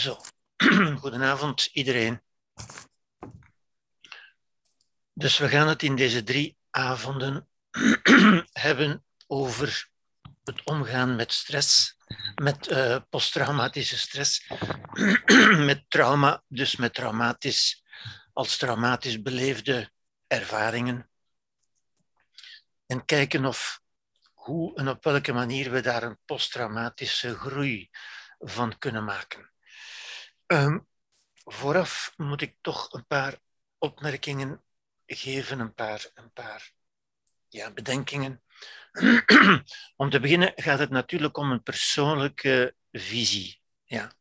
Zo, goedenavond iedereen. Dus we gaan het in deze drie avonden hebben over het omgaan met stress, met uh, posttraumatische stress, met trauma, dus met traumatisch, als traumatisch beleefde ervaringen. En kijken of hoe en op welke manier we daar een posttraumatische groei van kunnen maken. Um, vooraf moet ik toch een paar opmerkingen geven, een paar, een paar ja, bedenkingen. om te beginnen gaat het natuurlijk om een persoonlijke visie. Ja.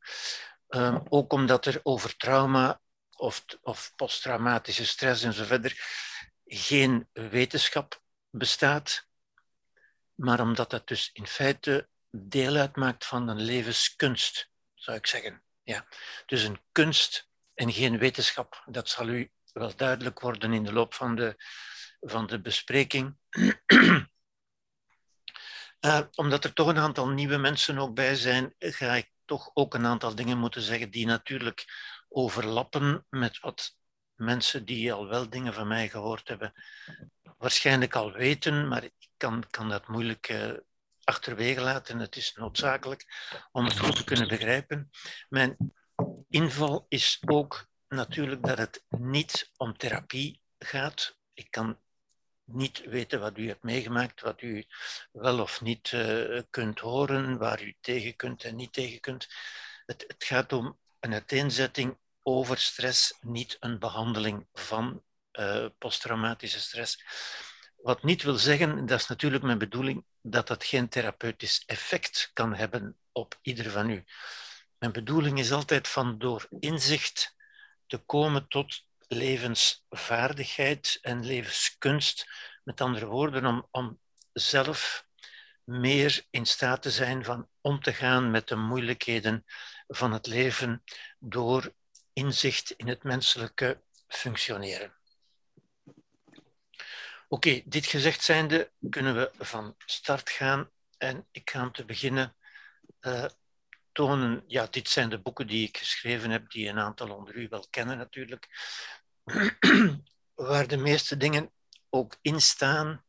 Um, ook omdat er over trauma of, of posttraumatische stress en zo verder geen wetenschap bestaat, maar omdat dat dus in feite deel uitmaakt van een levenskunst, zou ik zeggen. Ja. Dus een kunst en geen wetenschap. Dat zal u wel duidelijk worden in de loop van de, van de bespreking. Uh, omdat er toch een aantal nieuwe mensen ook bij zijn, ga ik toch ook een aantal dingen moeten zeggen die natuurlijk overlappen met wat mensen die al wel dingen van mij gehoord hebben, waarschijnlijk al weten, maar ik kan, kan dat moeilijk uh, achterwege laten. Het is noodzakelijk om het goed te kunnen begrijpen. Mijn inval is ook natuurlijk dat het niet om therapie gaat. Ik kan niet weten wat u hebt meegemaakt, wat u wel of niet uh, kunt horen, waar u tegen kunt en niet tegen kunt. Het, het gaat om een uiteenzetting over stress, niet een behandeling van uh, posttraumatische stress. Wat niet wil zeggen, dat is natuurlijk mijn bedoeling, dat dat geen therapeutisch effect kan hebben op ieder van u. Mijn bedoeling is altijd van door inzicht te komen tot levensvaardigheid en levenskunst. Met andere woorden, om, om zelf meer in staat te zijn van om te gaan met de moeilijkheden van het leven door inzicht in het menselijke functioneren. Oké, dit gezegd zijnde kunnen we van start gaan en ik ga om te beginnen uh, tonen, ja, dit zijn de boeken die ik geschreven heb, die een aantal onder u wel kennen natuurlijk, waar de meeste dingen ook in staan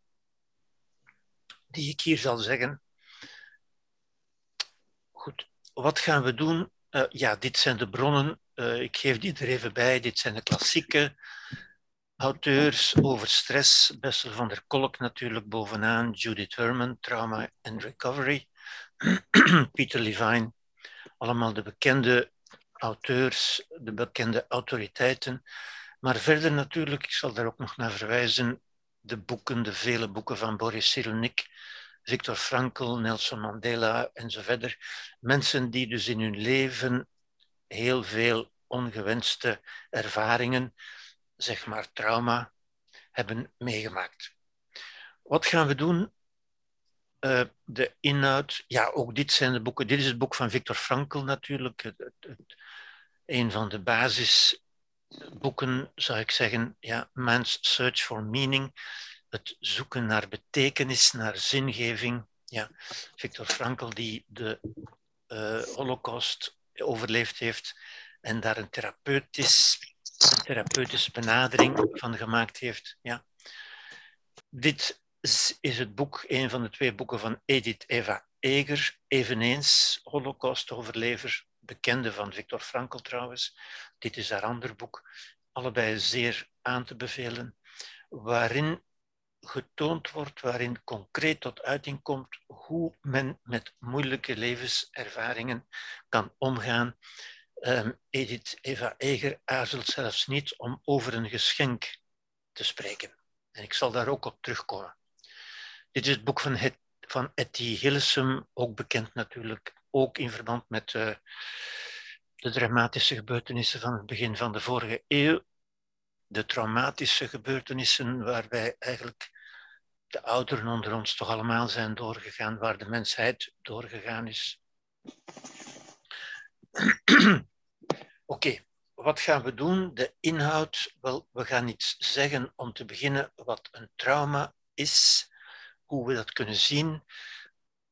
die ik hier zal zeggen. Goed, wat gaan we doen? Uh, ja, dit zijn de bronnen. Uh, ik geef die er even bij. Dit zijn de klassieke auteurs over stress. Bessel van der Kolk natuurlijk bovenaan. Judith Herman, Trauma and Recovery. Peter Levine. Allemaal de bekende auteurs, de bekende autoriteiten. Maar verder natuurlijk, ik zal daar ook nog naar verwijzen, de boeken, de vele boeken van Boris Cyrulnik, Viktor Frankl, Nelson Mandela en zo verder. Mensen die dus in hun leven heel veel ongewenste ervaringen, zeg maar trauma, hebben meegemaakt. Wat gaan we doen? Uh, de inhoud, ja, ook dit zijn de boeken. Dit is het boek van Viktor Frankl natuurlijk. Het, het, een van de basisboeken, zou ik zeggen. Ja, Man's Search for Meaning. Het zoeken naar betekenis, naar zingeving. Ja, Viktor Frankl, die de uh, Holocaust overleefd heeft en daar een therapeutisch, therapeutische benadering van gemaakt heeft. Ja. Dit is het boek, een van de twee boeken van Edith Eva Eger, eveneens Holocaust-overlever, bekende van Viktor Frankl trouwens. Dit is haar ander boek, allebei zeer aan te bevelen, waarin getoond wordt, waarin concreet tot uiting komt hoe men met moeilijke levenservaringen kan omgaan. Um, Edith Eva Eger aarzelt zelfs niet om over een geschenk te spreken. En ik zal daar ook op terugkomen. Dit is het boek van, het, van Etty Hillesum, ook bekend natuurlijk, ook in verband met uh, de dramatische gebeurtenissen van het begin van de vorige eeuw. De traumatische gebeurtenissen waarbij eigenlijk de ouderen onder ons toch allemaal zijn doorgegaan, waar de mensheid doorgegaan is. Oké, wat gaan we doen? De inhoud, wel, we gaan iets zeggen om te beginnen wat een trauma is hoe we dat kunnen zien.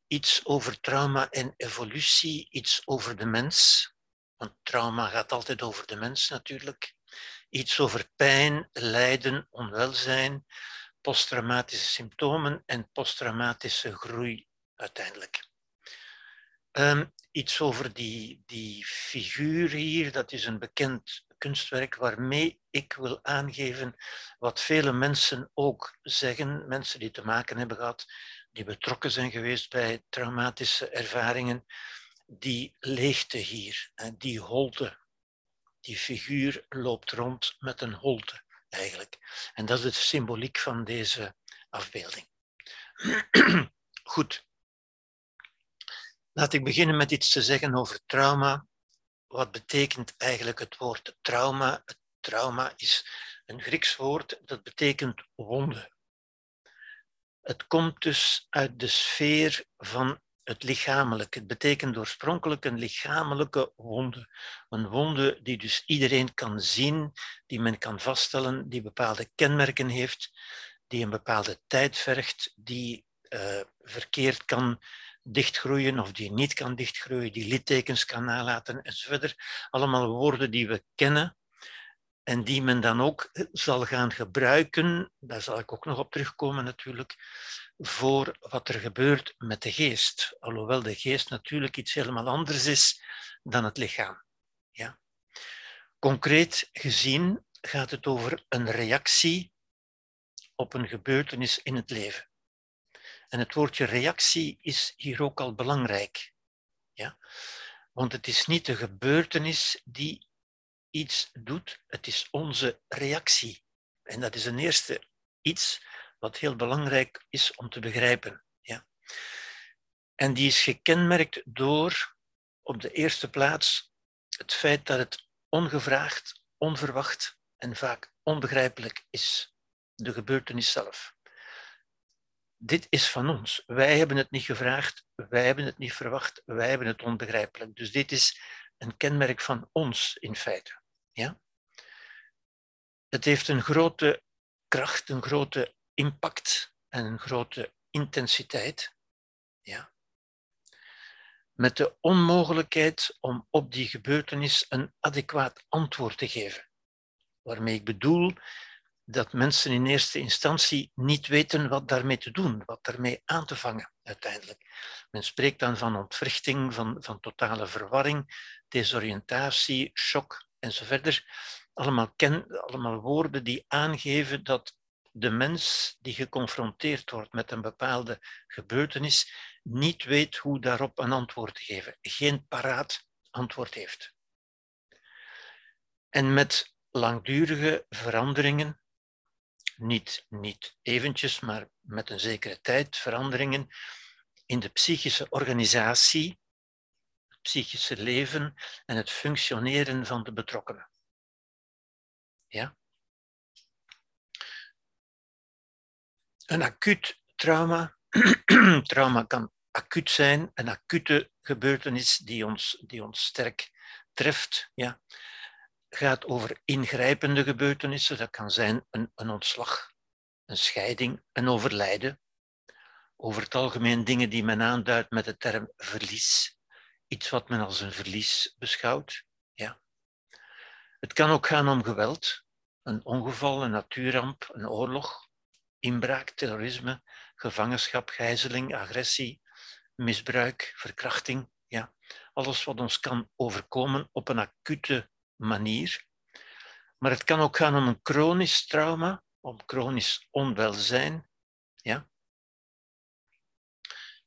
Iets over trauma en evolutie, iets over de mens. want trauma gaat altijd over de mens natuurlijk. Iets over pijn, lijden, onwelzijn, posttraumatische symptomen en posttraumatische groei uiteindelijk. Ehm, iets over die, die figuur hier, dat is een bekend kunstwerk waarmee ik wil aangeven wat vele mensen ook zeggen, mensen die te maken hebben gehad, die betrokken zijn geweest bij traumatische ervaringen, die leegte hier, die holte, die figuur loopt rond met een holte eigenlijk. En dat is de symboliek van deze afbeelding. Goed. Laat ik beginnen met iets te zeggen over trauma. Wat betekent eigenlijk het woord trauma? Het trauma is een Grieks woord dat betekent wonde. Het komt dus uit de sfeer van het lichamelijk. Het betekent oorspronkelijk een lichamelijke wonde. Een wonde die dus iedereen kan zien, die men kan vaststellen, die bepaalde kenmerken heeft, die een bepaalde tijd vergt, die uh, verkeerd kan dichtgroeien of die niet kan dichtgroeien, die littekens kan nalaten enzovoort. Allemaal woorden die we kennen en die men dan ook zal gaan gebruiken, daar zal ik ook nog op terugkomen natuurlijk, voor wat er gebeurt met de geest. Alhoewel de geest natuurlijk iets helemaal anders is dan het lichaam. Ja. Concreet gezien gaat het over een reactie op een gebeurtenis in het leven. En het woordje reactie is hier ook al belangrijk. Ja? Want het is niet de gebeurtenis die iets doet, het is onze reactie. En dat is een eerste iets wat heel belangrijk is om te begrijpen. Ja. En die is gekenmerkt door, op de eerste plaats, het feit dat het ongevraagd, onverwacht en vaak onbegrijpelijk is. De gebeurtenis zelf. Dit is van ons. Wij hebben het niet gevraagd, wij hebben het niet verwacht, wij hebben het onbegrijpelijk. Dus dit is een kenmerk van ons in feite. Ja? Het heeft een grote kracht, een grote impact en een grote intensiteit. Ja. Met de onmogelijkheid om op die gebeurtenis een adequaat antwoord te geven. Waarmee ik bedoel dat mensen in eerste instantie niet weten wat daarmee te doen, wat daarmee aan te vangen uiteindelijk. Men spreekt dan van ontwrichting, van, van totale verwarring, desoriëntatie, shock enzovoort. Allemaal, ken, allemaal woorden die aangeven dat de mens die geconfronteerd wordt met een bepaalde gebeurtenis niet weet hoe daarop een antwoord te geven, geen paraat antwoord heeft. En met langdurige veranderingen, niet, niet eventjes, maar met een zekere tijd veranderingen in de psychische organisatie, het psychische leven en het functioneren van de betrokkenen. Ja? Een acuut trauma, trauma kan acuut zijn, een acute gebeurtenis die ons, die ons sterk treft, ja, gaat over ingrijpende gebeurtenissen. Dat kan zijn een, een ontslag, een scheiding, een overlijden. Over het algemeen dingen die men aanduidt met de term verlies. Iets wat men als een verlies beschouwt. Ja. Het kan ook gaan om geweld, een ongeval, een natuurramp, een oorlog, inbraak, terrorisme, gevangenschap, gijzeling, agressie, misbruik, verkrachting. Ja, alles wat ons kan overkomen op een acute manier. Maar het kan ook gaan om een chronisch trauma, om chronisch onwelzijn. Ja.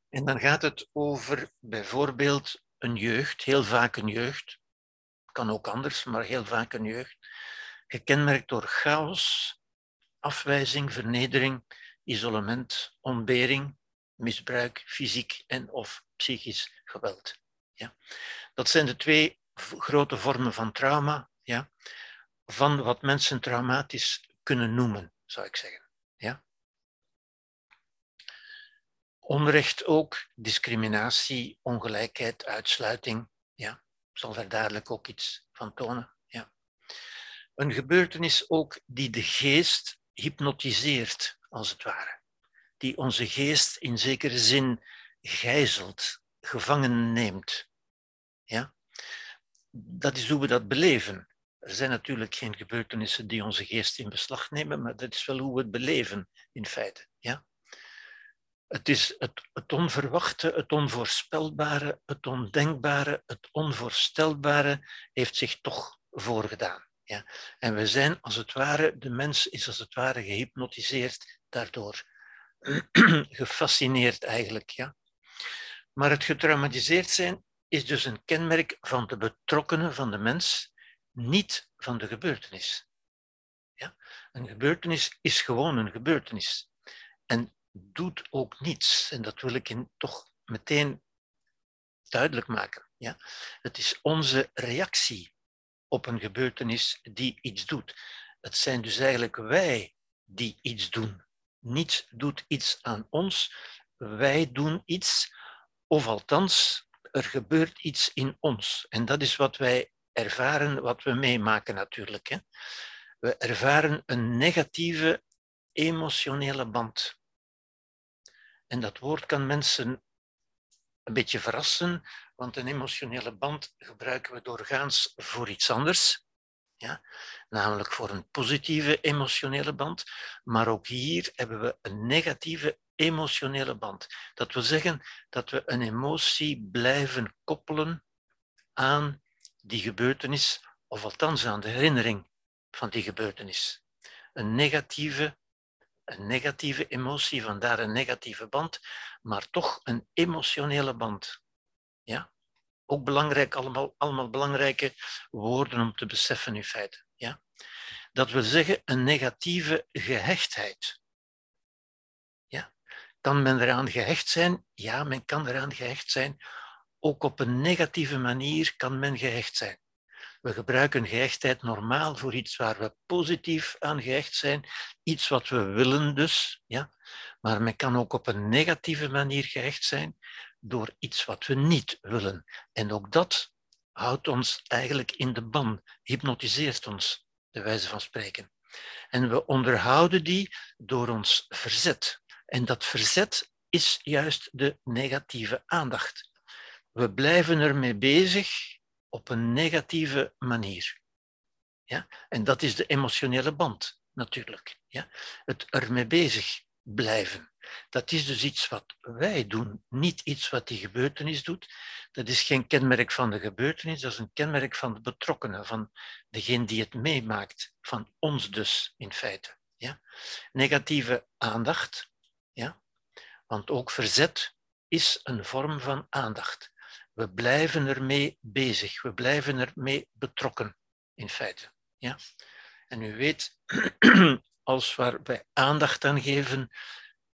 En dan gaat het over bijvoorbeeld een jeugd, heel vaak een jeugd, kan ook anders, maar heel vaak een jeugd, gekenmerkt door chaos, afwijzing, vernedering, isolement, ontbering, misbruik, fysiek en of psychisch geweld. Ja. Dat zijn de twee grote vormen van trauma, ja, van wat mensen traumatisch kunnen noemen, zou ik zeggen. Ja. Onrecht ook, discriminatie, ongelijkheid, uitsluiting. Ja. Zal daar dadelijk ook iets van tonen. Ja. Een gebeurtenis ook die de geest hypnotiseert, als het ware. Die onze geest in zekere zin gijzelt, gevangen neemt. Ja? Dat is hoe we dat beleven. Er zijn natuurlijk geen gebeurtenissen die onze geest in beslag nemen, maar dat is wel hoe we het beleven in feite. Ja? Het is het, het onverwachte, het onvoorspelbare, het ondenkbare, het onvoorstelbare heeft zich toch voorgedaan. Ja? En we zijn als het ware, de mens is als het ware gehypnotiseerd daardoor. Gefascineerd eigenlijk. Ja? Maar het getraumatiseerd zijn is dus een kenmerk van de betrokkenen, van de mens, niet van de gebeurtenis. Ja? Een gebeurtenis is gewoon een gebeurtenis. En doet ook niets. En dat wil ik in, toch meteen duidelijk maken. Ja? Het is onze reactie op een gebeurtenis die iets doet. Het zijn dus eigenlijk wij die iets doen. Niets doet iets aan ons. Wij doen iets, of althans, er gebeurt iets in ons. En dat is wat wij ervaren, wat we meemaken natuurlijk. Hè. We ervaren een negatieve emotionele band. En dat woord kan mensen een beetje verrassen, want een emotionele band gebruiken we doorgaans voor iets anders. Ja? Namelijk voor een positieve emotionele band. Maar ook hier hebben we een negatieve emotionele band. Dat wil zeggen dat we een emotie blijven koppelen aan die gebeurtenis, of althans aan de herinnering van die gebeurtenis. Een negatieve, een negatieve emotie, vandaar een negatieve band, maar toch een emotionele band. Ja? Ook belangrijk, allemaal, allemaal belangrijke woorden om te beseffen in feite. Ja? Dat wil zeggen een negatieve gehechtheid. Kan men eraan gehecht zijn? Ja, men kan eraan gehecht zijn. Ook op een negatieve manier kan men gehecht zijn. We gebruiken gehechtheid normaal voor iets waar we positief aan gehecht zijn, iets wat we willen dus. Ja? Maar men kan ook op een negatieve manier gehecht zijn door iets wat we niet willen. En ook dat houdt ons eigenlijk in de ban, hypnotiseert ons, de wijze van spreken. En we onderhouden die door ons verzet. En dat verzet is juist de negatieve aandacht. We blijven ermee bezig op een negatieve manier. Ja? En dat is de emotionele band, natuurlijk. Ja? Het ermee bezig blijven. Dat is dus iets wat wij doen, niet iets wat die gebeurtenis doet. Dat is geen kenmerk van de gebeurtenis, dat is een kenmerk van de betrokkenen, van degene die het meemaakt, van ons dus in feite. Ja? Negatieve aandacht, ja? want ook verzet is een vorm van aandacht. We blijven ermee bezig, we blijven ermee betrokken in feite. Ja? En u weet, als waar wij aandacht aan geven,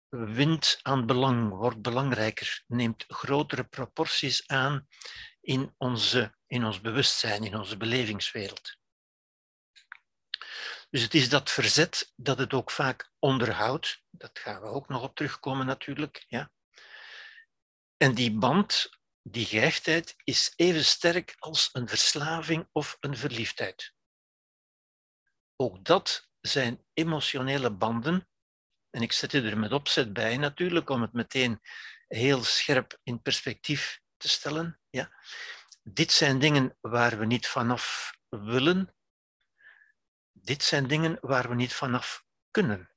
wint aan belang, wordt belangrijker, neemt grotere proporties aan in, onze, in ons bewustzijn, in onze belevingswereld. Dus het is dat verzet dat het ook vaak onderhoudt. Dat gaan we ook nog op terugkomen natuurlijk. Ja. En die band, die gehechtheid, is even sterk als een verslaving of een verliefdheid. Ook dat zijn emotionele banden en ik zet er met opzet bij natuurlijk, om het meteen heel scherp in perspectief te stellen. Ja. Dit zijn dingen waar we niet vanaf willen. Dit zijn dingen waar we niet vanaf kunnen.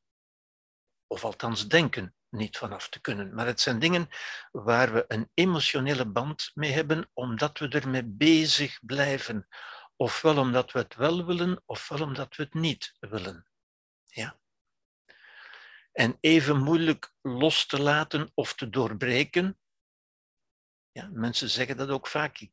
Of althans denken niet vanaf te kunnen. Maar het zijn dingen waar we een emotionele band mee hebben, omdat we ermee bezig blijven. Ofwel omdat we het wel willen, ofwel omdat we het niet willen. Ja en even moeilijk los te laten of te doorbreken. Ja, mensen zeggen dat ook vaak,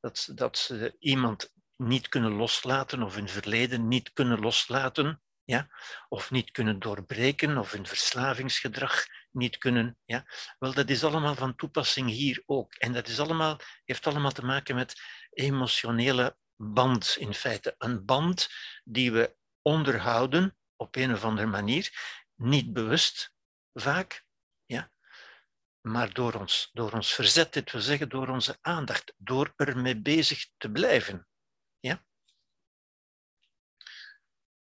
dat, dat ze iemand niet kunnen loslaten of hun verleden niet kunnen loslaten, ja, of niet kunnen doorbreken of hun verslavingsgedrag niet kunnen. Ja. Wel, dat is allemaal van toepassing hier ook. En dat is allemaal, heeft allemaal te maken met emotionele band in feite. Een band die we onderhouden op een of andere manier niet bewust vaak, ja, maar door ons, door ons verzet, dit wil zeggen door onze aandacht, door ermee bezig te blijven. Ja?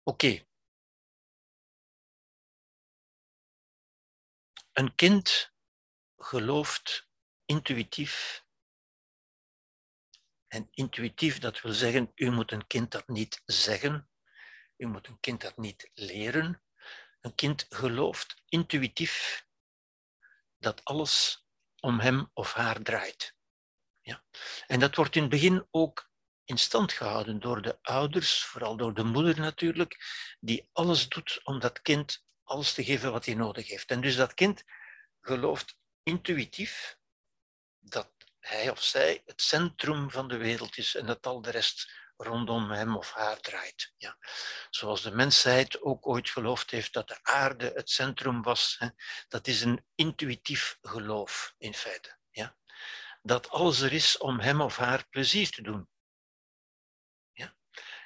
Oké. Een kind gelooft intuïtief En intuïtief, dat wil zeggen, u moet een kind dat niet zeggen, u moet een kind dat niet leren. Een kind gelooft intuïtief dat alles om hem of haar draait. Ja. En dat wordt in het begin ook in stand gehouden door de ouders, vooral door de moeder natuurlijk, die alles doet om dat kind alles te geven wat hij nodig heeft. En dus dat kind gelooft intuïtief dat hij of zij het centrum van de wereld is en dat al de rest rondom hem of haar draait. Ja. Zoals de mensheid ook ooit geloofd heeft dat de aarde het centrum was. Hè. Dat is een intuïtief geloof in feite. Ja. Dat alles er is om hem of haar plezier te doen.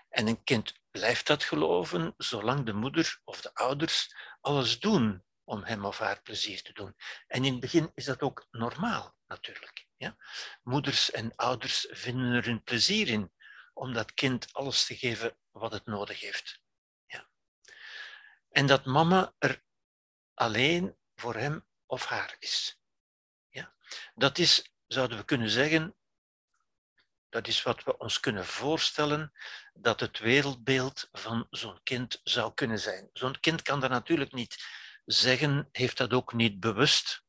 En een kind blijft dat geloven zolang de moeder of de ouders alles doen om hem of haar plezier te doen. En in het begin is dat ook normaal, natuurlijk. Ja? Moeders en ouders vinden er een plezier in om dat kind alles te geven wat het nodig heeft. Ja. En dat mama er alleen voor hem of haar is. Ja. Dat is, zouden we kunnen zeggen, dat is wat we ons kunnen voorstellen dat het wereldbeeld van zo'n kind zou kunnen zijn. Zo'n kind kan dat natuurlijk niet zeggen, heeft dat ook niet bewust,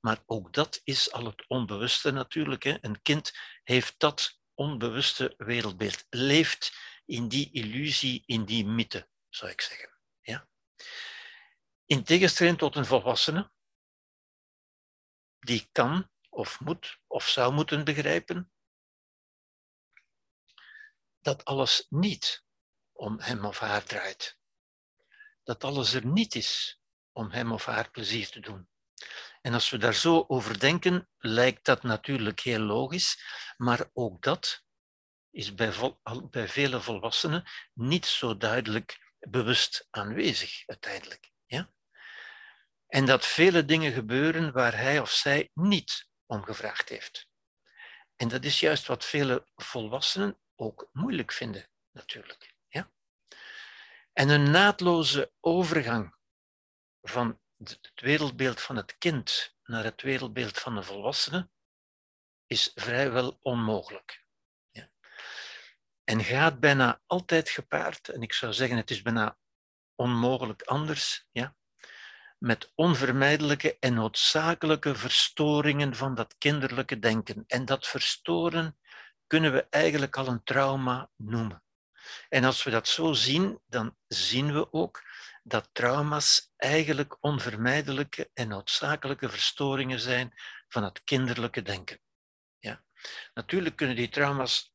maar ook dat is al het onbewuste natuurlijk. Hè. Een kind heeft dat onbewuste wereldbeeld, leeft in die illusie, in die mythe, zou ik zeggen. Ja? In tegenstelling tot een volwassene, die kan of moet of zou moeten begrijpen dat alles niet om hem of haar draait. Dat alles er niet is om hem of haar plezier te doen. En als we daar zo over denken, lijkt dat natuurlijk heel logisch, maar ook dat is bij, bij vele volwassenen niet zo duidelijk bewust aanwezig uiteindelijk. Ja? En dat vele dingen gebeuren waar hij of zij niet om gevraagd heeft. En dat is juist wat vele volwassenen ook moeilijk vinden, natuurlijk. Ja? En een naadloze overgang van het wereldbeeld van het kind naar het wereldbeeld van de volwassene is vrijwel onmogelijk. Ja. En gaat bijna altijd gepaard, en ik zou zeggen het is bijna onmogelijk anders, ja, met onvermijdelijke en noodzakelijke verstoringen van dat kinderlijke denken. En dat verstoren kunnen we eigenlijk al een trauma noemen. En als we dat zo zien, dan zien we ook dat trauma's eigenlijk onvermijdelijke en noodzakelijke verstoringen zijn van het kinderlijke denken. Ja. Natuurlijk kunnen die trauma's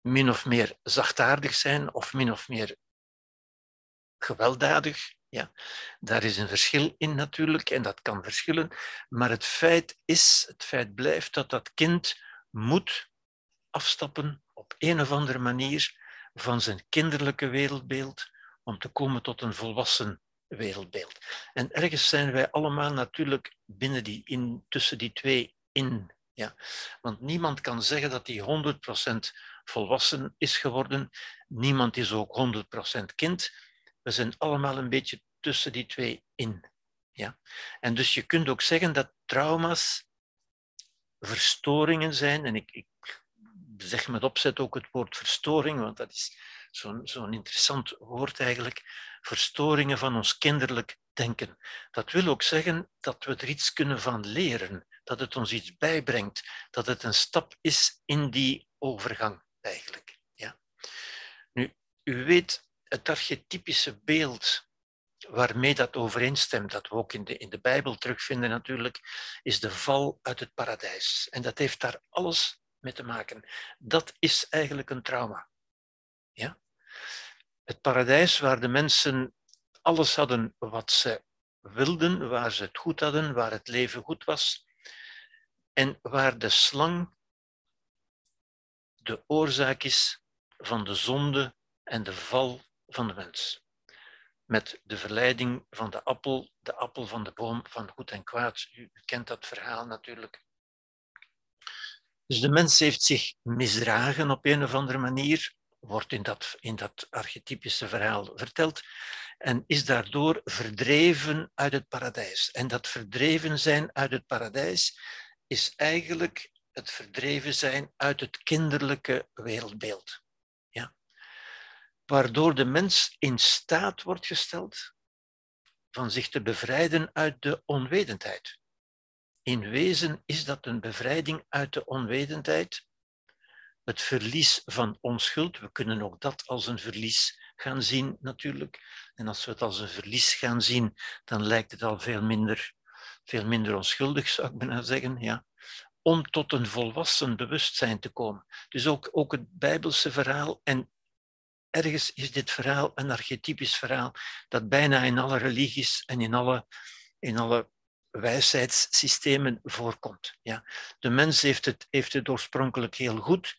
min of meer zachtaardig zijn of min of meer gewelddadig. Ja. Daar is een verschil in natuurlijk en dat kan verschillen. Maar het feit is, het feit blijft dat dat kind moet afstappen op een of andere manier van zijn kinderlijke wereldbeeld om te komen tot een volwassen wereldbeeld. En ergens zijn wij allemaal natuurlijk binnen die, in, tussen die twee in. Ja. Want niemand kan zeggen dat hij 100% volwassen is geworden. Niemand is ook 100% kind. We zijn allemaal een beetje tussen die twee in. Ja. En dus je kunt ook zeggen dat trauma's verstoringen zijn. En ik, ik zeg met opzet ook het woord verstoring, want dat is zo'n zo'n interessant woord eigenlijk, verstoringen van ons kinderlijk denken. Dat wil ook zeggen dat we er iets kunnen van leren, dat het ons iets bijbrengt, dat het een stap is in die overgang eigenlijk. Ja. Nu, u weet, het archetypische beeld waarmee dat overeenstemt, dat we ook in de, in de Bijbel terugvinden natuurlijk, is de val uit het paradijs. En dat heeft daar alles mee te maken. Dat is eigenlijk een trauma. Ja? Het paradijs waar de mensen alles hadden wat ze wilden, waar ze het goed hadden, waar het leven goed was, en waar de slang de oorzaak is van de zonde en de val van de mens. Met de verleiding van de appel, de appel van de boom van goed en kwaad. U, kent dat verhaal natuurlijk. Dus de mens heeft zich misdragen op een of andere manier, wordt in dat, in dat archetypische verhaal verteld, en is daardoor verdreven uit het paradijs. En dat verdreven zijn uit het paradijs is eigenlijk het verdreven zijn uit het kinderlijke wereldbeeld. Ja. Waardoor de mens in staat wordt gesteld van zich te bevrijden uit de onwetendheid. In wezen is dat een bevrijding uit de onwetendheid, het verlies van onschuld. We kunnen ook dat als een verlies gaan zien, natuurlijk. En als we het als een verlies gaan zien, dan lijkt het al veel minder, veel minder onschuldig, zou ik bijna zeggen. Ja. Om tot een volwassen bewustzijn te komen. Dus ook, ook het Bijbelse verhaal. En ergens is dit verhaal een archetypisch verhaal dat bijna in alle religies en in alle, in alle wijsheidssystemen voorkomt. Ja. De mens heeft het, heeft het oorspronkelijk heel goed.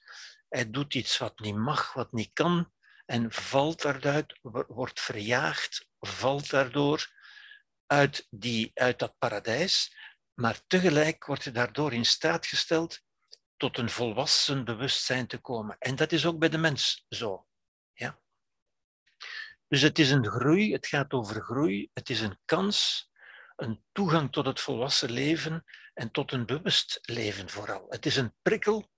Hij doet iets wat niet mag, wat niet kan, en valt daaruit, wordt verjaagd, valt daardoor uit, die, uit dat paradijs, maar tegelijk wordt hij daardoor in staat gesteld tot een volwassen bewustzijn te komen. En dat is ook bij de mens zo. Ja? Dus het is een groei, het gaat over groei, het is een kans, een toegang tot het volwassen leven en tot een bewust leven vooral. Het is een prikkel,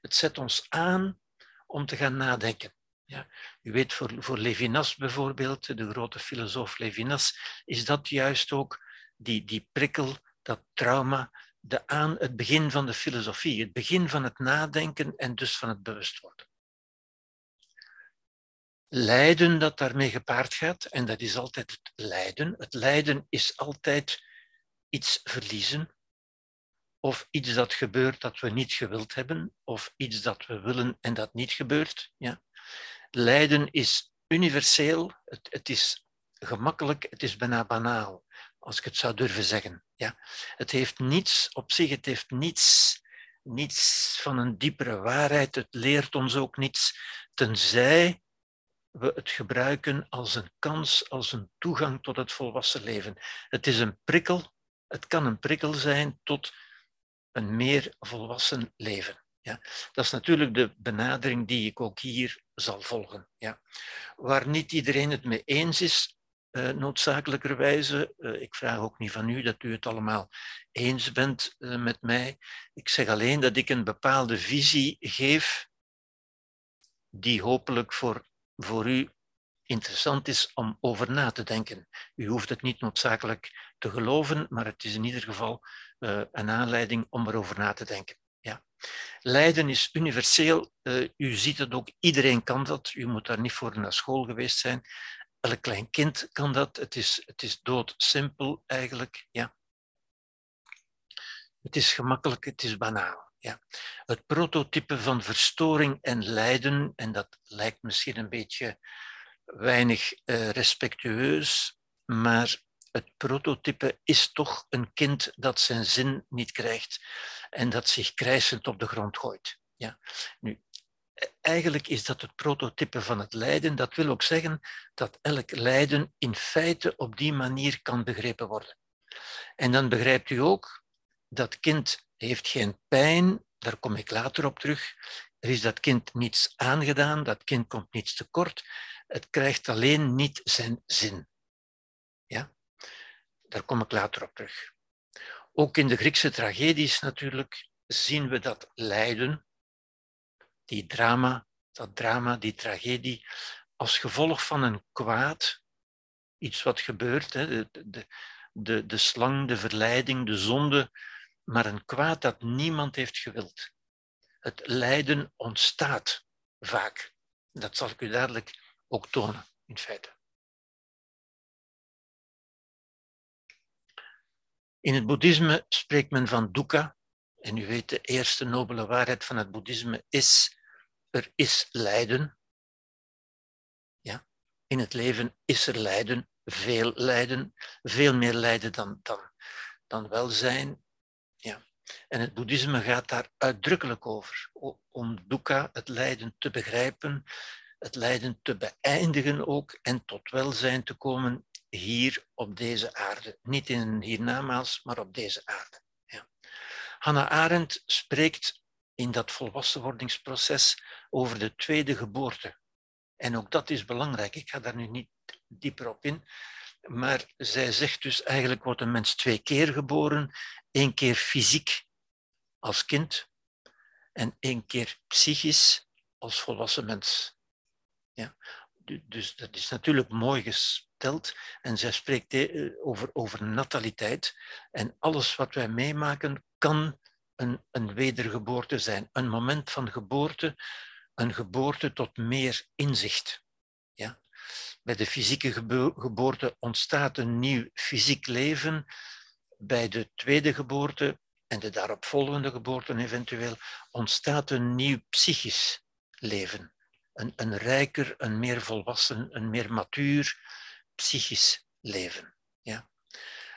het zet ons aan om te gaan nadenken. Ja, u weet, voor, voor Levinas bijvoorbeeld, de grote filosoof Levinas, is dat juist ook die, die prikkel, dat trauma, de aan, het begin van de filosofie, het begin van het nadenken en dus van het bewust worden. Lijden dat daarmee gepaard gaat, en dat is altijd het lijden. Het lijden is altijd iets verliezen, of iets dat gebeurt dat we niet gewild hebben, of iets dat we willen en dat niet gebeurt. Ja. Lijden is universeel, het, het is gemakkelijk, het is bijna banaal, als ik het zou durven zeggen. Ja. Het heeft niets op zich, het heeft niets, niets van een diepere waarheid, het leert ons ook niets, tenzij we het gebruiken als een kans, als een toegang tot het volwassen leven. Het is een prikkel, het kan een prikkel zijn tot een meer volwassen leven. Ja. Dat is natuurlijk de benadering die ik ook hier zal volgen. Ja. Waar niet iedereen het mee eens is, uh, noodzakelijkerwijze, uh, ik vraag ook niet van u dat u het allemaal eens bent uh, met mij. Ik zeg alleen dat ik een bepaalde visie geef die hopelijk voor, voor u interessant is om over na te denken. U hoeft het niet noodzakelijk te geloven, maar het is in ieder geval een aanleiding om erover na te denken. Ja. Lijden is universeel. Uh, u ziet het ook, iedereen kan dat. U moet daar niet voor naar school geweest zijn. Elk klein kind kan dat. Het is, het is doodsimpel eigenlijk. Ja. Het is gemakkelijk, het is banaal. Ja. Het prototype van verstoring en lijden, en dat lijkt misschien een beetje weinig uh, respectueus, maar het prototype is toch een kind dat zijn zin niet krijgt en dat zich krijsend op de grond gooit. Ja. Nu, eigenlijk is dat het prototype van het lijden. Dat wil ook zeggen dat elk lijden in feite op die manier kan begrepen worden. En dan begrijpt u ook dat kind heeft geen pijn, daar kom ik later op terug. Er is dat kind niets aangedaan, dat kind komt niets tekort. Het krijgt alleen niet zijn zin. Ja? Daar kom ik later op terug. Ook in de Griekse tragedies natuurlijk zien we dat lijden, die drama, dat drama, die tragedie, als gevolg van een kwaad, iets wat gebeurt, hè, de, de, de, de slang, de verleiding, de zonde, maar een kwaad dat niemand heeft gewild. Het lijden ontstaat vaak. Dat zal ik u dadelijk ook tonen, in feite. In het boeddhisme spreekt men van dukkha. En u weet, de eerste nobele waarheid van het boeddhisme is, er is lijden. Ja? In het leven is er lijden, veel lijden, veel meer lijden dan, dan, dan welzijn. Ja. En het boeddhisme gaat daar uitdrukkelijk over, om dukkha, het lijden, te begrijpen, het lijden te beëindigen ook en tot welzijn te komen hier op deze aarde. Niet in hiernamaals, maar op deze aarde. Ja. Hannah Arendt spreekt in dat volwassenwordingsproces over de tweede geboorte. En ook dat is belangrijk. Ik ga daar nu niet dieper op in. Maar zij zegt dus eigenlijk wordt een mens twee keer geboren. Eén keer fysiek als kind en één keer psychisch als volwassen mens. Ja? Dus dat is natuurlijk mooi gesteld. En zij spreekt eh, over, over nataliteit. En alles wat wij meemaken kan een, een wedergeboorte zijn. Een moment van geboorte, een geboorte tot meer inzicht. Ja? Bij de fysieke geboorte ontstaat een nieuw fysiek leven. Bij de tweede geboorte en de daaropvolgende geboorte eventueel ontstaat een nieuw psychisch leven. Een, een rijker, een meer volwassen, een meer matuur psychisch leven. Ja.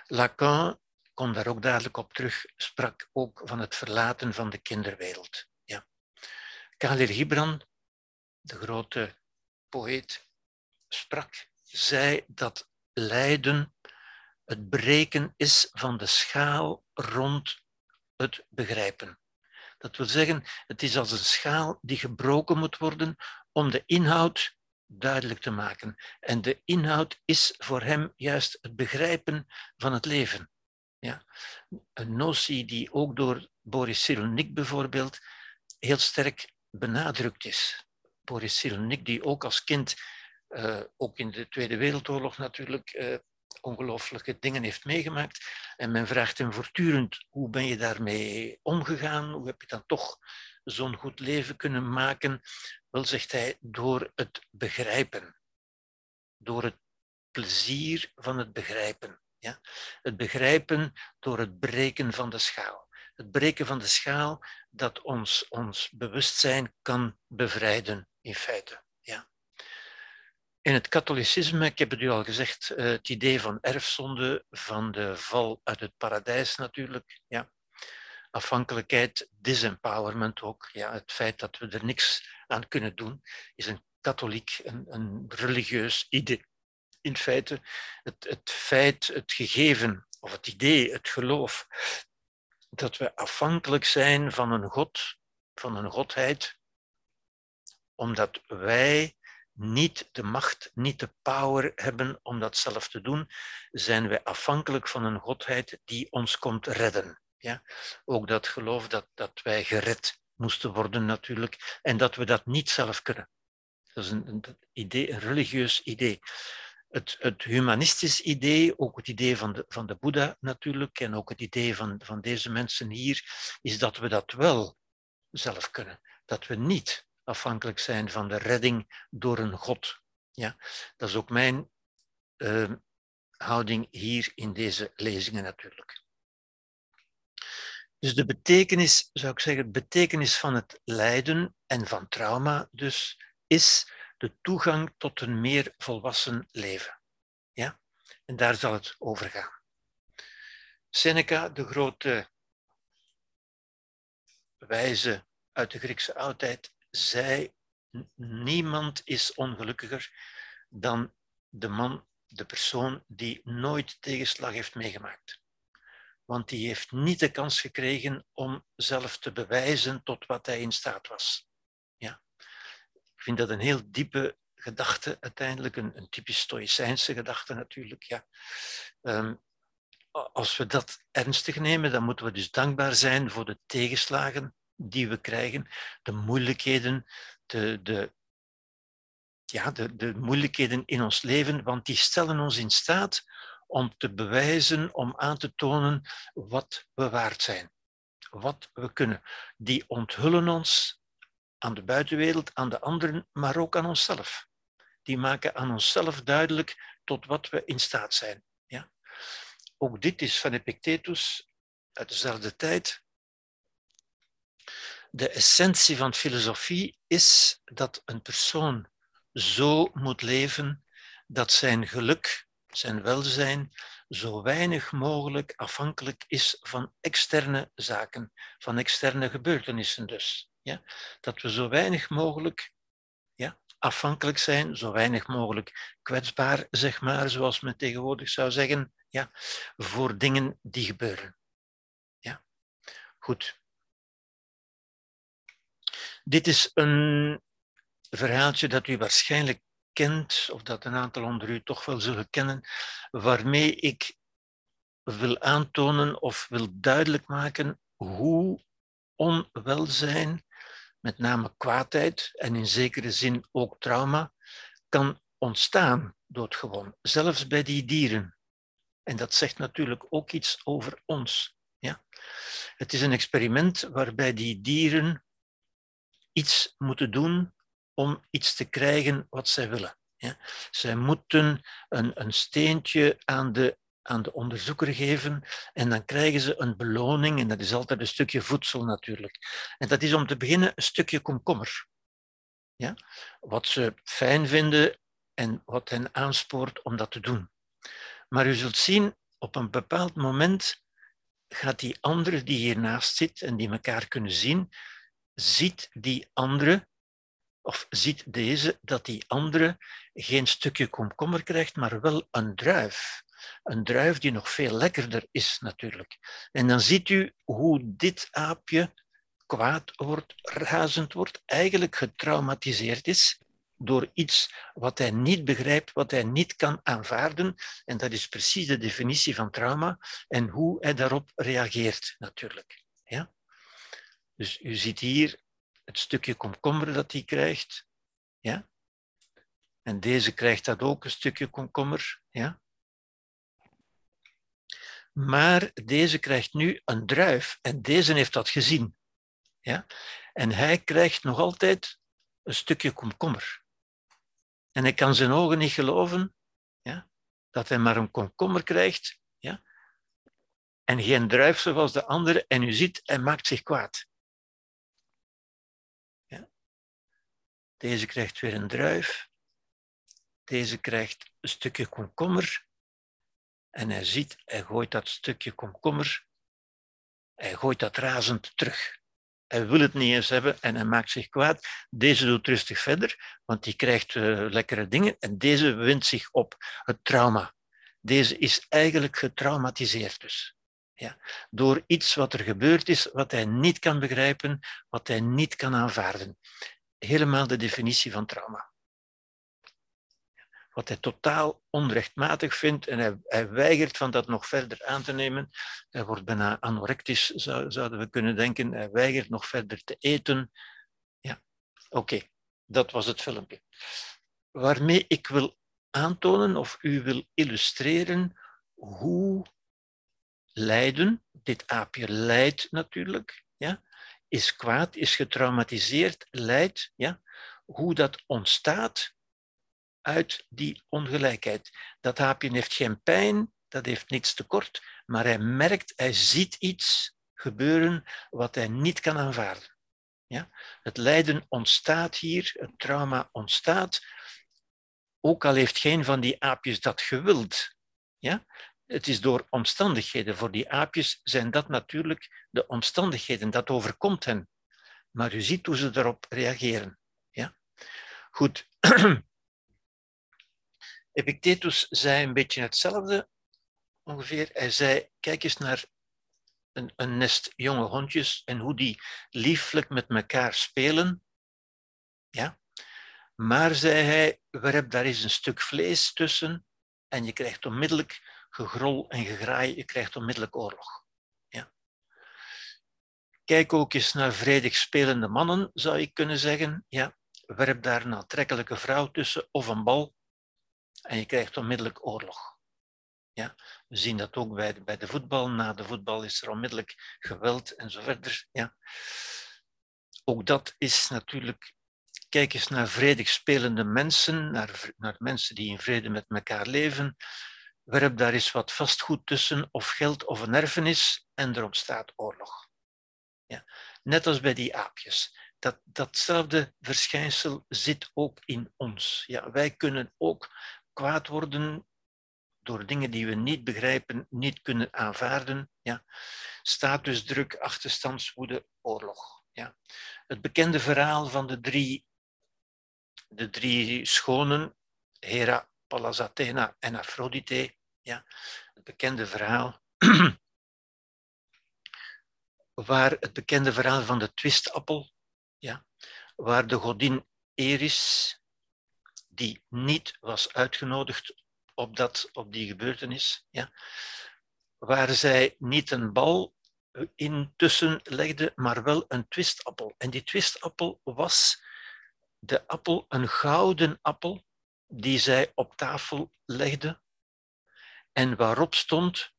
Lacan kom daar ook dadelijk op terug, sprak ook van het verlaten van de kinderwereld. Ja. Khalil Gibran, de grote poëet, sprak, zei dat lijden het breken is van de schaal rond het begrijpen. Dat wil zeggen, het is als een schaal die gebroken moet worden om de inhoud duidelijk te maken. En de inhoud is voor hem juist het begrijpen van het leven. Ja. Een notie die ook door Boris Cyrulnik bijvoorbeeld heel sterk benadrukt is. Boris Cyrulnik, die ook als kind, uh, ook in de Tweede Wereldoorlog natuurlijk, uh, ongelooflijke dingen heeft meegemaakt. En men vraagt hem voortdurend, hoe ben je daarmee omgegaan? Hoe heb je dan toch zo'n goed leven kunnen maken? Wel, zegt hij, door het begrijpen. Door het plezier van het begrijpen. Ja? Het begrijpen door het breken van de schaal. Het breken van de schaal dat ons, ons bewustzijn kan bevrijden, in feite. In het katholicisme, ik heb het u al gezegd, eh, het idee van erfzonde, van de val uit het paradijs natuurlijk. Ja. Afhankelijkheid, disempowerment ook. Ja, het feit dat we er niks aan kunnen doen, is een katholiek, een, een religieus idee in feite het, het feit, het gegeven of het idee, het geloof, dat we afhankelijk zijn van een God, van een godheid, omdat wij niet de macht, niet de power hebben om dat zelf te doen, zijn wij afhankelijk van een godheid die ons komt redden. Ja? Ook dat geloof dat, dat wij gered moesten worden natuurlijk en dat we dat niet zelf kunnen. Dat is een, een idee, een religieus idee het, het humanistisch idee, ook het idee van de, van de Boeddha natuurlijk, en ook het idee van, van deze mensen hier, is dat we dat wel zelf kunnen. Dat we niet afhankelijk zijn van de redding door een God. Ja, dat is ook mijn uh, houding hier in deze lezingen natuurlijk. Dus de betekenis, zou ik zeggen, de betekenis van het lijden en van trauma dus, is de toegang tot een meer volwassen leven. Ja? En daar zal het over gaan. Seneca, de grote wijze uit de Griekse oudheid, zei: Niemand is ongelukkiger dan de man, de persoon die nooit tegenslag heeft meegemaakt. Want die heeft niet de kans gekregen om zelf te bewijzen tot wat hij in staat was. Ik vind dat een heel diepe gedachte uiteindelijk, een, een typisch stoïcijnse gedachte natuurlijk. Ja. Um, als we dat ernstig nemen, dan moeten we dus dankbaar zijn voor de tegenslagen die we krijgen, de moeilijkheden, de, de, ja, de, de moeilijkheden in ons leven, want die stellen ons in staat om te bewijzen, om aan te tonen wat we waard zijn, wat we kunnen. Die onthullen ons aan de buitenwereld, aan de anderen, maar ook aan onszelf. Die maken aan onszelf duidelijk tot wat we in staat zijn. Ja? Ook dit is van Epictetus uit dezelfde tijd. De essentie van filosofie is dat een persoon zo moet leven dat zijn geluk, zijn welzijn, zo weinig mogelijk afhankelijk is van externe zaken, van externe gebeurtenissen dus. Ja? Dat we zo weinig mogelijk ja, afhankelijk zijn, zo weinig mogelijk kwetsbaar, zeg maar, zoals men tegenwoordig zou zeggen, ja, voor dingen die gebeuren. Ja? Goed. Dit is een verhaaltje dat u waarschijnlijk kent, of dat een aantal onder u toch wel zullen kennen, waarmee ik wil aantonen of wil duidelijk maken hoe onwelzijn met name kwaadheid en in zekere zin ook trauma, kan ontstaan doodgewoon, zelfs bij die dieren. En dat zegt natuurlijk ook iets over ons. Ja? Het is een experiment waarbij die dieren iets moeten doen om iets te krijgen wat zij willen. Ja? Zij moeten een, een steentje aan de, aan de onderzoeker geven en dan krijgen ze een beloning en dat is altijd een stukje voedsel natuurlijk. En dat is om te beginnen een stukje komkommer. Ja? Wat ze fijn vinden en wat hen aanspoort om dat te doen. Maar u zult zien, op een bepaald moment gaat die andere die hiernaast zit en die elkaar kunnen zien, ziet die andere, of ziet deze, dat die andere geen stukje komkommer krijgt, maar wel een druif. Een druif die nog veel lekkerder is natuurlijk. En dan ziet u hoe dit aapje kwaad wordt, razend wordt, eigenlijk getraumatiseerd is door iets wat hij niet begrijpt, wat hij niet kan aanvaarden. En dat is precies de definitie van trauma en hoe hij daarop reageert natuurlijk. Dus u ziet hier het stukje komkommer dat hij krijgt. Ja? En deze krijgt dat ook, een stukje komkommer. Ja? Maar deze krijgt nu een druif en deze heeft dat gezien. Ja? En hij krijgt nog altijd een stukje komkommer. En hij kan zijn ogen niet geloven ja? dat hij maar een komkommer krijgt ja? en geen druif zoals de andere. En u ziet, hij maakt zich kwaad. Deze krijgt weer een druif. Deze krijgt een stukje komkommer. En hij ziet, hij gooit dat stukje komkommer, hij gooit dat razend terug. Hij wil het niet eens hebben en hij maakt zich kwaad. Deze doet rustig verder, want die krijgt uh, lekkere dingen en deze wint zich op. Het trauma. Deze is eigenlijk getraumatiseerd dus. Ja, door iets wat er gebeurd is, wat hij niet kan begrijpen, wat hij niet kan aanvaarden. Helemaal de definitie van trauma wat hij totaal onrechtmatig vindt en hij, hij, weigert van dat nog verder aan te nemen. Hij wordt bijna anorectisch, zou, zouden we kunnen denken. Hij weigert nog verder te eten. Ja, oké, dat was het filmpje. Waarmee ik wil aantonen of u wil illustreren hoe lijden, dit aapje lijdt natuurlijk, ja, is kwaad, is getraumatiseerd, lijdt, ja, hoe dat ontstaat uit die ongelijkheid. Dat aapje heeft geen pijn, dat heeft niets tekort, maar hij merkt, hij ziet iets gebeuren wat hij niet kan aanvaarden. Ja? Het lijden ontstaat hier, het trauma ontstaat, ook al heeft geen van die aapjes dat gewild. Ja? Het is door omstandigheden. Voor die aapjes zijn dat natuurlijk de omstandigheden, dat overkomt hen. Maar u ziet hoe ze daarop reageren. Ja? Goed, Epictetus zei een beetje hetzelfde ongeveer. Hij zei, kijk eens naar een, een nest jonge hondjes en hoe die lieflijk met elkaar spelen. Ja? Maar, zei hij, werp daar eens een stuk vlees tussen en je krijgt onmiddellijk gegrol en gegraai, je krijgt onmiddellijk oorlog. Ja? Kijk ook eens naar vredig spelende mannen, zou ik kunnen zeggen. Ja? Werp daar een aantrekkelijke vrouw tussen of een bal en je krijgt onmiddellijk oorlog. Ja, we zien dat ook bij de, bij de voetbal. Na de voetbal is er onmiddellijk geweld en zo verder. Ja. Ook dat is natuurlijk. Kijk eens naar vredig spelende mensen, naar, naar mensen die in vrede met elkaar leven. Werp daar eens wat vastgoed tussen, of geld of een erfenis, en er ontstaat oorlog. Ja. Net als bij die aapjes. Dat, datzelfde verschijnsel zit ook in ons. Ja, wij kunnen ook kwaad worden door dingen die we niet begrijpen, niet kunnen aanvaarden. Ja. Statusdruk, achterstandswoede, oorlog. Ja. Het bekende verhaal van de drie, de drie schonen, Hera, Pallas Athena en Aphrodite. Ja. Het bekende verhaal. waar het bekende verhaal van de twistappel, ja, waar de godin Eris die niet was uitgenodigd op, dat, op die gebeurtenis, ja, waar zij niet een bal intussen legde, maar wel een twistappel. En die twistappel was de appel, een gouden appel, die zij op tafel legde en waarop stond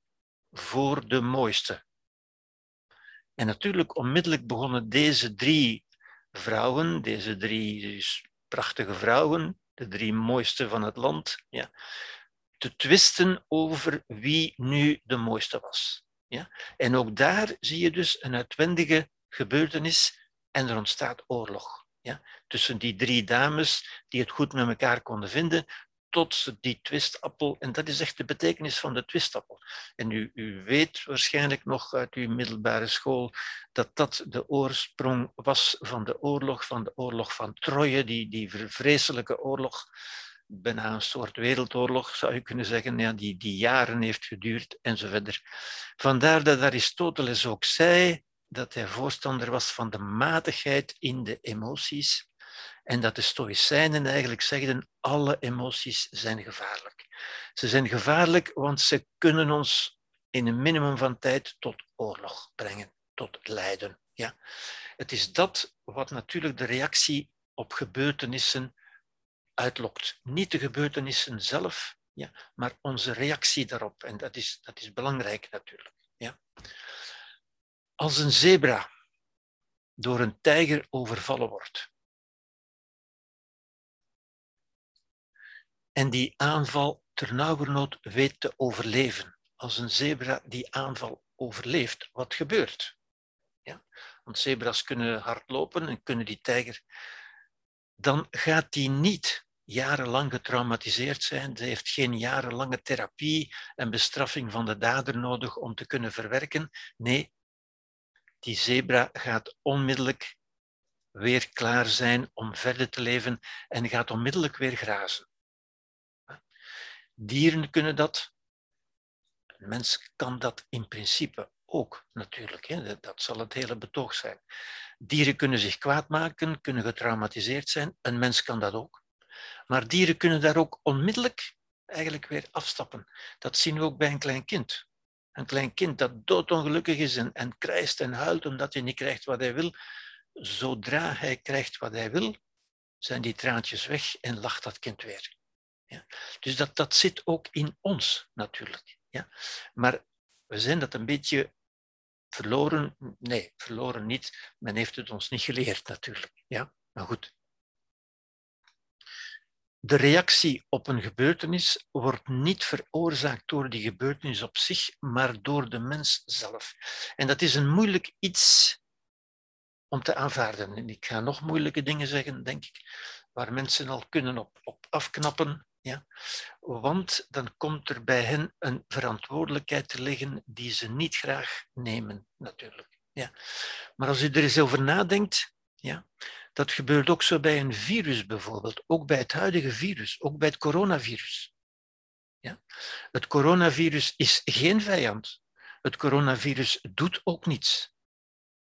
voor de mooiste. En natuurlijk, onmiddellijk begonnen deze drie vrouwen, deze drie prachtige vrouwen, de drie mooiste van het land, ja, te twisten over wie nu de mooiste was. Ja? En ook daar zie je dus een uitwendige gebeurtenis en er ontstaat oorlog. Ja? Tussen die drie dames die het goed met elkaar konden vinden, tot die twistappel. En dat is echt de betekenis van de twistappel. En u, u weet waarschijnlijk nog uit uw middelbare school dat dat de oorsprong was van de oorlog, van de oorlog van Troje, die, die vreselijke oorlog bijna een soort wereldoorlog, zou je kunnen zeggen, ja, die, die jaren heeft geduurd en zo verder. Vandaar dat Aristoteles ook zei dat hij voorstander was van de matigheid in de emoties en dat de Stoïcijnen eigenlijk zeggen, alle emoties zijn gevaarlijk. Ze zijn gevaarlijk, want ze kunnen ons in een minimum van tijd tot oorlog brengen, tot lijden. Ja? Het is dat wat natuurlijk de reactie op gebeurtenissen uitlokt. Niet de gebeurtenissen zelf, ja, maar onze reactie daarop. En dat is, dat is belangrijk natuurlijk. Ja. Als een zebra door een tijger overvallen wordt en die aanval ternauwernood weet te overleven, als een zebra die aanval overleeft, wat gebeurt? Ja? Want zebra's kunnen hard lopen en kunnen die tijger dan gaat die niet jarenlang getraumatiseerd zijn. Ze heeft geen jarenlange therapie en bestraffing van de dader nodig om te kunnen verwerken. Nee, die zebra gaat onmiddellijk weer klaar zijn om verder te leven en gaat onmiddellijk weer grazen. Dieren kunnen dat. Een mens kan dat in principe ook natuurlijk. Hè. Dat zal het hele betoog zijn. Dieren kunnen zich kwaad maken, kunnen getraumatiseerd zijn. Een mens kan dat ook. Maar dieren kunnen daar ook onmiddellijk eigenlijk weer afstappen. Dat zien we ook bij een klein kind. Een klein kind dat doodongelukkig is en, en krijst en huilt omdat hij niet krijgt wat hij wil. Zodra hij krijgt wat hij wil, zijn die traantjes weg en lacht dat kind weer. Dus dat, dat zit ook in ons natuurlijk. Ja. Maar we zijn dat een beetje verloren. Nee, verloren niet. Men heeft het ons niet geleerd natuurlijk. Ja. Maar goed, de reactie op een gebeurtenis wordt niet veroorzaakt door die gebeurtenis op zich, maar door de mens zelf. En dat is een moeilijk iets om te aanvaarden. En ik ga nog moeilijke dingen zeggen, denk ik, waar mensen al kunnen op, op afknappen. Ja? Want dan komt er bij hen een verantwoordelijkheid te liggen die ze niet graag nemen, natuurlijk. Ja. Maar als u er eens over nadenkt, ja, dat gebeurt ook zo bij een virus bijvoorbeeld, ook bij het huidige virus, ook bij het coronavirus. Ja? Het coronavirus is geen vijand. Het coronavirus doet ook niets.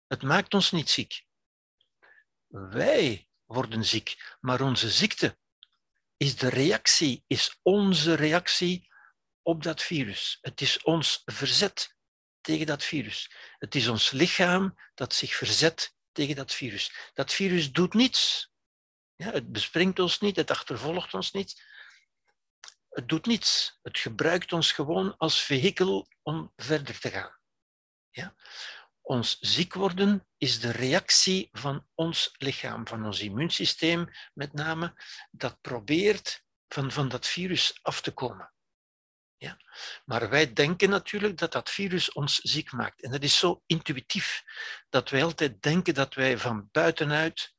Het maakt ons niet ziek. Wij worden ziek, maar onze ziekte is de reactie, is onze reactie op dat virus. Het is ons verzet tegen dat virus. Het is ons lichaam dat zich verzet tegen dat virus. Dat virus doet niets. Ja, het bespringt ons niet, het achtervolgt ons niet. Het doet niets. Het gebruikt ons gewoon als vehikel om verder te gaan. Ja? Ons ziek worden is de reactie van ons lichaam, van ons immuunsysteem met name, dat probeert van, van dat virus af te komen. Ja? Maar wij denken natuurlijk dat dat virus ons ziek maakt. En dat is zo intuïtief dat wij altijd denken dat wij van buitenuit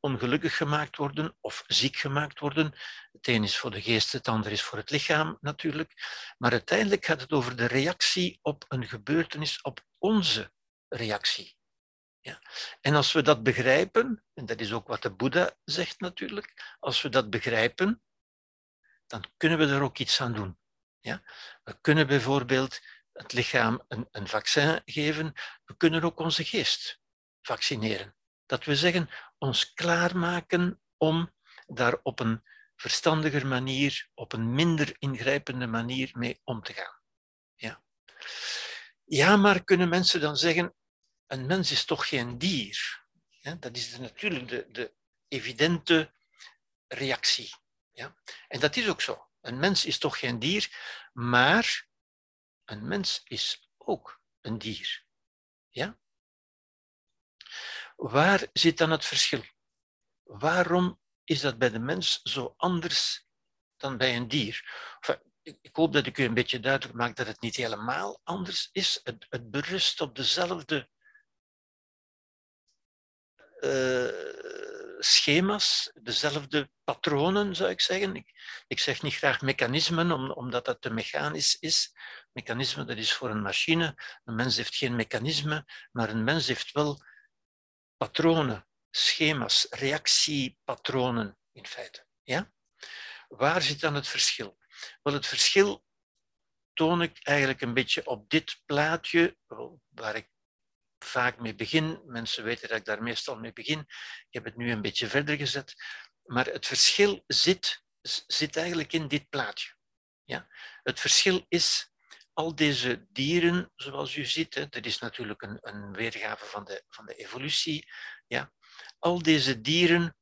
ongelukkig gemaakt worden of ziek gemaakt worden. Het een is voor de geest, het ander is voor het lichaam natuurlijk. Maar uiteindelijk gaat het over de reactie op een gebeurtenis, op onze reactie. Ja. En als we dat begrijpen, en dat is ook wat de Boeddha zegt natuurlijk, als we dat begrijpen, dan kunnen we er ook iets aan doen. Ja? We kunnen bijvoorbeeld het lichaam een, een vaccin geven. We kunnen ook onze geest vaccineren. Dat we zeggen, ons klaarmaken om daar op een verstandiger manier, op een minder ingrijpende manier mee om te gaan. Ja. Ja, maar kunnen mensen dan zeggen, een mens is toch geen dier? Ja, dat is natuurlijk de, de evidente reactie. Ja? En dat is ook zo. Een mens is toch geen dier, maar een mens is ook een dier. Ja? Waar zit dan het verschil? Waarom is dat bij de mens zo anders dan bij een dier? ik hoop dat ik u een beetje duidelijk maak dat het niet helemaal anders is. Het, het berust op dezelfde uh, schema's, dezelfde patronen, zou ik zeggen. Ik, ik zeg niet graag mechanismen, om, omdat dat te mechanisch is. Mechanisme, dat is voor een machine. Een mens heeft geen mechanisme, maar een mens heeft wel patronen, schema's, reactiepatronen in feite. Ja? Waar zit dan het verschil? Wel, het verschil toon ik eigenlijk een beetje op dit plaatje, waar ik vaak mee begin. Mensen weten dat ik daar meestal mee begin. Ik heb het nu een beetje verder gezet. Maar het verschil zit, zit eigenlijk in dit plaatje. Ja? Het verschil is al deze dieren, zoals u ziet, hè, dat is natuurlijk een, een weergave van de, van de evolutie. Ja? Al deze dieren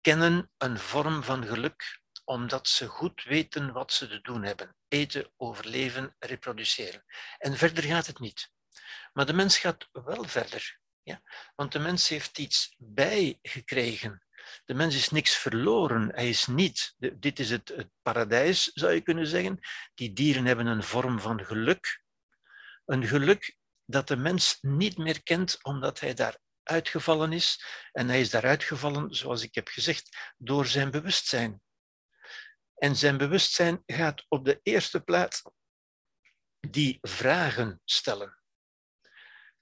kennen een vorm van geluk omdat ze goed weten wat ze te doen hebben. Eten, overleven, reproduceren. En verder gaat het niet. Maar de mens gaat wel verder. Ja? Want de mens heeft iets bijgekregen. De mens is niks verloren, hij is niet. dit is het, het paradijs, zou je kunnen zeggen. Die dieren hebben een vorm van geluk. Een geluk dat de mens niet meer kent omdat hij daar uitgevallen is. En hij is daar uitgevallen, zoals ik heb gezegd, door zijn bewustzijn. En zijn bewustzijn gaat op de eerste plaats die vragen stellen.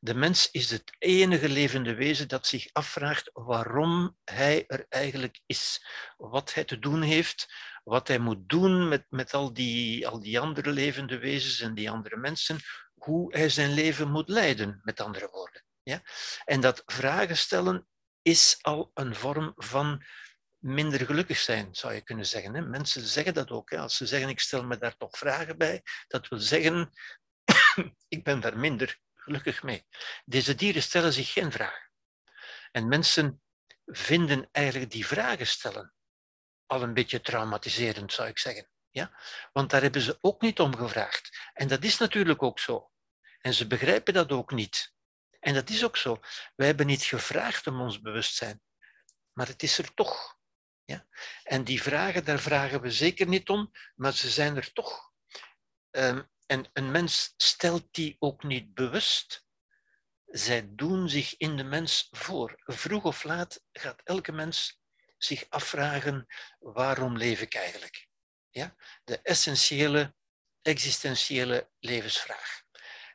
De mens is het enige levende wezen dat zich afvraagt waarom hij er eigenlijk is, wat hij te doen heeft, wat hij moet doen met, met al, die, al die andere levende wezens en die andere mensen, hoe hij zijn leven moet leiden, met andere woorden. Ja? En dat vragen stellen is al een vorm van minder gelukkig zijn, zou je kunnen zeggen. Hè? Mensen zeggen dat ook. Hè? Als ze zeggen, ik stel me daar toch vragen bij, dat wil zeggen, ik ben daar minder gelukkig mee. Deze dieren stellen zich geen vragen. En mensen vinden eigenlijk die vragen stellen al een beetje traumatiserend, zou ik zeggen. Ja? Want daar hebben ze ook niet om gevraagd. En dat is natuurlijk ook zo. En ze begrijpen dat ook niet. En dat is ook zo. Wij hebben niet gevraagd om ons bewustzijn, maar het is er toch. Ja? En die vragen, daar vragen we zeker niet om, maar ze zijn er toch. Um, en een mens stelt die ook niet bewust. Zij doen zich in de mens voor. Vroeg of laat gaat elke mens zich afvragen, waarom leef ik eigenlijk? Ja? De essentiële, existentiële levensvraag.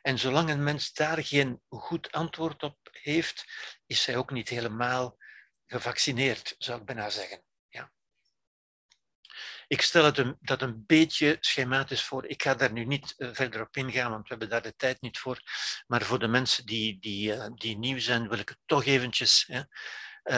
En zolang een mens daar geen goed antwoord op heeft, is hij ook niet helemaal gevaccineerd, zou ik bijna zeggen. Ik stel het dat een beetje schematisch voor. Ik ga daar nu niet eh, verder op ingaan, want we hebben daar de tijd niet voor. Maar voor de mensen die, die, uh, die nieuw zijn, wil ik het toch eventjes. Hè.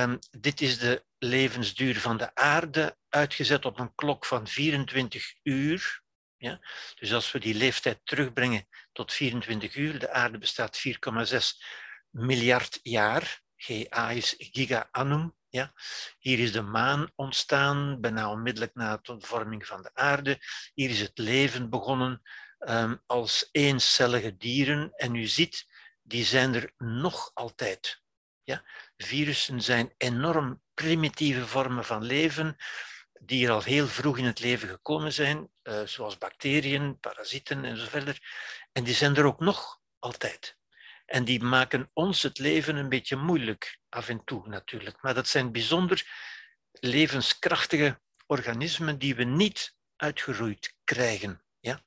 Um, dit is de levensduur van de aarde, uitgezet op een klok van 24 uur. Ja? Dus als we die leeftijd terugbrengen tot 24 uur, de aarde bestaat 4,6 miljard jaar. GA is giga annum. Ja? Hier is de maan ontstaan, bijna onmiddellijk na de vorming van de aarde. Hier is het leven begonnen um, als eencellige dieren. En u ziet, die zijn er nog altijd. Ja? Virussen zijn enorm primitieve vormen van leven, die er al heel vroeg in het leven gekomen zijn, uh, zoals bacteriën, parasieten en zo verder. En die zijn er ook nog altijd. En die maken ons het leven een beetje moeilijk, af en toe natuurlijk. Maar dat zijn bijzonder levenskrachtige organismen die we niet uitgeroeid krijgen. Ja?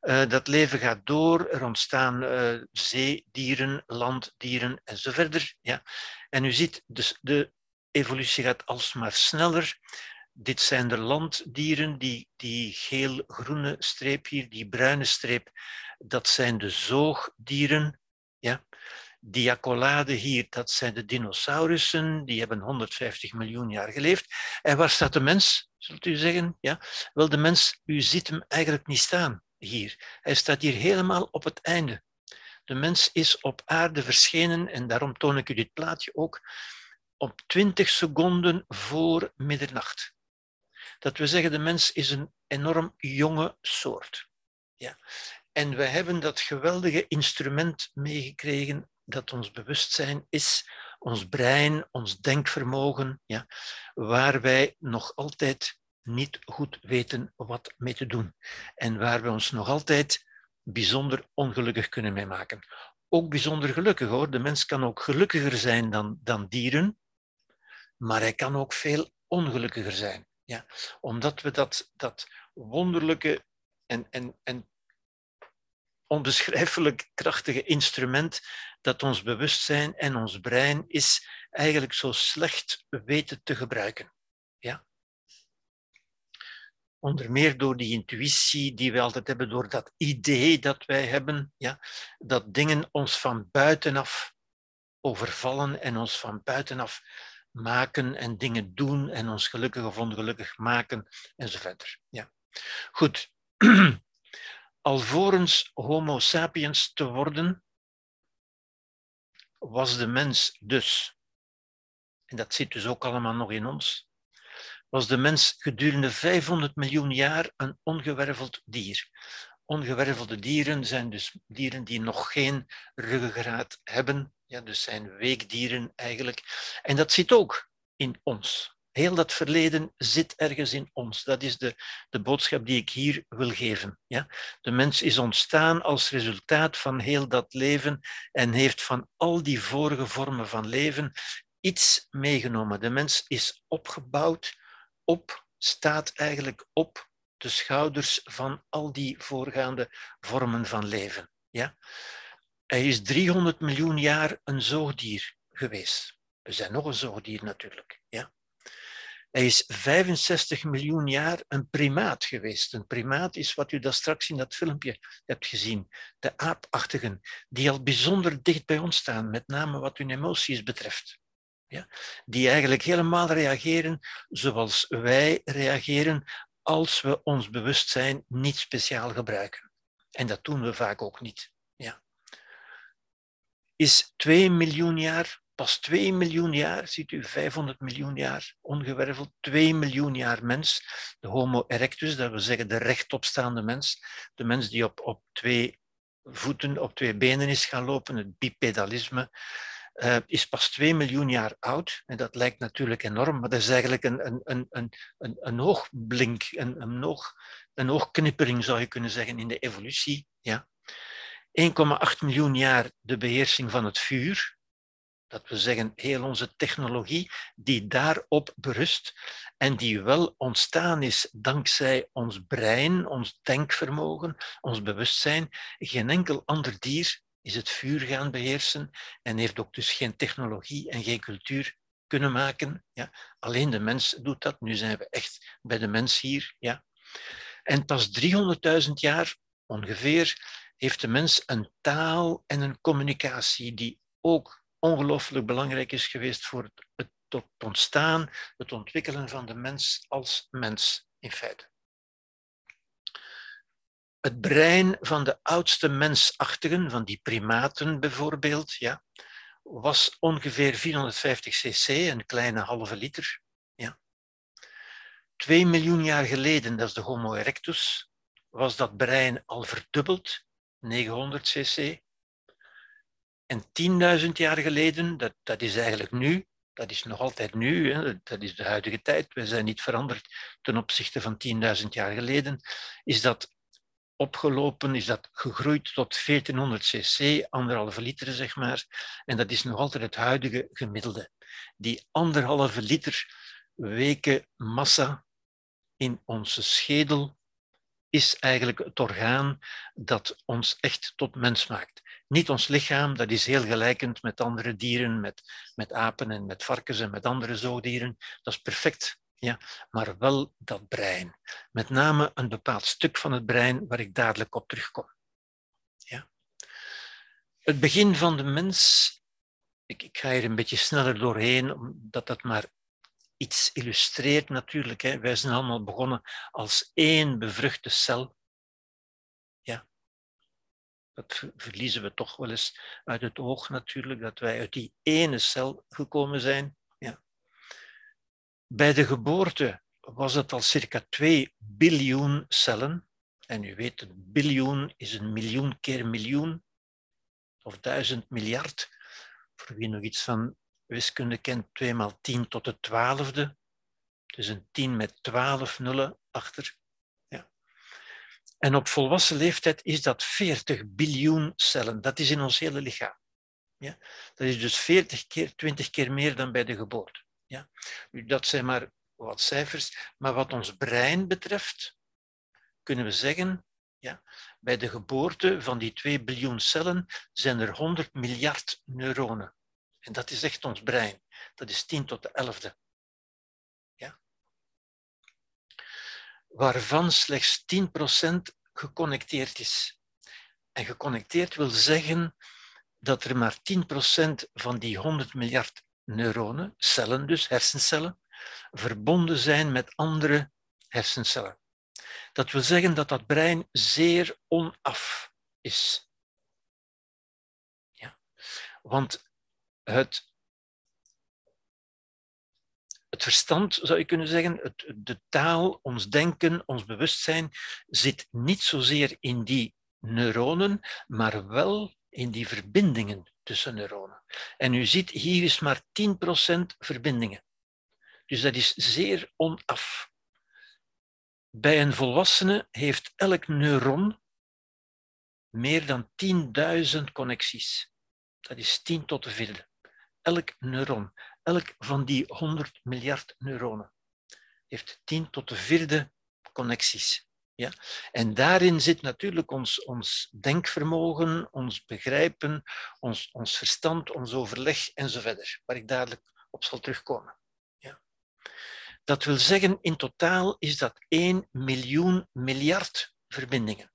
Uh, dat leven gaat door, er ontstaan uh, zeedieren, landdieren en verder. Ja? En u ziet, dus de evolutie gaat alsmaar sneller. Dit zijn de landdieren, die, die geel-groene streep hier, die bruine streep, dat zijn de zoogdieren. Ja? Die accolade hier, dat zijn de dinosaurussen, die hebben 150 miljoen jaar geleefd. En waar staat de mens, zult u zeggen? Ja? Wel, de mens, u ziet hem eigenlijk niet staan hier. Hij staat hier helemaal op het einde. De mens is op aarde verschenen, en daarom toon ik u dit plaatje ook, op 20 seconden voor middernacht. Dat we zeggen, de mens is een enorm jonge soort. Ja. En we hebben dat geweldige instrument meegekregen dat ons bewustzijn is, ons brein, ons denkvermogen, ja, waar wij nog altijd niet goed weten wat mee te doen. En waar we ons nog altijd bijzonder ongelukkig kunnen mee maken. Ook bijzonder gelukkig hoor. De mens kan ook gelukkiger zijn dan, dan dieren, maar hij kan ook veel ongelukkiger zijn. Ja, omdat we dat, dat wonderlijke en, en, en onbeschrijfelijk krachtige instrument dat ons bewustzijn en ons brein is, eigenlijk zo slecht weten te gebruiken. Ja? Onder meer door die intuïtie die we altijd hebben, door dat idee dat wij hebben, ja? dat dingen ons van buitenaf overvallen en ons van buitenaf maken en dingen doen en ons gelukkig of ongelukkig maken enzovoort. Ja. Goed. Alvorens Homo sapiens te worden, was de mens dus, en dat zit dus ook allemaal nog in ons, was de mens gedurende 500 miljoen jaar een ongewerveld dier. Ongewervelde dieren zijn dus dieren die nog geen ruggengraat hebben, ja, dus zijn weekdieren eigenlijk. En dat zit ook in ons. Heel dat verleden zit ergens in ons. Dat is de, de boodschap die ik hier wil geven. Ja? De mens is ontstaan als resultaat van heel dat leven en heeft van al die vorige vormen van leven iets meegenomen. De mens is opgebouwd op, staat eigenlijk op de schouders van al die voorgaande vormen van leven. Ja? Hij is 300 miljoen jaar een zoogdier geweest. We zijn nog een zoogdier natuurlijk. Ja? Hij is 65 miljoen jaar een primaat geweest. Een primaat is wat u daar straks in dat filmpje hebt gezien. De aapachtigen, die al bijzonder dicht bij ons staan, met name wat hun emoties betreft. Ja? Die eigenlijk helemaal reageren zoals wij reageren als we ons bewustzijn niet speciaal gebruiken. En dat doen we vaak ook niet. Ja. Is 2 miljoen jaar pas 2 miljoen jaar, ziet u 500 miljoen jaar ongewerveld, 2 miljoen jaar mens, de Homo erectus, dat wil zeggen de rechtopstaande mens, de mens die op, op twee voeten, op twee benen is gaan lopen, het bipedalisme, uh, is pas 2 miljoen jaar oud. En dat lijkt natuurlijk enorm, maar dat is eigenlijk een, een, een, een, een, een oogblink, een, een, oog, een oogknippering zou je kunnen zeggen in de evolutie. Ja. 1,8 miljoen jaar de beheersing van het vuur, dat we zeggen, heel onze technologie die daarop berust en die wel ontstaan is dankzij ons brein, ons denkvermogen, ons bewustzijn. Geen enkel ander dier is het vuur gaan beheersen en heeft ook dus geen technologie en geen cultuur kunnen maken. Ja. Alleen de mens doet dat. Nu zijn we echt bij de mens hier. Ja. En pas 300.000 jaar ongeveer heeft de mens een taal en een communicatie die ook ongelooflijk belangrijk is geweest voor het, ontstaan, het ontwikkelen van de mens als mens in feite. Het brein van de oudste mensachtigen, van die primaten bijvoorbeeld, ja, was ongeveer 450 cc, een kleine halve liter. Ja. Twee miljoen jaar geleden, dat is de Homo erectus, was dat brein al verdubbeld, 900 cc. En 10.000 jaar geleden, dat, dat is eigenlijk nu, dat is nog altijd nu, hè, dat is de huidige tijd, we zijn niet veranderd ten opzichte van 10.000 jaar geleden, is dat opgelopen, is dat gegroeid tot 1400 cc, anderhalve liter zeg maar, en dat is nog altijd het huidige gemiddelde. Die anderhalve liter weken massa in onze schedel is eigenlijk het orgaan dat ons echt tot mens maakt. Niet ons lichaam, dat is heel gelijkend met andere dieren, met, met apen en met varkens en met andere zoogdieren. Dat is perfect. Ja, maar wel dat brein. Met name een bepaald stuk van het brein waar ik dadelijk op terugkom. Ja. Het begin van de mens, ik, ik ga hier een beetje sneller doorheen, omdat dat maar iets illustreert natuurlijk. Hè. Wij zijn allemaal begonnen als één bevruchte cel Dat verliezen we toch wel eens uit het oog natuurlijk, dat wij uit die ene cel gekomen zijn. Ja. Bij de geboorte was het al circa 2 biljoen cellen. En u weet, een biljoen is een miljoen keer miljoen, of duizend miljard. Voor wie nog iets van wiskunde kent, 2 maal 10 tot de twaalfde. Dus een 10 met 12 nullen achter. En op volwassen leeftijd is dat 40 biljoen cellen. Dat is in ons hele lichaam. Ja. Dat is dus 40 keer, 20 keer meer dan bij de geboorte. Ja. Dat zijn maar wat cijfers. Maar wat ons brein betreft, kunnen we zeggen, ja, bij de geboorte van die 2 biljoen cellen zijn er 100 miljard neuronen. En dat is echt ons brein. Dat is 10 tot de 11e. Waarvan slechts 10% geconnecteerd is. En geconnecteerd wil zeggen dat er maar 10% van die 100 miljard neuronen, cellen dus, hersencellen, verbonden zijn met andere hersencellen. Dat wil zeggen dat dat brein zeer onaf is. Ja. Want het, het verstand, zou je kunnen zeggen, het, de taal, ons denken, ons bewustzijn, zit niet zozeer in die neuronen, maar wel in die verbindingen tussen neuronen. En u ziet, hier is maar 10% verbindingen. Dus dat is zeer onaf. Bij een volwassene heeft elk neuron meer dan 10.000 connecties. Dat is 10 tot de vierde. Elk neuron, elk van die 100 miljard neuronen, heeft 10 tot de vierde connecties. Ja? En daarin zit natuurlijk ons, ons denkvermogen, ons begrijpen, ons, ons verstand, ons overleg enzovoort, waar ik dadelijk op zal terugkomen. Dat wil zeggen, in totaal is dat 1 miljoen miljard verbindingen.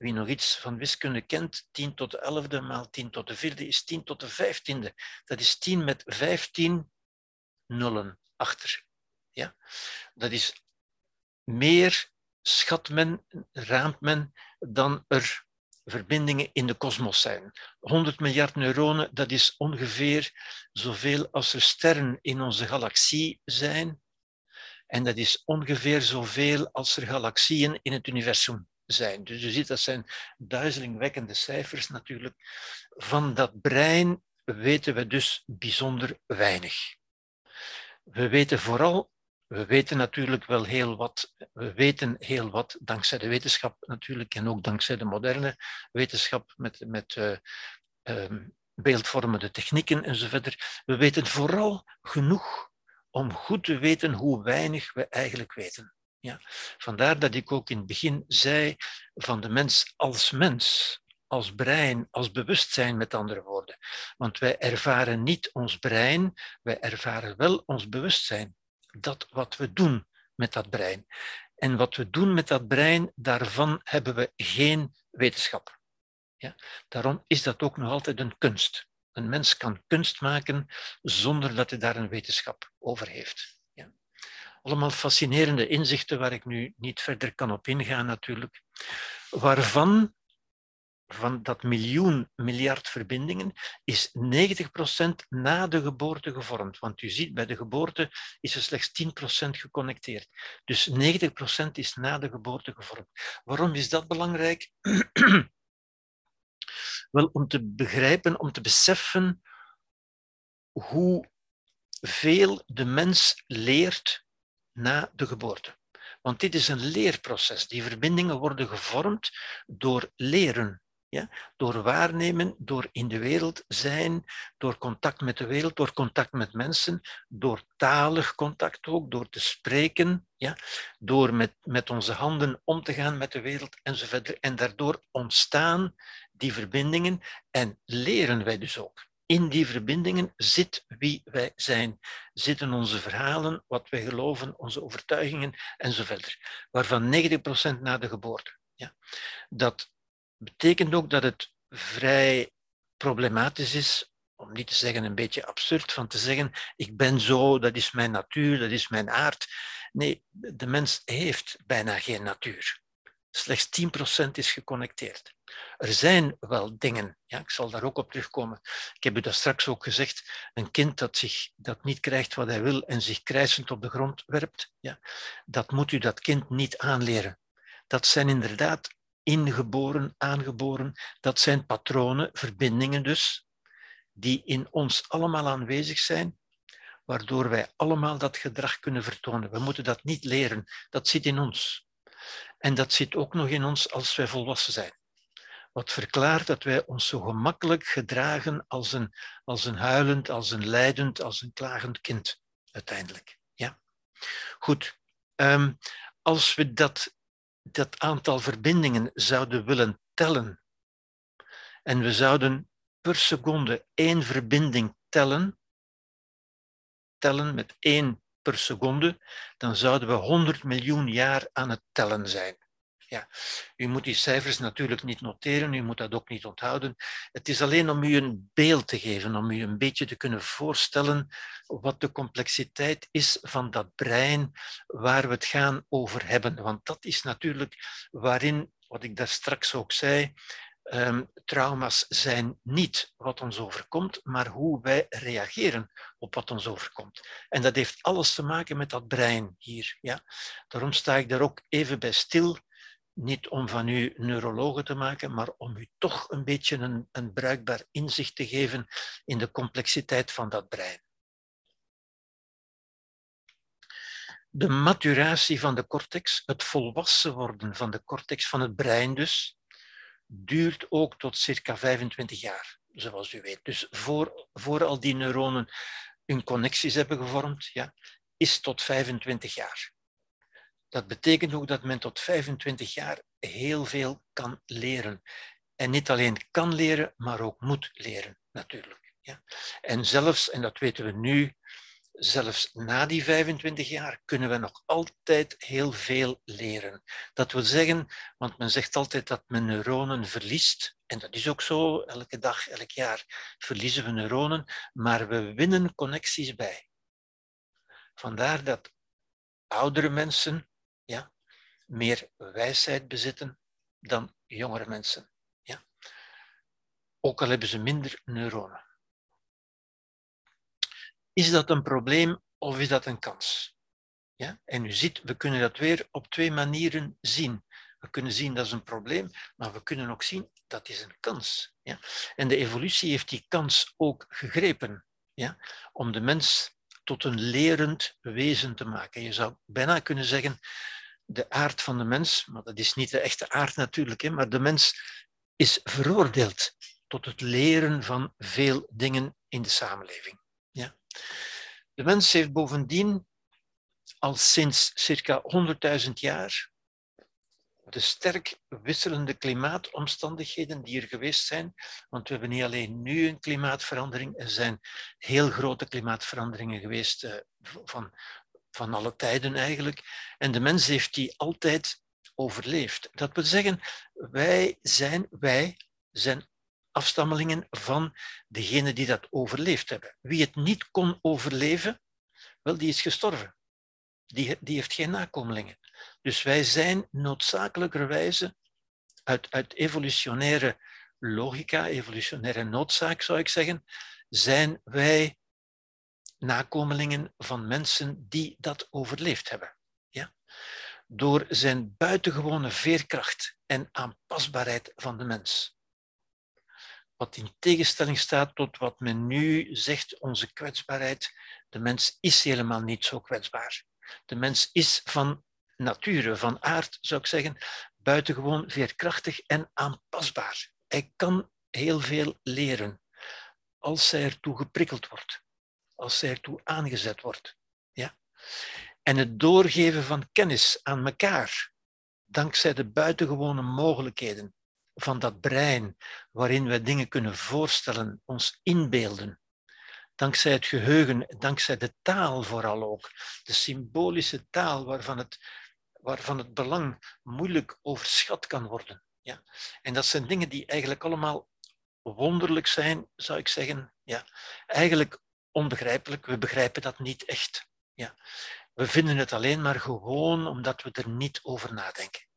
Wie nog iets van wiskunde kent, 10 tot de 11e maal 10 tot de 4e is 10 tot de 15e. Dat is 10 met 15 nullen achter. Ja? Dat is meer, schat men, raamt men, dan er verbindingen in de kosmos zijn. 100 miljard neuronen, dat is ongeveer zoveel als er sterren in onze galaxie zijn. En dat is ongeveer zoveel als er galaxieën in het universum zijn. Dus je ziet, dat zijn duizelingwekkende cijfers natuurlijk. Van dat brein weten we dus bijzonder weinig. We weten vooral we weten natuurlijk wel heel wat. We weten heel wat dankzij de wetenschap natuurlijk en ook dankzij de moderne wetenschap met, met uh, um, beeldvormende technieken enzovoort. We weten vooral genoeg om goed te weten hoe weinig we eigenlijk weten. Ja. Vandaar dat ik ook in het begin zei van de mens als mens, als brein, als bewustzijn met andere woorden. Want wij ervaren niet ons brein, wij ervaren wel ons bewustzijn dat wat we doen met dat brein. En wat we doen met dat brein, daarvan hebben we geen wetenschap. Ja? Daarom is dat ook nog altijd een kunst. Een mens kan kunst maken zonder dat hij daar een wetenschap over heeft. Allemaal fascinerende inzichten waar ik nu niet verder kan op ingaan natuurlijk. Waarvan van dat miljoen miljard verbindingen is 90% na de geboorte gevormd. Want u ziet, bij de geboorte is er slechts 10% geconnecteerd. Dus 90% is na de geboorte gevormd. Waarom is dat belangrijk? Wel, om te begrijpen, om te beseffen hoe veel de mens leert na de geboorte. Want dit is een leerproces. Die verbindingen worden gevormd door leren. Ja? Door waarnemen, door in de wereld zijn, door contact met de wereld, door contact met mensen, door talig contact ook, door te spreken, ja? door met, met onze handen om te gaan met de wereld enzovoort. En daardoor ontstaan die verbindingen en leren wij dus ook. In die verbindingen zit wie wij zijn, zitten onze verhalen, wat wij geloven, onze overtuigingen enzovoort. Waarvan 90% na de geboorte. Ja. Dat betekent ook dat het vrij problematisch is, om niet te zeggen een beetje absurd, van te zeggen, ik ben zo, dat is mijn natuur, dat is mijn aard. Nee, de mens heeft bijna geen natuur. Slechts 10% is geconnecteerd. Er zijn wel dingen, ja, ik zal daar ook op terugkomen. Ik heb u dat straks ook gezegd, een kind dat, zich, dat niet krijgt wat hij wil en zich krijsend op de grond werpt, ja, dat moet u dat kind niet aanleren. Dat zijn inderdaad ingeboren, aangeboren, dat zijn patronen, verbindingen dus, die in ons allemaal aanwezig zijn, waardoor wij allemaal dat gedrag kunnen vertonen. We moeten dat niet leren, dat zit in ons. En dat zit ook nog in ons als wij volwassen zijn. Wat verklaart dat wij ons zo gemakkelijk gedragen als een, als een huilend, als een lijdend, als een klagend kind, uiteindelijk. Ja. Goed, um, als we dat, dat aantal verbindingen zouden willen tellen en we zouden per seconde één verbinding tellen, tellen met één per seconde, dan zouden we 100 miljoen jaar aan het tellen zijn. Ja, u moet die cijfers natuurlijk niet noteren, u moet dat ook niet onthouden. Het is alleen om u een beeld te geven, om u een beetje te kunnen voorstellen wat de complexiteit is van dat brein waar we het gaan over hebben. Want dat is natuurlijk waarin, wat ik daar straks ook zei, um, trauma's zijn niet wat ons overkomt, maar hoe wij reageren op wat ons overkomt. En dat heeft alles te maken met dat brein hier. Ja? Daarom sta ik daar ook even bij stil. Niet om van u neurologen te maken, maar om u toch een beetje een, een bruikbaar inzicht te geven in de complexiteit van dat brein. De maturatie van de cortex, het volwassen worden van de cortex, van het brein dus, duurt ook tot circa 25 jaar, zoals u weet. Dus voor, voor al die neuronen hun connecties hebben gevormd, ja, is tot 25 jaar. Dat betekent ook dat men tot 25 jaar heel veel kan leren. En niet alleen kan leren, maar ook moet leren, natuurlijk. Ja. En zelfs, en dat weten we nu, zelfs na die 25 jaar kunnen we nog altijd heel veel leren. Dat wil zeggen, want men zegt altijd dat men neuronen verliest. En dat is ook zo, elke dag, elk jaar verliezen we neuronen, maar we winnen connecties bij. Vandaar dat oudere mensen ja, meer wijsheid bezitten dan jongere mensen. Ja. Ook al hebben ze minder neuronen. Is dat een probleem of is dat een kans? Ja? En u ziet, we kunnen dat weer op twee manieren zien. We kunnen zien dat is een probleem, maar we kunnen ook zien dat is een kans. Ja? En de evolutie heeft die kans ook gegrepen ja? om de mens tot een lerend wezen te maken. Je zou bijna kunnen zeggen, de aard van de mens, maar dat is niet de echte aard natuurlijk, hè, maar de mens is veroordeeld tot het leren van veel dingen in de samenleving. Ja. De mens heeft bovendien al sinds circa 100.000 jaar de sterk wisselende klimaatomstandigheden die er geweest zijn, want we hebben niet alleen nu een klimaatverandering, er zijn heel grote klimaatveranderingen geweest uh, van, van alle tijden eigenlijk. En de mens heeft die altijd overleefd. Dat wil zeggen, wij zijn, wij zijn afstammelingen van degenen die dat overleefd hebben. Wie het niet kon overleven, wel, die is gestorven. Die, die heeft geen nakomelingen. Dus wij zijn noodzakelijkerwijze uit, uit evolutionaire logica, evolutionaire noodzaak zou ik zeggen, zijn wij nakomelingen van mensen die dat overleefd hebben. Ja? Door zijn buitengewone veerkracht en aanpasbaarheid van de mens wat in tegenstelling staat tot wat men nu zegt, onze kwetsbaarheid. De mens is helemaal niet zo kwetsbaar. De mens is van nature, van aard zou ik zeggen, buitengewoon veerkrachtig en aanpasbaar. Hij kan heel veel leren als hij ertoe geprikkeld wordt, als hij ertoe aangezet wordt. Ja? En het doorgeven van kennis aan elkaar, dankzij de buitengewone mogelijkheden van dat brein waarin we dingen kunnen voorstellen, ons inbeelden. Dankzij het geheugen, dankzij de taal vooral ook. De symbolische taal waarvan het, waarvan het belang moeilijk overschat kan worden. Ja. En dat zijn dingen die eigenlijk allemaal wonderlijk zijn, zou ik zeggen. Ja. Eigenlijk onbegrijpelijk, we begrijpen dat niet echt. Ja. We vinden het alleen maar gewoon omdat we er niet over nadenken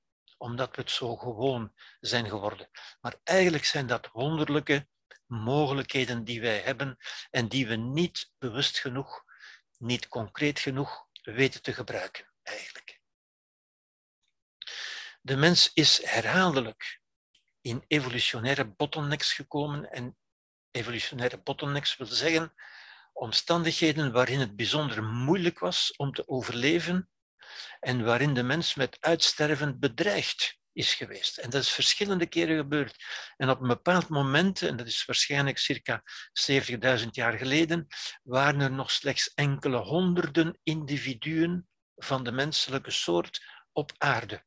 omdat we het zo gewoon zijn geworden. Maar eigenlijk zijn dat wonderlijke mogelijkheden die wij hebben en die we niet bewust genoeg, niet concreet genoeg weten te gebruiken, eigenlijk. De mens is herhaaldelijk in evolutionaire bottlenecks gekomen en evolutionaire bottlenecks wil zeggen omstandigheden waarin het bijzonder moeilijk was om te overleven en waarin de mens met uitsterven bedreigd is geweest. En dat is verschillende keren gebeurd. En op een bepaald moment, en dat is waarschijnlijk circa 70.000 jaar geleden, waren er nog slechts enkele honderden individuen van de menselijke soort op aarde.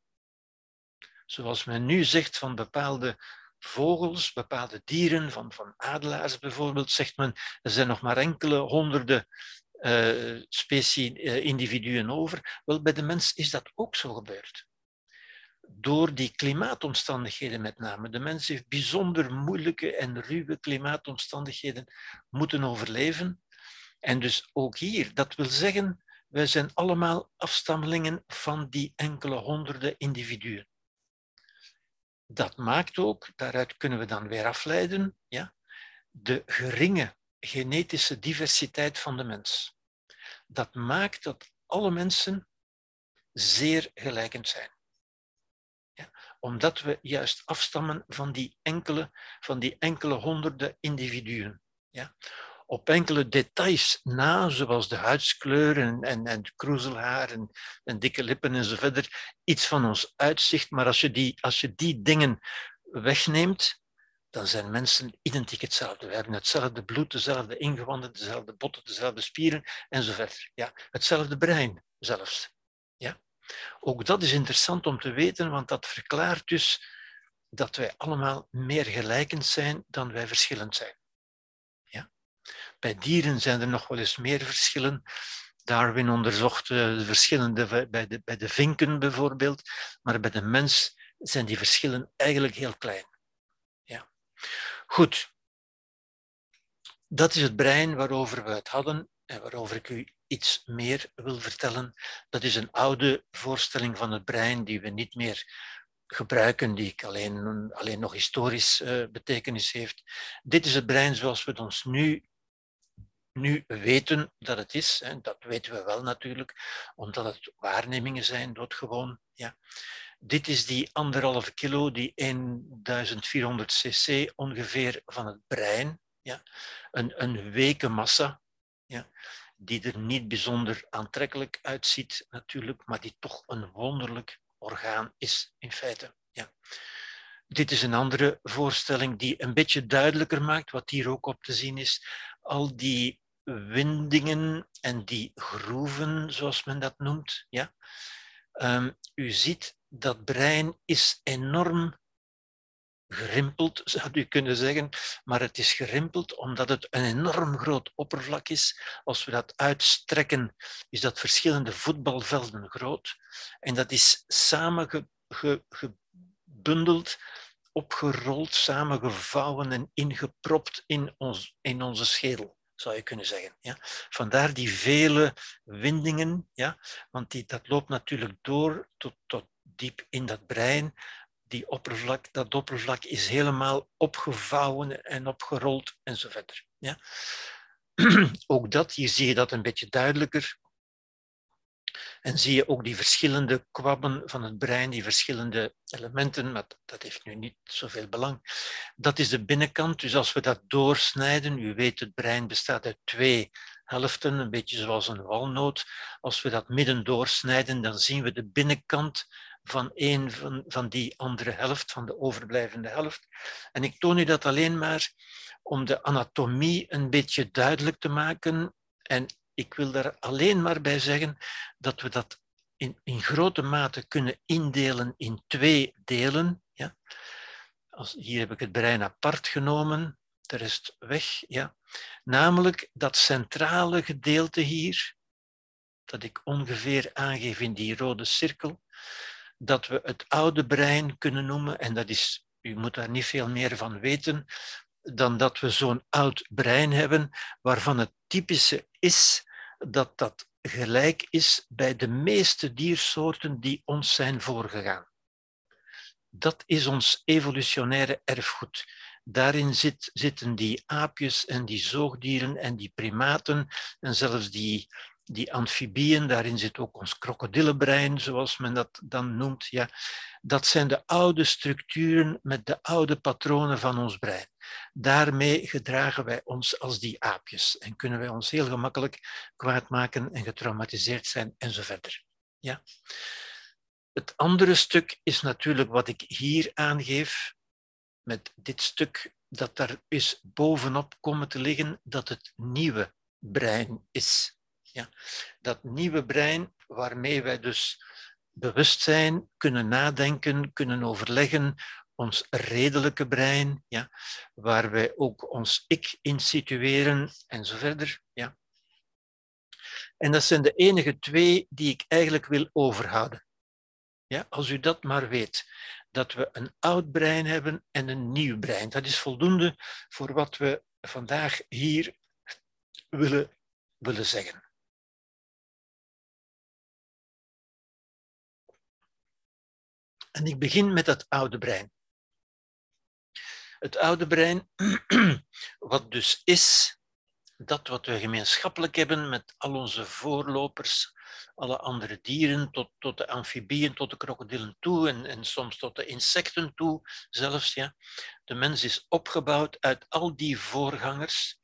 Zoals men nu zegt van bepaalde vogels, bepaalde dieren, van, van adelaars bijvoorbeeld, zegt men, er zijn nog maar enkele honderden uh, specie, uh, individuen over. Wel, bij de mens is dat ook zo gebeurd. Door die klimaatomstandigheden met name. De mens heeft bijzonder moeilijke en ruwe klimaatomstandigheden moeten overleven. En dus ook hier, dat wil zeggen, wij zijn allemaal afstammelingen van die enkele honderden individuen dat maakt ook, daaruit kunnen we dan weer afleiden, ja, de geringe genetische diversiteit van de mens. Dat maakt dat alle mensen zeer gelijkend zijn. Ja, omdat we juist afstammen van die enkele, van die enkele honderden individuen. Ja op enkele details na, zoals de huidskleur en, en, en kroezelhaar en, en dikke lippen enzovoort, iets van ons uitzicht. Maar als je die, als je die dingen wegneemt, dan zijn mensen identiek hetzelfde. We hebben hetzelfde bloed, dezelfde ingewanden, dezelfde botten, dezelfde spieren enzovoort. Ja, hetzelfde brein zelfs. Ja? Ook dat is interessant om te weten, want dat verklaart dus dat wij allemaal meer gelijkend zijn dan wij verschillend zijn. Bij dieren zijn er nog wel eens meer verschillen. Darwin onderzocht de verschillende bij de, bij de vinken bijvoorbeeld, maar bij de mens zijn die verschillen eigenlijk heel klein. Ja. Goed, dat is het brein waarover we het hadden en waarover ik u iets meer wil vertellen. Dat is een oude voorstelling van het brein die we niet meer gebruiken, die ik alleen, alleen nog historisch uh, betekenis heeft. Dit is het brein zoals we het ons nu nu weten dat het is. Hè, dat weten we wel natuurlijk, omdat het waarnemingen zijn, doodgewoon. Ja. Dit is die anderhalve kilo, die 1400 cc ongeveer van het brein. Ja. Een, een weken massa, ja, die er niet bijzonder aantrekkelijk uitziet natuurlijk, maar die toch een wonderlijk orgaan is in feite. Ja. Dit is een andere voorstelling die een beetje duidelijker maakt wat hier ook op te zien is. Al die windingen en die groeven, zoals men dat noemt. Ja? Um, u ziet, dat brein is enorm gerimpeld, zou u kunnen zeggen, maar het is gerimpeld omdat het een enorm groot oppervlak is. Als we dat uitstrekken, is dat verschillende voetbalvelden groot. En dat is samengebundeld, opgerold, samengevouwen en ingepropt in, ons, in onze schedel zou je kunnen zeggen. Ja. Vandaar die vele windingen, ja, want die, dat loopt natuurlijk door tot, tot diep in dat brein. Die oppervlak, dat oppervlak is helemaal opgevouwen en opgerold en zo verder. Ja. Ook dat, hier zie je dat een beetje duidelijker. En zie je ook die verschillende kwabben van het brein, die verschillende elementen, maar dat heeft nu niet zoveel belang. Dat is de binnenkant, dus als we dat doorsnijden, u weet het brein bestaat uit twee helften, een beetje zoals een walnoot. Als we dat midden doorsnijden, dan zien we de binnenkant van een van, van die andere helft, van de overblijvende helft. En ik toon u dat alleen maar om de anatomie een beetje duidelijk te maken en ik wil daar alleen maar bij zeggen dat we dat in, in grote mate kunnen indelen in twee delen. Ja. Als, hier heb ik het brein apart genomen, de rest weg. Ja. Namelijk dat centrale gedeelte hier, dat ik ongeveer aangeef in die rode cirkel, dat we het oude brein kunnen noemen, en dat is, u moet daar niet veel meer van weten, dan dat we zo'n oud brein hebben, waarvan het typische is dat dat gelijk is bij de meeste diersoorten die ons zijn voorgegaan. Dat is ons evolutionaire erfgoed. Daarin zit, zitten die aapjes en die zoogdieren en die primaten en zelfs die, die amfibieën, daarin zit ook ons krokodillenbrein, zoals men dat dan noemt. Ja. Dat zijn de oude structuren met de oude patronen van ons brein. Daarmee gedragen wij ons als die aapjes en kunnen wij ons heel gemakkelijk kwaad maken en getraumatiseerd zijn en zo verder. Ja. Het andere stuk is natuurlijk wat ik hier aangeef, met dit stuk dat daar is bovenop komen te liggen, dat het nieuwe brein is. Ja. Dat nieuwe brein waarmee wij dus bewust zijn, kunnen nadenken, kunnen overleggen, ons redelijke brein, ja, waar wij ook ons ik in situeren en zo verder. Ja. En dat zijn de enige twee die ik eigenlijk wil overhouden. Ja, als u dat maar weet, dat we een oud brein hebben en een nieuw brein. Dat is voldoende voor wat we vandaag hier willen, willen zeggen. En ik begin met het oude brein. Het oude brein, wat dus is dat wat we gemeenschappelijk hebben met al onze voorlopers, alle andere dieren, tot, tot de amfibieën, tot de krokodillen toe en, en soms tot de insecten toe zelfs. Ja. De mens is opgebouwd uit al die voorgangers.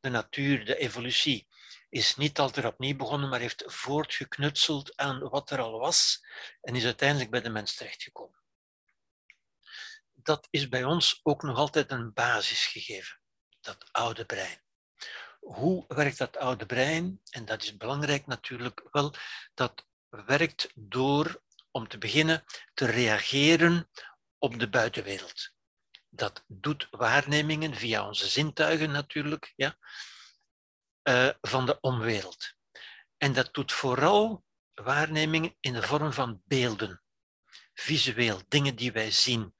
De natuur, de evolutie is niet altijd opnieuw begonnen, maar heeft voortgeknutseld aan wat er al was en is uiteindelijk bij de mens terechtgekomen. Dat is bij ons ook nog altijd een basisgegeven, dat oude brein. Hoe werkt dat oude brein? En dat is belangrijk natuurlijk wel. Dat werkt door, om te beginnen, te reageren op de buitenwereld. Dat doet waarnemingen via onze zintuigen natuurlijk, ja, uh, van de omwereld. En dat doet vooral waarnemingen in de vorm van beelden, visueel, dingen die wij zien.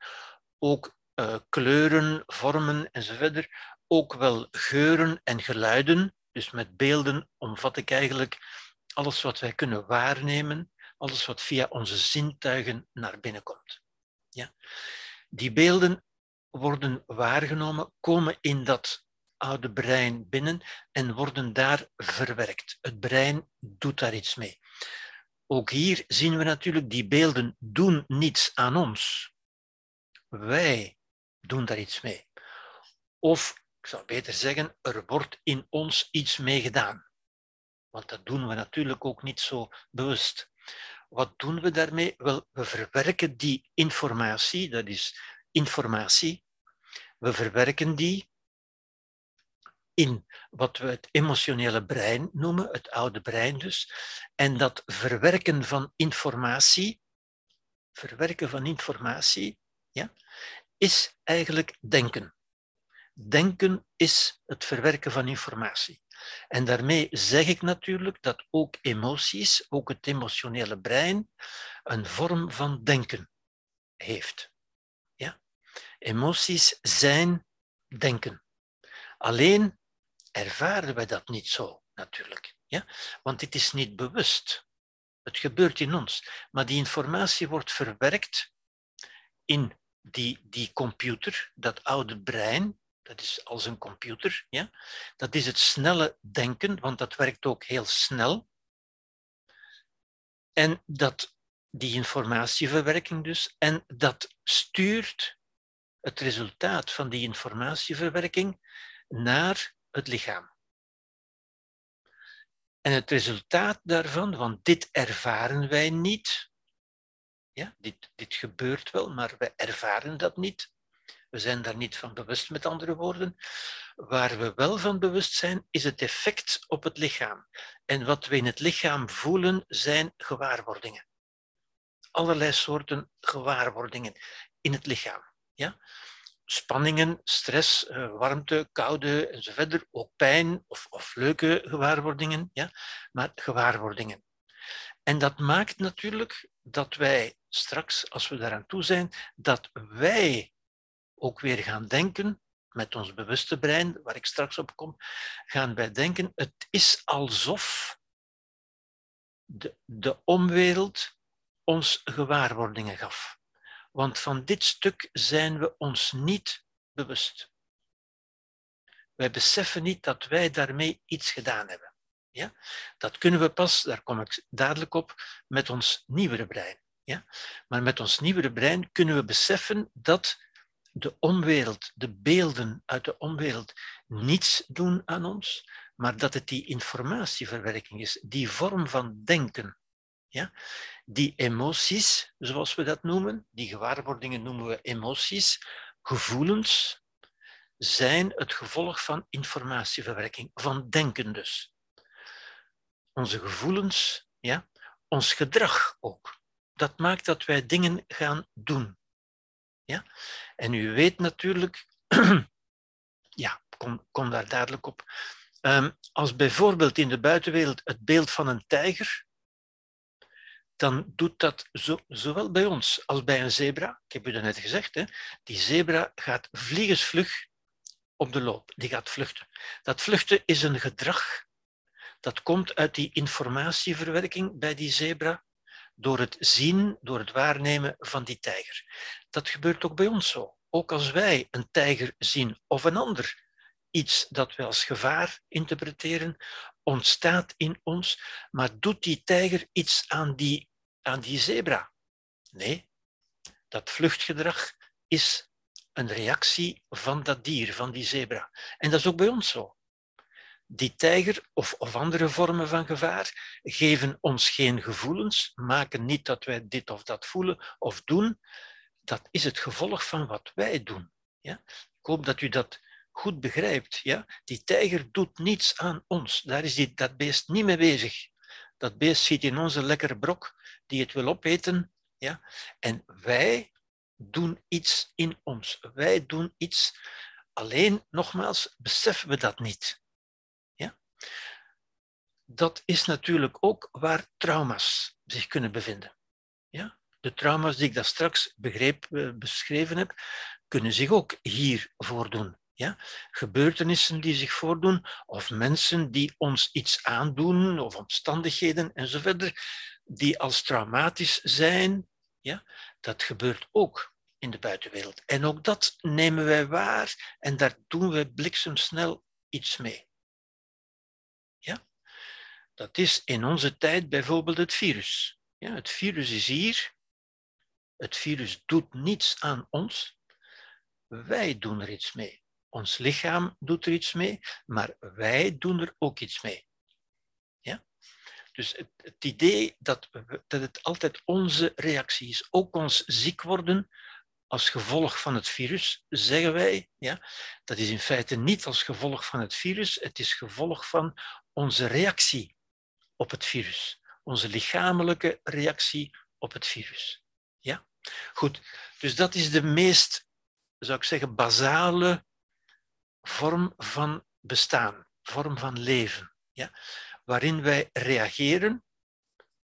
Ook uh, kleuren, vormen enzovoort ook wel geuren en geluiden. Dus met beelden omvat ik eigenlijk alles wat wij kunnen waarnemen, alles wat via onze zintuigen naar binnen komt. Ja. Die beelden worden waargenomen, komen in dat oude brein binnen en worden daar verwerkt. Het brein doet daar iets mee. Ook hier zien we natuurlijk, die beelden doen niets aan ons. Wij doen daar iets mee. Of ik zou beter zeggen, er wordt in ons iets mee gedaan. Want dat doen we natuurlijk ook niet zo bewust. Wat doen we daarmee? Wel, we verwerken die informatie, dat is informatie, we verwerken die in wat we het emotionele brein noemen, het oude brein dus. En dat verwerken van informatie, verwerken van informatie, ja, is eigenlijk denken. Denken is het verwerken van informatie. En daarmee zeg ik natuurlijk dat ook emoties, ook het emotionele brein, een vorm van denken heeft. Ja? Emoties zijn denken. Alleen ervaren wij dat niet zo, natuurlijk. Ja? Want dit is niet bewust. Het gebeurt in ons. Maar die informatie wordt verwerkt in die, die computer, dat oude brein, dat is als een computer. Ja? Dat is het snelle denken, want dat werkt ook heel snel. En dat, die informatieverwerking dus, en dat stuurt het resultaat van die informatieverwerking naar het lichaam. En het resultaat daarvan, want dit ervaren wij niet, ja, dit, dit gebeurt wel, maar wij ervaren dat niet. We zijn daar niet van bewust, met andere woorden. Waar we wel van bewust zijn, is het effect op het lichaam. En wat we in het lichaam voelen, zijn gewaarwordingen. Allerlei soorten gewaarwordingen in het lichaam. Ja? Spanningen, stress, eh, warmte, koude enzovoort. Ook pijn of, of leuke gewaarwordingen. Ja? Maar gewaarwordingen. En dat maakt natuurlijk dat wij straks, als we daaraan toe zijn, dat wij ook weer gaan denken, met ons bewuste brein, waar ik straks op kom, gaan wij denken, het is alsof de, de omwereld ons gewaarwordingen gaf. want van dit stuk zijn we ons niet bewust. Wij beseffen niet dat wij daarmee iets gedaan hebben. Ja? Dat kunnen we pas, daar kom ik dadelijk op, met ons nieuwere brein. Ja? Maar met ons nieuwere brein kunnen we beseffen dat de omwereld, de beelden uit de omwereld, niets doen aan ons, maar dat het die informatieverwerking is, die vorm van denken. Ja? Die emoties, zoals we dat noemen, die gewaarwordingen noemen we emoties, gevoelens, zijn het gevolg van informatieverwerking, van denken dus. Onze gevoelens, ja, ons gedrag ook. Dat maakt dat wij dingen gaan doen. Ja? En u weet natuurlijk, ja, kom, kom daar dadelijk op. Um, als bijvoorbeeld in de buitenwereld het beeld van een tijger, dan doet dat zo, zowel bij ons als bij een zebra. Ik heb u dat net gezegd, hè, die zebra gaat vliegensvlug op de loop, die gaat vluchten. Dat vluchten is een gedrag dat komt uit die informatieverwerking bij die zebra door het zien, door het waarnemen van die tijger. Dat gebeurt ook bij ons zo. Ook als wij een tijger zien of een ander iets dat we als gevaar interpreteren, ontstaat in ons, maar doet die tijger iets aan die, aan die zebra? Nee, dat vluchtgedrag is een reactie van dat dier, van die zebra. En dat is ook bij ons zo die tijger of, andere vormen van gevaar geven ons geen gevoelens, maken niet dat wij dit of dat voelen of doen. Dat is het gevolg van wat wij doen. Ja? Ik hoop dat u dat goed begrijpt. Ja? Die tijger doet niets aan ons. Daar is die, dat beest niet mee bezig. Dat beest ziet in onze lekkere brok die het wil opeten. Ja? En wij doen iets in ons. Wij doen iets. Alleen, nogmaals, beseffen we dat niet dat is natuurlijk ook waar trauma's zich kunnen bevinden. Ja? De trauma's die ik daar straks begreep, eh, beschreven heb, kunnen zich ook hier voordoen. Ja? Gebeurtenissen die zich voordoen, of mensen die ons iets aandoen, of omstandigheden enzovoort, die als traumatisch zijn, ja? dat gebeurt ook in de buitenwereld. En ook dat nemen wij waar en daar doen we bliksemsnel iets mee. Dat is in onze tijd bijvoorbeeld het virus. Ja, het virus is hier. Het virus doet niets aan ons. Wij doen er iets mee. Ons lichaam doet er iets mee, maar wij doen er ook iets mee. Ja? Dus het, het idee dat, dat het altijd onze reactie is, ook ons ziek worden als gevolg van het virus, zeggen wij, ja, dat is in feite niet als gevolg van het virus, het is gevolg van onze reactie op het virus. Onze lichamelijke reactie op het virus. Ja? Goed, dus dat is de meest, zou ik zeggen, basale vorm van bestaan, vorm van leven. Ja? Waarin wij reageren,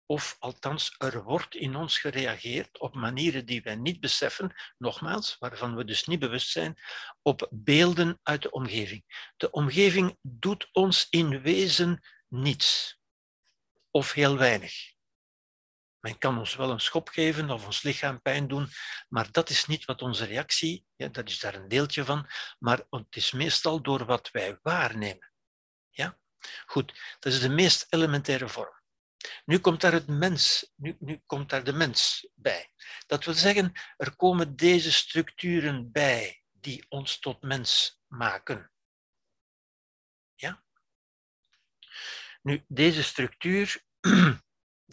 of althans er wordt in ons gereageerd op manieren die wij niet beseffen, nogmaals, waarvan we dus niet bewust zijn, op beelden uit de omgeving. De omgeving doet ons in wezen niets of heel weinig. Men kan ons wel een schop geven of ons lichaam pijn doen, maar dat is niet wat onze reactie, ja, dat is daar een deeltje van, maar het is meestal door wat wij waarnemen. Ja? Goed, dat is de meest elementaire vorm. Nu komt daar het mens, nu, nu komt daar de mens bij. Dat wil zeggen, er komen deze structuren bij die ons tot mens maken. Nu, deze structuur,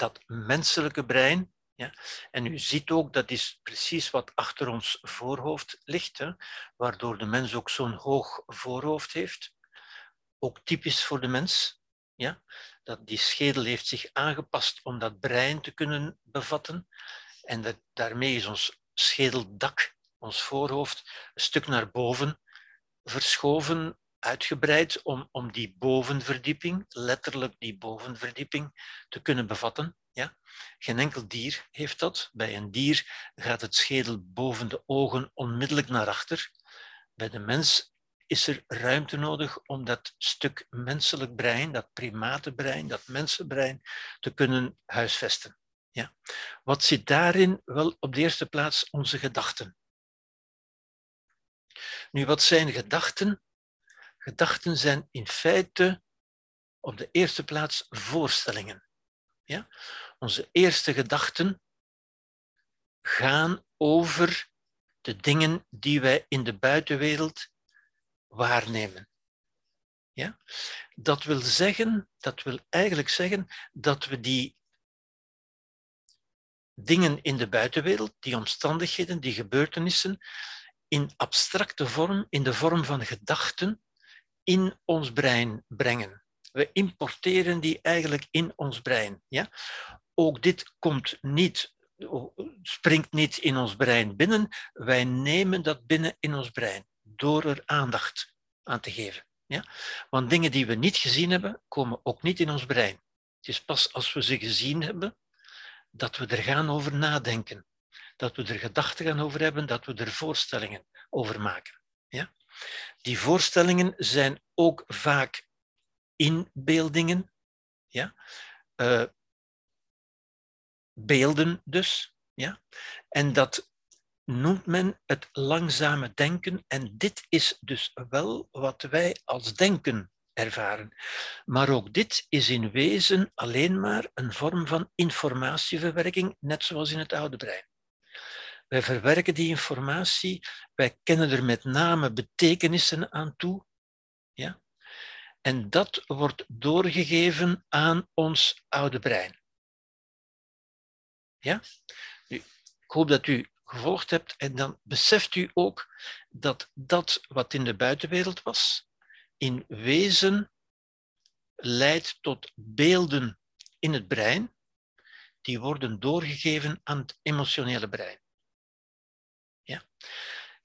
dat menselijke brein, ja, en u ziet ook, dat is precies wat achter ons voorhoofd ligt, hè, waardoor de mens ook zo'n hoog voorhoofd heeft. Ook typisch voor de mens. Ja, dat die schedel heeft zich aangepast om dat brein te kunnen bevatten. En dat, daarmee is ons schedeldak, ons voorhoofd, een stuk naar boven verschoven uitgebreid om, om die bovenverdieping, letterlijk die bovenverdieping, te kunnen bevatten. Ja? Geen enkel dier heeft dat. Bij een dier gaat het schedel boven de ogen onmiddellijk naar achter. Bij de mens is er ruimte nodig om dat stuk menselijk brein, dat primatenbrein, dat mensenbrein, te kunnen huisvesten. Ja? Wat zit daarin? Wel op de eerste plaats onze gedachten. Nu, wat zijn gedachten? Gedachten zijn in feite op de eerste plaats voorstellingen. Ja? Onze eerste gedachten gaan over de dingen die wij in de buitenwereld waarnemen. Ja? Dat wil zeggen, dat wil eigenlijk zeggen dat we die dingen in de buitenwereld, die omstandigheden, die gebeurtenissen, in abstracte vorm, in de vorm van gedachten, in ons brein brengen. We importeren die eigenlijk in ons brein. Ja? Ook dit komt niet, springt niet in ons brein binnen. Wij nemen dat binnen in ons brein door er aandacht aan te geven. Ja? Want dingen die we niet gezien hebben, komen ook niet in ons brein. Het is pas als we ze gezien hebben dat we er gaan over nadenken. Dat we er gedachten gaan over hebben, dat we er voorstellingen over maken. Ja? Die voorstellingen zijn ook vaak inbeeldingen. Ja? Uh, beelden dus. Ja? En dat noemt men het langzame denken. En dit is dus wel wat wij als denken ervaren. Maar ook dit is in wezen alleen maar een vorm van informatieverwerking, net zoals in het oude brein. Wij verwerken die informatie, wij kennen er met name betekenissen aan toe. Ja? En dat wordt doorgegeven aan ons oude brein. Ja? Nu, ik hoop dat u gevolgd hebt en dan beseft u ook dat dat wat in de buitenwereld was, in wezen leidt tot beelden in het brein, die worden doorgegeven aan het emotionele brein. Ja?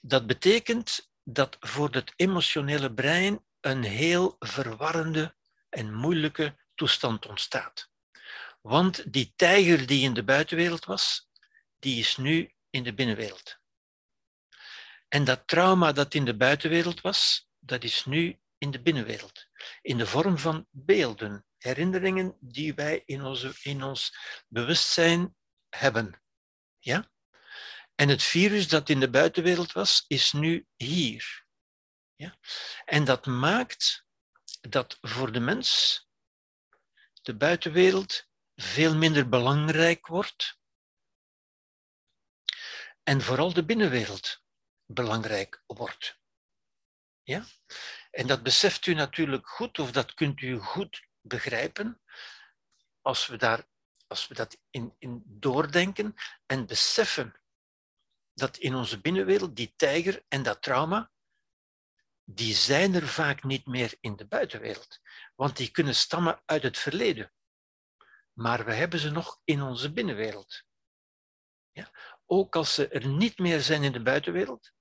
Dat betekent dat voor het emotionele brein een heel verwarrende en moeilijke toestand ontstaat. Want die tijger die in de buitenwereld was, die is nu in de binnenwereld. En dat trauma dat in de buitenwereld was, dat is nu in de binnenwereld. In de vorm van beelden, herinneringen die wij in, onze, in ons bewustzijn hebben. Ja? En het virus dat in de buitenwereld was, is nu hier. Ja? En dat maakt dat voor de mens de buitenwereld veel minder belangrijk wordt en vooral de binnenwereld belangrijk wordt. Ja? En dat beseft u natuurlijk goed, of dat kunt u goed begrijpen, als we, daar, als we dat in, in doordenken en beseffen dat in onze binnenwereld die tijger en dat trauma, die zijn er vaak niet meer in de buitenwereld, want die kunnen stammen uit het verleden. Maar we hebben ze nog in onze binnenwereld. Ja? Ook als ze er niet meer zijn in de buitenwereld,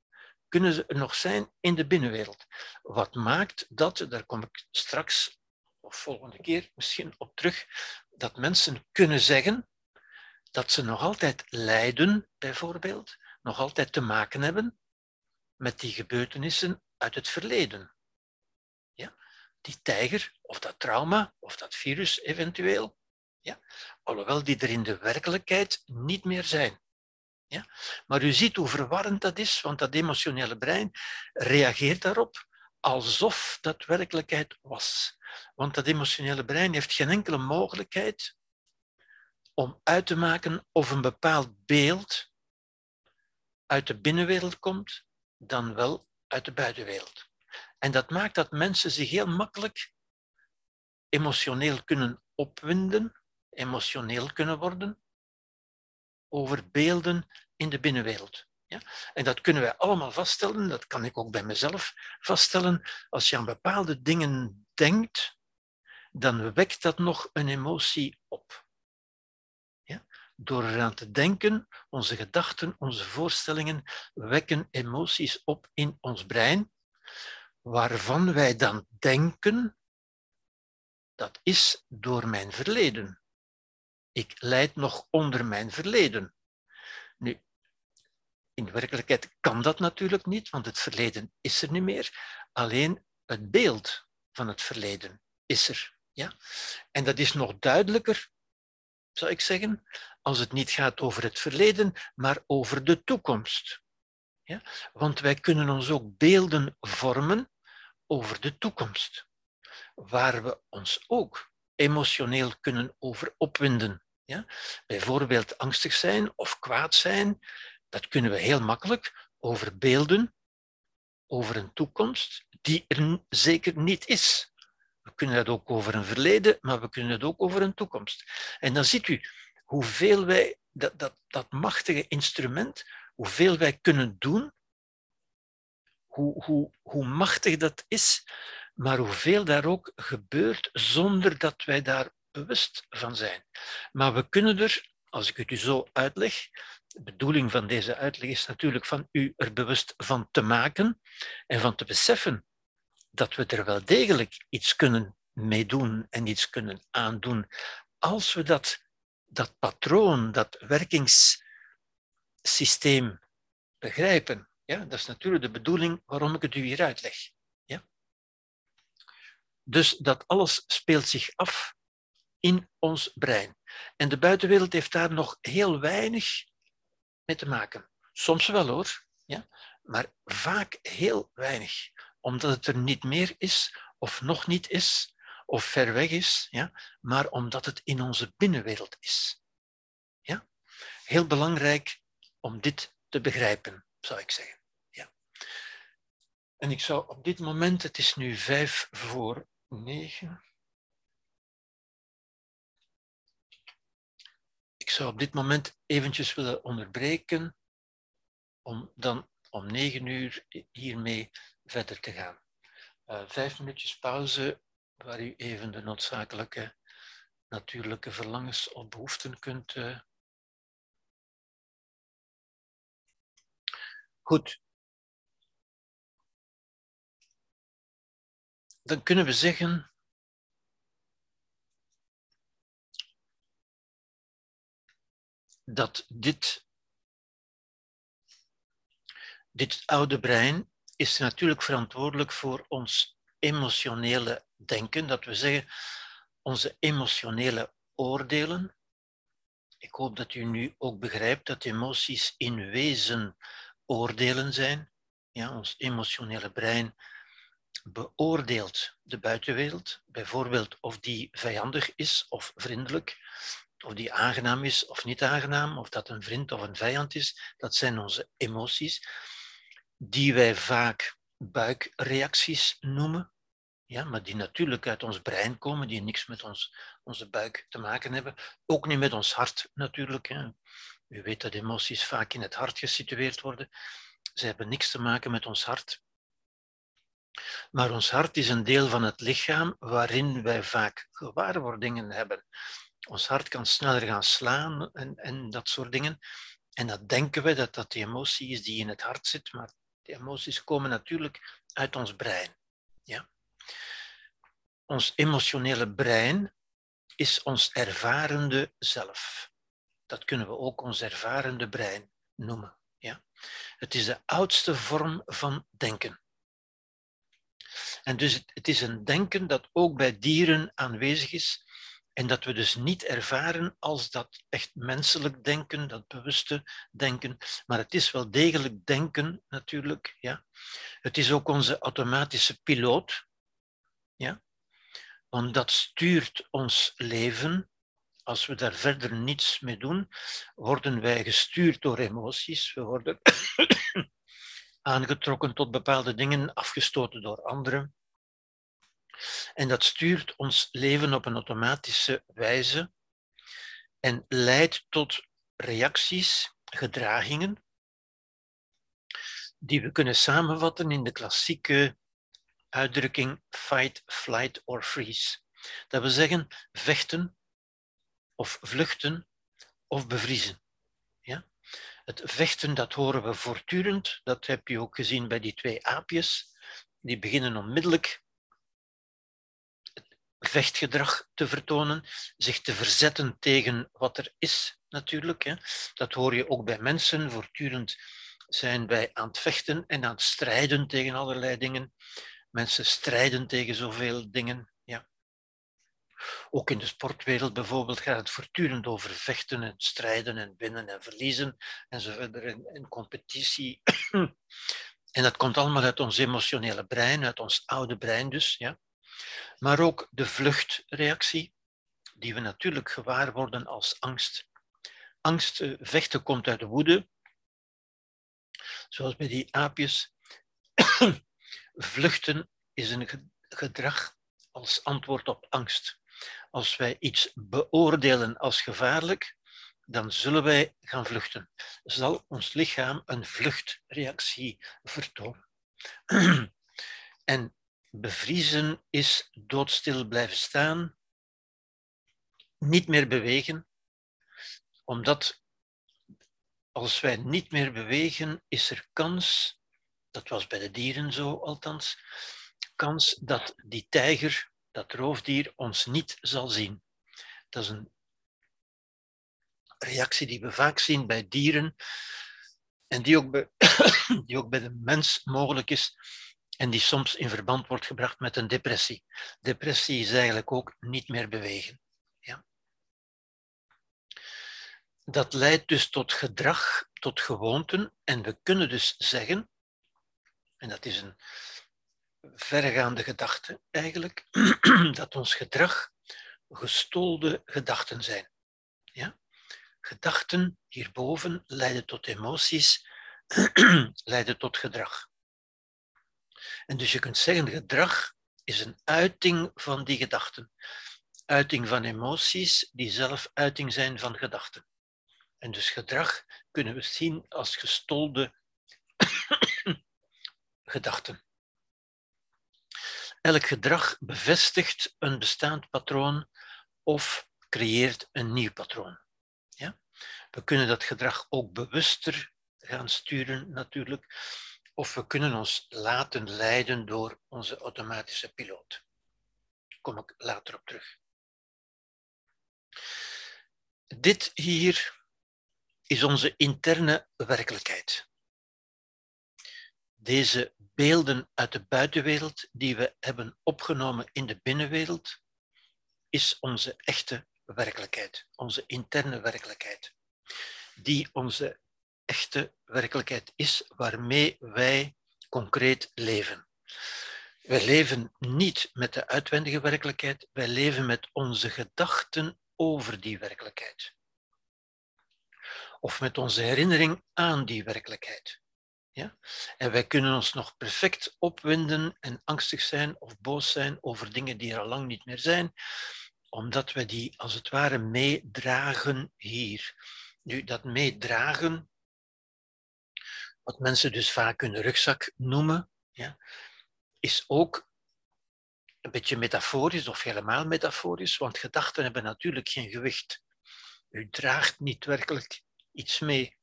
kunnen ze er nog zijn in de binnenwereld. Wat maakt dat, daar kom ik straks of volgende keer misschien op terug, dat mensen kunnen zeggen dat ze nog altijd lijden, bijvoorbeeld, nog altijd te maken hebben met die gebeurtenissen uit het verleden. Ja? Die tijger, of dat trauma, of dat virus eventueel. Ja? Alhoewel die er in de werkelijkheid niet meer zijn. Ja? Maar u ziet hoe verwarrend dat is, want dat emotionele brein reageert daarop alsof dat werkelijkheid was. Want dat emotionele brein heeft geen enkele mogelijkheid om uit te maken of een bepaald beeld uit de binnenwereld komt, dan wel uit de buitenwereld. En dat maakt dat mensen zich heel makkelijk emotioneel kunnen opwinden, emotioneel kunnen worden, over beelden in de binnenwereld. Ja? En dat kunnen wij allemaal vaststellen, dat kan ik ook bij mezelf vaststellen. Als je aan bepaalde dingen denkt, dan wekt dat nog een emotie op. Door eraan te denken, onze gedachten, onze voorstellingen wekken emoties op in ons brein, waarvan wij dan denken, dat is door mijn verleden. Ik leid nog onder mijn verleden. Nu, in werkelijkheid kan dat natuurlijk niet, want het verleden is er niet meer. Alleen het beeld van het verleden is er. Ja? En dat is nog duidelijker, zou ik zeggen, als het niet gaat over het verleden, maar over de toekomst. Ja? Want wij kunnen ons ook beelden vormen over de toekomst, waar we ons ook emotioneel kunnen over opwinden. Ja? Bijvoorbeeld angstig zijn of kwaad zijn, dat kunnen we heel makkelijk over beelden, over een toekomst die er zeker niet is. We kunnen dat ook over een verleden, maar we kunnen het ook over een toekomst. En dan ziet u hoeveel wij, dat, dat, dat machtige instrument, hoeveel wij kunnen doen, hoe, hoe, hoe machtig dat is, maar hoeveel daar ook gebeurt zonder dat wij daar bewust van zijn. Maar we kunnen er, als ik het u zo uitleg, de bedoeling van deze uitleg is natuurlijk van u er bewust van te maken en van te beseffen dat we er wel degelijk iets kunnen mee doen en iets kunnen aandoen als we dat, dat patroon, dat werkingssysteem begrijpen. Ja, dat is natuurlijk de bedoeling waarom ik het u hier uitleg. Ja? Dus dat alles speelt zich af in ons brein. En de buitenwereld heeft daar nog heel weinig mee te maken. Soms wel hoor, ja? maar vaak heel weinig. Omdat het er niet meer is, of nog niet is, of ver weg is, ja? maar omdat het in onze binnenwereld is. Ja? Heel belangrijk om dit te begrijpen, zou ik zeggen. Ja. En ik zou op dit moment, het is nu vijf voor negen. Ik zou op dit moment eventjes willen onderbreken om dan om negen uur hiermee verder te gaan. Uh, vijf minuutjes pauze waar u even de noodzakelijke natuurlijke verlangens of behoeften kunt. Uh... Goed. Dan kunnen we zeggen dat dit, dit oude brein is natuurlijk verantwoordelijk voor ons emotionele denken, dat we zeggen onze emotionele oordelen. Ik hoop dat u nu ook begrijpt dat emoties in wezen oordelen zijn. Ja, ons emotionele brein beoordeelt de buitenwereld, bijvoorbeeld of die vijandig is of vriendelijk, of die aangenaam is of niet aangenaam, of dat een vriend of een vijand is. Dat zijn onze emoties, die wij vaak buikreacties noemen ja, maar die natuurlijk uit ons brein komen, die niks met ons, onze buik te maken hebben. Ook niet met ons hart natuurlijk. Hè. U weet dat emoties vaak in het hart gesitueerd worden. Ze hebben niks te maken met ons hart. Maar ons hart is een deel van het lichaam waarin wij vaak gewaarwordingen hebben. Ons hart kan sneller gaan slaan en, en dat soort dingen. En dat denken we dat dat de emotie is die in het hart zit, maar die emoties komen natuurlijk uit ons brein. Ja? Ons emotionele brein is ons ervarende zelf. Dat kunnen we ook ons ervarende brein noemen. Ja? Het is de oudste vorm van denken. En dus het is een denken dat ook bij dieren aanwezig is en dat we dus niet ervaren als dat echt menselijk denken, dat bewuste denken, maar het is wel degelijk denken natuurlijk. Ja? Het is ook onze automatische piloot. Want dat stuurt ons leven. Als we daar verder niets mee doen, worden wij gestuurd door emoties. We worden aangetrokken tot bepaalde dingen, afgestoten door anderen. En dat stuurt ons leven op een automatische wijze en leidt tot reacties, gedragingen, die we kunnen samenvatten in de klassieke uitdrukking fight, flight or freeze. Dat wil zeggen vechten of vluchten of bevriezen. Ja? Het vechten, dat horen we voortdurend. Dat heb je ook gezien bij die twee aapjes. Die beginnen onmiddellijk vechtgedrag te vertonen, zich te verzetten tegen wat er is, natuurlijk. Hè. Dat hoor je ook bij mensen. Voortdurend zijn wij aan het vechten en aan het strijden tegen allerlei dingen. Mensen strijden tegen zoveel dingen. Ja. Ook in de sportwereld bijvoorbeeld gaat het voortdurend over vechten en strijden en winnen en verliezen en in, competitie. en dat komt allemaal uit ons emotionele brein, uit ons oude brein dus. Ja. Maar ook de vluchtreactie, die we natuurlijk gewaar worden als angst. Angst, eh, vechten komt uit de woede, zoals bij die aapjes. Vluchten is een gedrag als antwoord op angst. Als wij iets beoordelen als gevaarlijk, dan zullen wij gaan vluchten. Zal ons lichaam een vluchtreactie vertonen. en bevriezen is doodstil blijven staan, niet meer bewegen, omdat als wij niet meer bewegen, is er kans, dat was bij de dieren zo althans, kans dat die tijger, dat roofdier, ons niet zal zien. Dat is een reactie die we vaak zien bij dieren en die ook bij, die ook bij de mens mogelijk is en die soms in verband wordt gebracht met een depressie. Depressie is eigenlijk ook niet meer bewegen. Ja. Dat leidt dus tot gedrag, tot gewoonten en we kunnen dus zeggen, en dat is een verregaande gedachte eigenlijk, dat ons gedrag gestolde gedachten zijn. Ja? Gedachten hierboven leiden tot emoties, leiden tot gedrag. En dus je kunt zeggen, gedrag is een uiting van die gedachten. Uiting van emoties die zelf uiting zijn van gedachten. En dus gedrag kunnen we zien als gestolde gedachten. Elk gedrag bevestigt een bestaand patroon of creëert een nieuw patroon. Ja? We kunnen dat gedrag ook bewuster gaan sturen natuurlijk, of we kunnen ons laten leiden door onze automatische piloot. Daar kom ik later op terug. Dit hier is onze interne werkelijkheid. Deze beelden uit de buitenwereld die we hebben opgenomen in de binnenwereld, is onze echte werkelijkheid, onze interne werkelijkheid, die onze echte werkelijkheid is waarmee wij concreet leven. Wij leven niet met de uitwendige werkelijkheid, wij leven met onze gedachten over die werkelijkheid. Of met onze herinnering aan die werkelijkheid. Ja? En wij kunnen ons nog perfect opwinden en angstig zijn of boos zijn over dingen die er al lang niet meer zijn, omdat we die als het ware meedragen hier. Nu, dat meedragen, wat mensen dus vaak hun rugzak noemen, ja, is ook een beetje metaforisch of helemaal metaforisch, want gedachten hebben natuurlijk geen gewicht. U draagt niet werkelijk iets mee.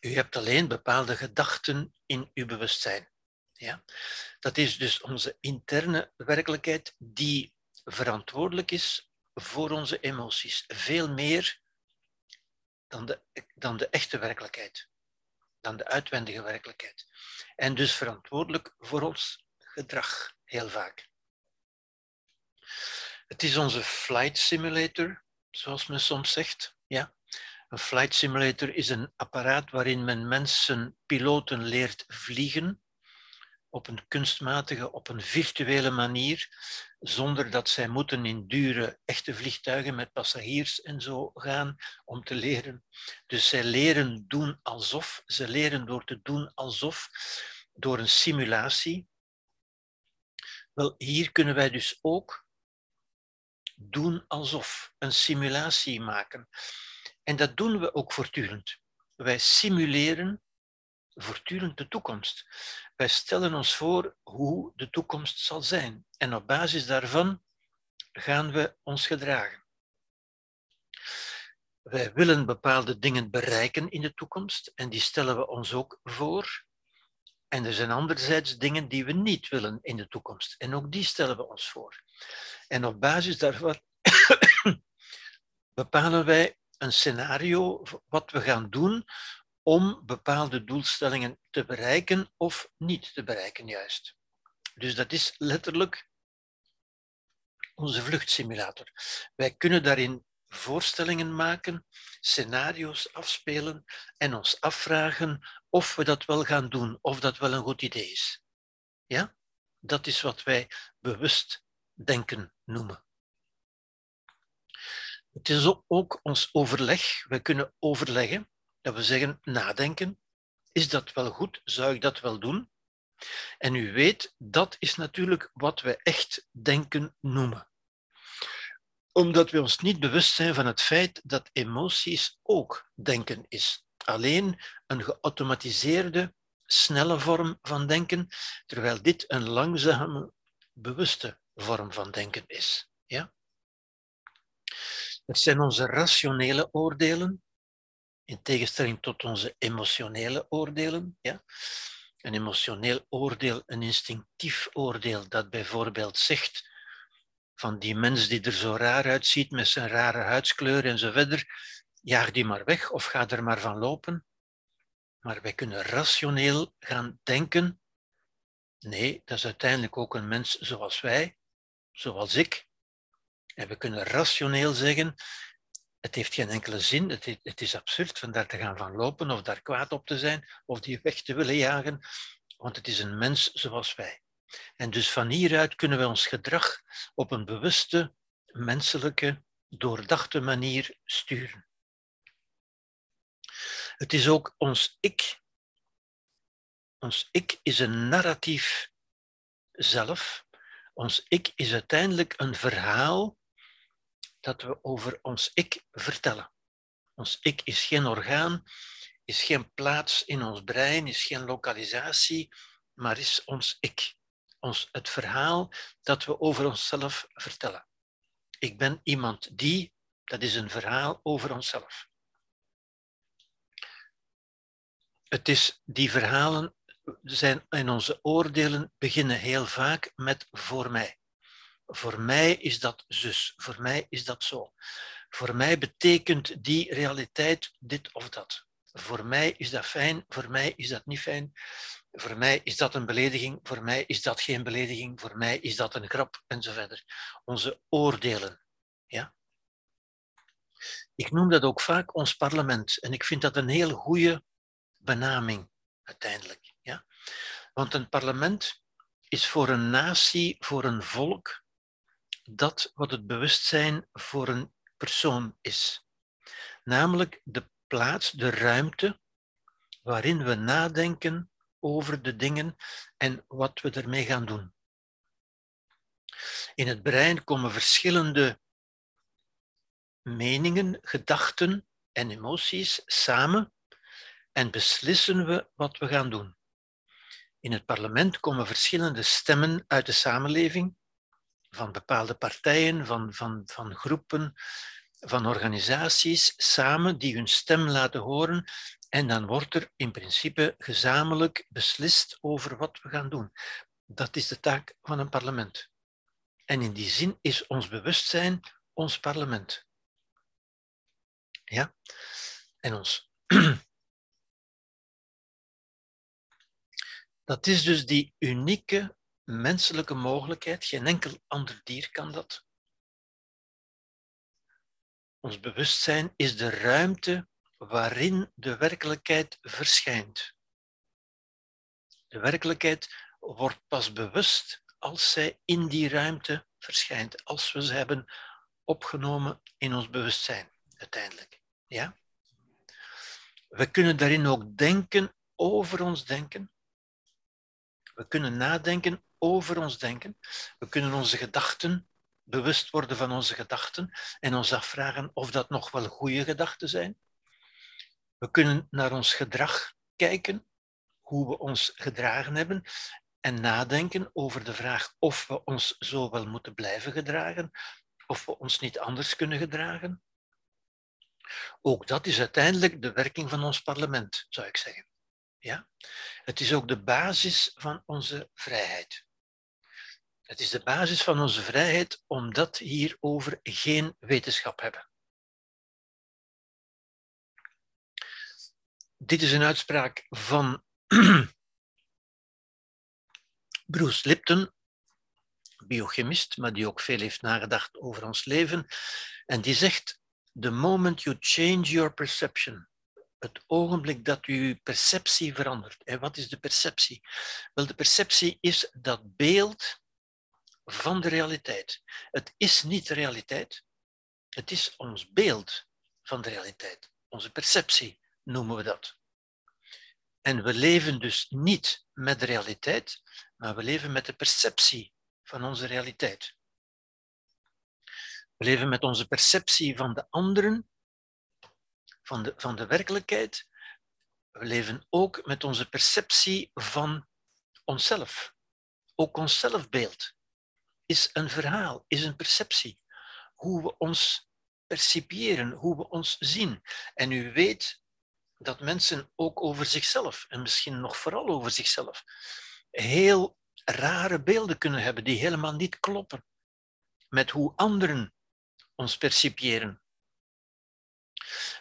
U hebt alleen bepaalde gedachten in uw bewustzijn. Ja? Dat is dus onze interne werkelijkheid die verantwoordelijk is voor onze emoties. Veel meer dan de, dan de echte werkelijkheid, dan de uitwendige werkelijkheid. En dus verantwoordelijk voor ons gedrag, heel vaak. Het is onze flight simulator, zoals men soms zegt. Ja? Een flight simulator is een apparaat waarin men mensen, piloten leert vliegen op een kunstmatige, op een virtuele manier, zonder dat zij moeten in dure, echte vliegtuigen met passagiers en zo gaan om te leren. Dus zij leren doen alsof, ze leren door te doen alsof, door een simulatie. Wel, hier kunnen wij dus ook doen alsof, een simulatie maken. En dat doen we ook voortdurend. Wij simuleren voortdurend de toekomst. Wij stellen ons voor hoe de toekomst zal zijn. En op basis daarvan gaan we ons gedragen. Wij willen bepaalde dingen bereiken in de toekomst en die stellen we ons ook voor. En er zijn anderzijds dingen die we niet willen in de toekomst en ook die stellen we ons voor. En op basis daarvan bepalen wij een scenario wat we gaan doen om bepaalde doelstellingen te bereiken of niet te bereiken juist. Dus dat is letterlijk onze vluchtsimulator. Wij kunnen daarin voorstellingen maken, scenario's afspelen en ons afvragen of we dat wel gaan doen, of dat wel een goed idee is. Ja? Dat is wat wij bewust denken noemen. Het is ook ons overleg. We kunnen overleggen. Dat we zeggen, nadenken. Is dat wel goed? Zou ik dat wel doen? En u weet, dat is natuurlijk wat we echt denken noemen. Omdat we ons niet bewust zijn van het feit dat emoties ook denken is. Alleen een geautomatiseerde, snelle vorm van denken, terwijl dit een langzame, bewuste vorm van denken is. Ja? Het zijn onze rationele oordelen, in tegenstelling tot onze emotionele oordelen. Ja? Een emotioneel oordeel, een instinctief oordeel, dat bijvoorbeeld zegt van die mens die er zo raar uitziet met zijn rare huidskleur en zo verder, jaag die maar weg of ga er maar van lopen. Maar wij kunnen rationeel gaan denken, nee, dat is uiteindelijk ook een mens zoals wij, zoals ik. En we kunnen rationeel zeggen, het heeft geen enkele zin, het is, absurd van daar te gaan van lopen of daar kwaad op te zijn of die weg te willen jagen, want het is een mens zoals wij. En dus van hieruit kunnen we ons gedrag op een bewuste, menselijke, doordachte manier sturen. Het is ook ons ik. Ons ik is een narratief zelf. Ons ik is uiteindelijk een verhaal dat we over ons ik vertellen. Ons ik is geen orgaan, is geen plaats in ons brein, is geen lokalisatie, maar is ons ik. Ons, het verhaal dat we over onszelf vertellen. Ik ben iemand die, dat is een verhaal over onszelf. Het is die verhalen zijn in onze oordelen beginnen heel vaak met voor mij. Voor mij is dat zus, voor mij is dat zo. Voor mij betekent die realiteit dit of dat. Voor mij is dat fijn, voor mij is dat niet fijn. Voor mij is dat een belediging, voor mij is dat geen belediging, voor mij is dat een grap en zo verder. Onze oordelen. Ja? Ik noem dat ook vaak ons parlement en ik vind dat een heel goede benaming uiteindelijk. Ja? Want een parlement is voor een natie, voor een volk, dat wat het bewustzijn voor een persoon is. Namelijk de plaats, de ruimte waarin we nadenken over de dingen en wat we ermee gaan doen. In het brein komen verschillende meningen, gedachten en emoties samen en beslissen we wat we gaan doen. In het parlement komen verschillende stemmen uit de samenleving van bepaalde partijen, van, van, van groepen, van organisaties samen die hun stem laten horen. En dan wordt er in principe gezamenlijk beslist over wat we gaan doen. Dat is de taak van een parlement. En in die zin is ons bewustzijn ons parlement. Ja? En ons. Dat is dus die unieke menselijke mogelijkheid. Geen enkel ander dier kan dat. Ons bewustzijn is de ruimte waarin de werkelijkheid verschijnt. De werkelijkheid wordt pas bewust als zij in die ruimte verschijnt, als we ze hebben opgenomen in ons bewustzijn, uiteindelijk. Ja? We kunnen daarin ook denken over ons denken. We kunnen nadenken over ons denken. We kunnen onze gedachten bewust worden van onze gedachten en ons afvragen of dat nog wel goede gedachten zijn. We kunnen naar ons gedrag kijken, hoe we ons gedragen hebben en nadenken over de vraag of we ons zo wel moeten blijven gedragen of we ons niet anders kunnen gedragen. Ook dat is uiteindelijk de werking van ons parlement, zou ik zeggen. Ja? Het is ook de basis van onze vrijheid. Het is de basis van onze vrijheid omdat hierover geen wetenschap hebben. Dit is een uitspraak van Bruce Lipton. biochemist, maar die ook veel heeft nagedacht over ons leven. En die zegt, the moment you change your perception, het ogenblik dat uw perceptie verandert. En wat is de perceptie? Wel, de perceptie is dat beeld van de realiteit. Het is niet de realiteit, het is ons beeld van de realiteit. Onze perceptie noemen we dat. En we leven dus niet met de realiteit, maar we leven met de perceptie van onze realiteit. We leven met onze perceptie van de anderen, van de, van de werkelijkheid. We leven ook met onze perceptie van onszelf. Ook ons zelfbeeld is een verhaal, is een perceptie. Hoe we ons percipiëren, hoe we ons zien. En u weet dat mensen ook over zichzelf, en misschien nog vooral over zichzelf, heel rare beelden kunnen hebben die helemaal niet kloppen met hoe anderen ons percipiëren.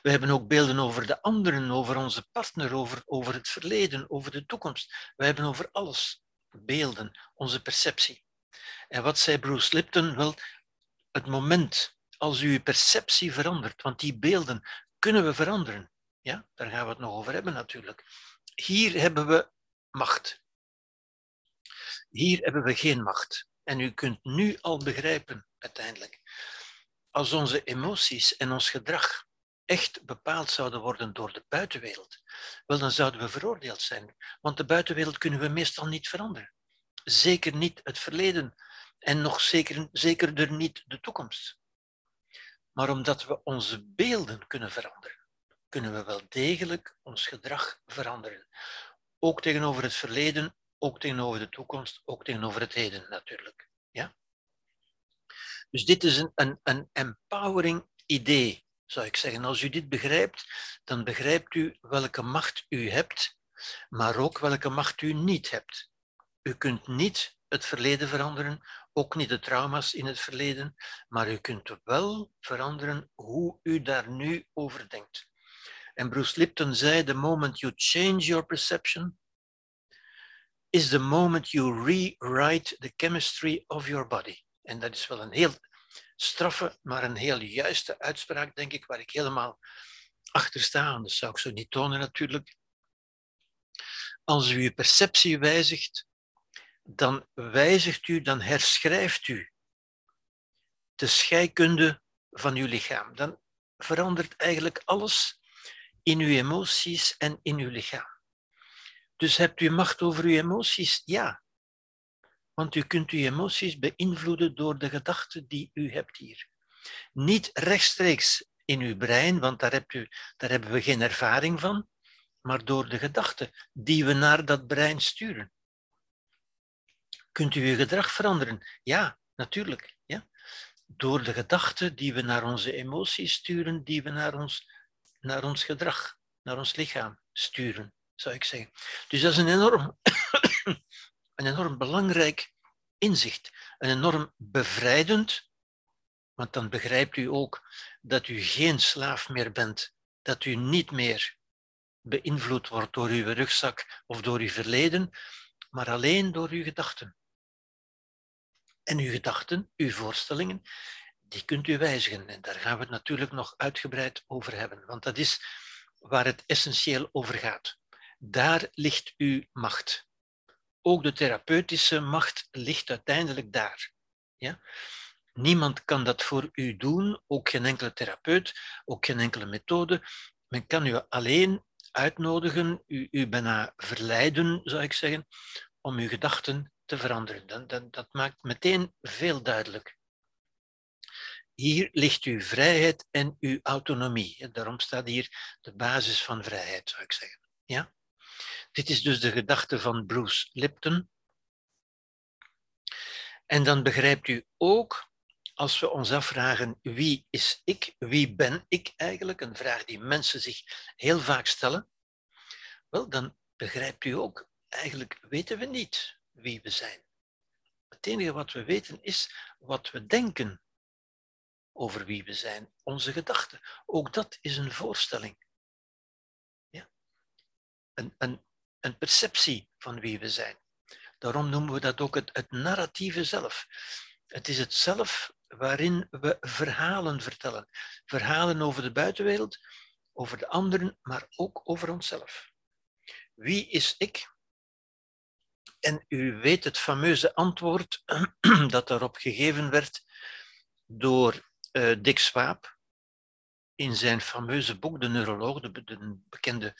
We hebben ook beelden over de anderen, over onze partner, over, over het verleden, over de toekomst. We hebben over alles beelden, onze perceptie. En wat zei Bruce Lipton? Wel, het moment als uw perceptie verandert, want die beelden kunnen we veranderen. Ja, daar gaan we het nog over hebben natuurlijk. Hier hebben we macht. Hier hebben we geen macht. En u kunt nu al begrijpen, uiteindelijk, als onze emoties en ons gedrag echt bepaald zouden worden door de buitenwereld, wel dan zouden we veroordeeld zijn. Want de buitenwereld kunnen we meestal niet veranderen. Zeker niet het verleden en nog zeker, zekerder niet de toekomst. Maar omdat we onze beelden kunnen veranderen, kunnen we wel degelijk ons gedrag veranderen. Ook tegenover het verleden, ook tegenover de toekomst, ook tegenover het heden natuurlijk. Ja? Dus dit is een, een, een empowering idee, zou ik zeggen. Als u dit begrijpt, dan begrijpt u welke macht u hebt, maar ook welke macht u niet hebt. U kunt niet het verleden veranderen, ook niet de trauma's in het verleden, maar u kunt wel veranderen hoe u daar nu over denkt. En Bruce Lipton zei: The moment you change your perception, is the moment you rewrite the chemistry of your body. En dat is wel een heel straffe, maar een heel juiste uitspraak, denk ik, waar ik helemaal achter sta. Dat zou ik zo niet tonen natuurlijk. Als u uw perceptie wijzigt, dan wijzigt u, dan herschrijft u de scheikunde van uw lichaam. Dan verandert eigenlijk alles in uw emoties en in uw lichaam. Dus hebt u macht over uw emoties? Ja. Want u kunt uw emoties beïnvloeden door de gedachten die u hebt hier. Niet rechtstreeks in uw brein, want daar, hebt u, daar hebben we geen ervaring van, maar door de gedachten die we naar dat brein sturen. Kunt u uw gedrag veranderen? Ja, natuurlijk. Ja. Door de gedachten die we naar onze emoties sturen, die we naar ons, naar ons gedrag, naar ons lichaam sturen, zou ik zeggen. Dus dat is een enorm, een enorm belangrijk inzicht. Een enorm bevrijdend, want dan begrijpt u ook dat u geen slaaf meer bent, dat u niet meer beïnvloed wordt door uw rugzak of door uw verleden, maar alleen door uw gedachten. En uw gedachten, uw voorstellingen, die kunt u wijzigen. En daar gaan we het natuurlijk nog uitgebreid over hebben, want dat is waar het essentieel over gaat. Daar ligt uw macht. Ook de therapeutische macht ligt uiteindelijk daar. Ja? Niemand kan dat voor u doen, ook geen enkele therapeut, ook geen enkele methode. Men kan u alleen uitnodigen, u, u bijna verleiden, zou ik zeggen, om uw gedachten te veranderen. Dat, dat, dat maakt meteen veel duidelijk. Hier ligt uw vrijheid en uw autonomie. Daarom staat hier de basis van vrijheid, zou ik zeggen. Ja? Dit is dus de gedachte van Bruce Lipton. En dan begrijpt u ook, als we ons afvragen wie is ik, wie ben ik eigenlijk, een vraag die mensen zich heel vaak stellen, wel, dan begrijpt u ook, eigenlijk weten we niet wie we zijn. Het enige wat we weten is wat we denken over wie we zijn, onze gedachten. Ook dat is een voorstelling. Ja? Een, een, een perceptie van wie we zijn. Daarom noemen we dat ook het, het narratieve zelf. Het is het zelf waarin we verhalen vertellen. Verhalen over de buitenwereld, over de anderen, maar ook over onszelf. Wie is ik? En u weet het fameuze antwoord dat daarop gegeven werd door uh, Dick Swaap in zijn fameuze boek, De Neuroloog, de, de bekende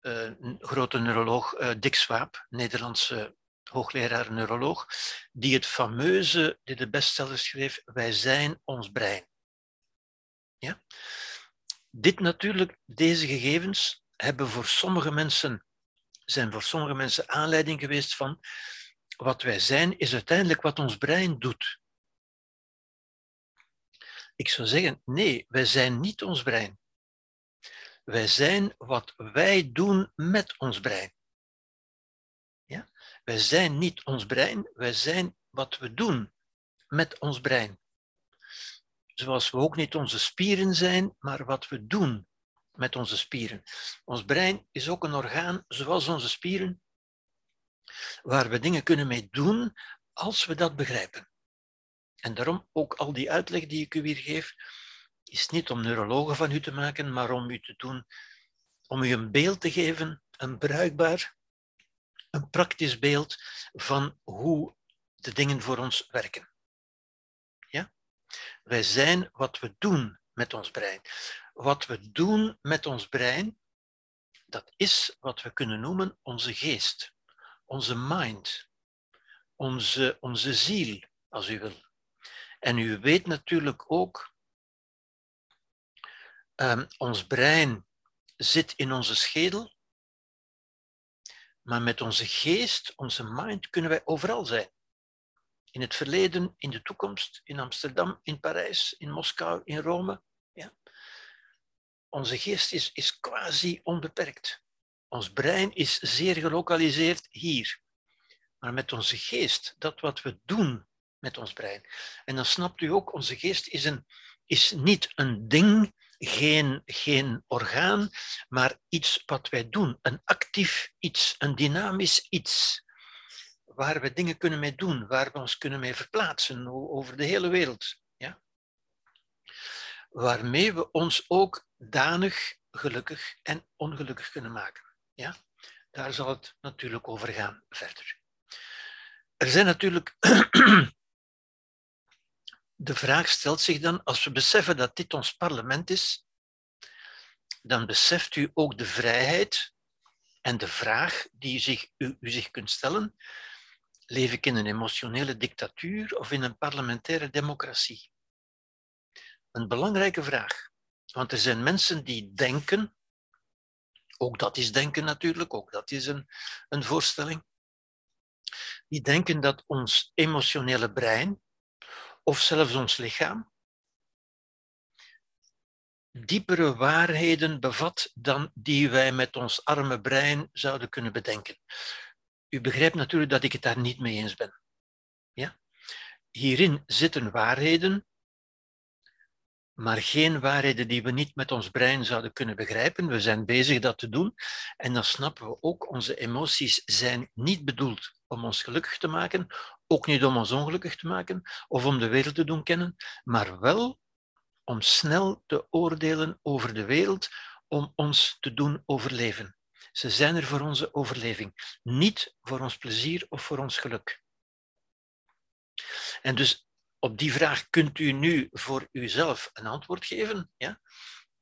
uh, grote neuroloog uh, Dick Swaap, Nederlandse hoogleraar neuroloog, die het fameuze, die de bestseller schreef, Wij zijn ons brein. Ja? Dit natuurlijk, deze gegevens hebben voor sommige mensen, zijn voor sommige mensen aanleiding geweest van wat wij zijn, is uiteindelijk wat ons brein doet. Ik zou zeggen, nee, wij zijn niet ons brein. Wij zijn wat wij doen met ons brein. Ja? Wij zijn niet ons brein, wij zijn wat we doen met ons brein. Zoals we ook niet onze spieren zijn, maar wat we doen met onze spieren. Ons brein is ook een orgaan, zoals onze spieren, waar we dingen kunnen mee doen als we dat begrijpen. En daarom ook al die uitleg die ik u hier geef, is niet om neurologen van u te maken, maar om u te doen, om u een beeld te geven, een bruikbaar, een praktisch beeld van hoe de dingen voor ons werken. Ja? Wij zijn wat we doen met ons brein. Wat we doen met ons brein, dat is wat we kunnen noemen onze geest, onze mind, onze, onze ziel, als u wil. En u weet natuurlijk ook, um, ons brein zit in onze schedel, maar met onze geest, onze mind, kunnen wij overal zijn. In het verleden, in de toekomst, in Amsterdam, in Parijs, in Moskou, in Rome. Onze geest is, is quasi onbeperkt. Ons brein is zeer gelokaliseerd hier. Maar met onze geest, dat wat we doen met ons brein. En dan snapt u ook, onze geest is, een, is niet een ding, geen, geen orgaan, maar iets wat wij doen. Een actief iets, een dynamisch iets. Waar we dingen kunnen mee doen, waar we ons kunnen mee verplaatsen over de hele wereld. Waarmee we ons ook danig gelukkig en ongelukkig kunnen maken. Ja? Daar zal het natuurlijk over gaan verder. Er zijn natuurlijk de vraag stelt zich dan, als we beseffen dat dit ons parlement is, dan beseft u ook de vrijheid en de vraag die u zich, u, u zich kunt stellen, leef ik in een emotionele dictatuur of in een parlementaire democratie? Een belangrijke vraag, want er zijn mensen die denken, ook dat is denken natuurlijk, ook dat is een, een voorstelling, die denken dat ons emotionele brein, of zelfs ons lichaam diepere waarheden bevat dan die wij met ons arme brein zouden kunnen bedenken. U begrijpt natuurlijk dat ik het daar niet mee eens ben. Ja? Hierin zitten waarheden, maar geen waarheden die we niet met ons brein zouden kunnen begrijpen. We zijn bezig dat te doen en dan snappen we ook, onze emoties zijn niet bedoeld om ons gelukkig te maken, ook niet om ons ongelukkig te maken of om de wereld te doen kennen, maar wel om snel te oordelen over de wereld, om ons te doen overleven. Ze zijn er voor onze overleving, niet voor ons plezier of voor ons geluk. En dus op die vraag kunt u nu voor uzelf een antwoord geven. Ja?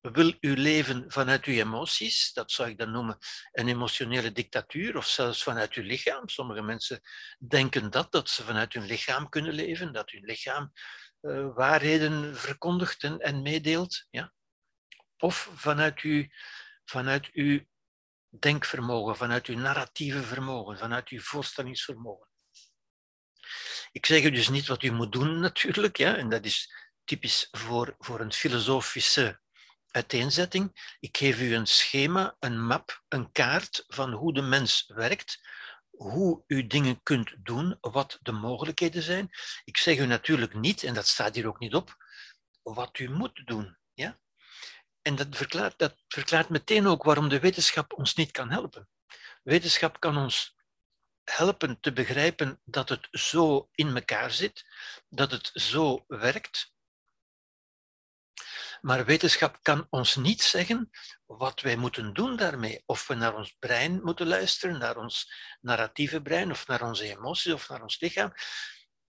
wil u leven vanuit uw emoties, dat zou ik dan noemen een emotionele dictatuur, of zelfs vanuit uw lichaam. Sommige mensen denken dat, dat ze vanuit hun lichaam kunnen leven, dat hun lichaam uh, waarheden verkondigt en, en meedeelt. Ja? Of vanuit uw, vanuit uw denkvermogen, vanuit uw narratieve vermogen, vanuit uw voorstellingsvermogen. Ik zeg u dus niet wat u moet doen natuurlijk, ja, en dat is typisch voor, voor een filosofische uiteenzetting. Ik geef u een schema, een map, een kaart van hoe de mens werkt, hoe u dingen kunt doen, wat de mogelijkheden zijn. Ik zeg u natuurlijk niet, en dat staat hier ook niet op, wat u moet doen. Ja? En dat verklaart, dat verklaart meteen ook waarom de wetenschap ons niet kan helpen. Wetenschap kan ons helpen te begrijpen dat het zo in elkaar zit, dat het zo werkt. Maar wetenschap kan ons niet zeggen wat wij moeten doen daarmee. Of we naar ons brein moeten luisteren, naar ons narratieve brein, of naar onze emoties, of naar ons lichaam.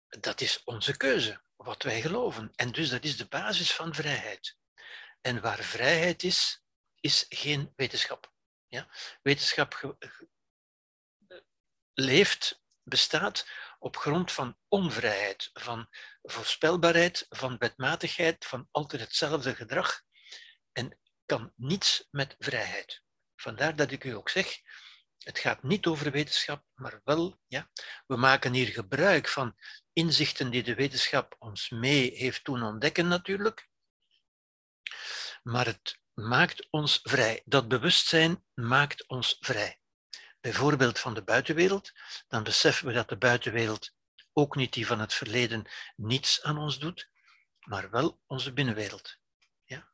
Dat is onze keuze, wat wij geloven. En dus dat is de basis van vrijheid. En waar vrijheid is, is geen wetenschap. Ja? Wetenschap leeft, bestaat op grond van onvrijheid, van voorspelbaarheid, van wetmatigheid, van altijd hetzelfde gedrag en kan niets met vrijheid. Vandaar dat ik u ook zeg, het gaat niet over wetenschap, maar wel, ja, we maken hier gebruik van inzichten die de wetenschap ons mee heeft doen ontdekken natuurlijk, maar het maakt ons vrij. Dat bewustzijn maakt ons vrij bijvoorbeeld van de buitenwereld, dan beseffen we dat de buitenwereld, ook niet die van het verleden, niets aan ons doet, maar wel onze binnenwereld. Ja?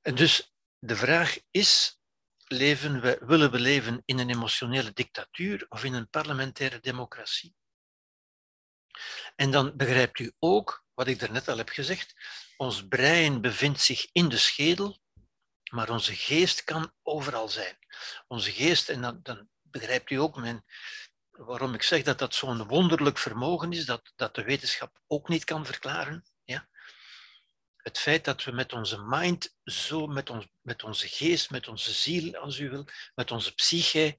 En dus de vraag is, leven we, willen we leven in een emotionele dictatuur of in een parlementaire democratie? En dan begrijpt u ook, wat ik daarnet al heb gezegd, ons brein bevindt zich in de schedel, maar onze geest kan overal zijn. Onze geest, en dan, dan begrijpt u ook mijn, waarom ik zeg dat dat zo'n wonderlijk vermogen is, dat, dat de wetenschap ook niet kan verklaren. Ja? Het feit dat we met onze mind, zo met, ons, met onze geest, met onze ziel, als u wil, met onze psyche,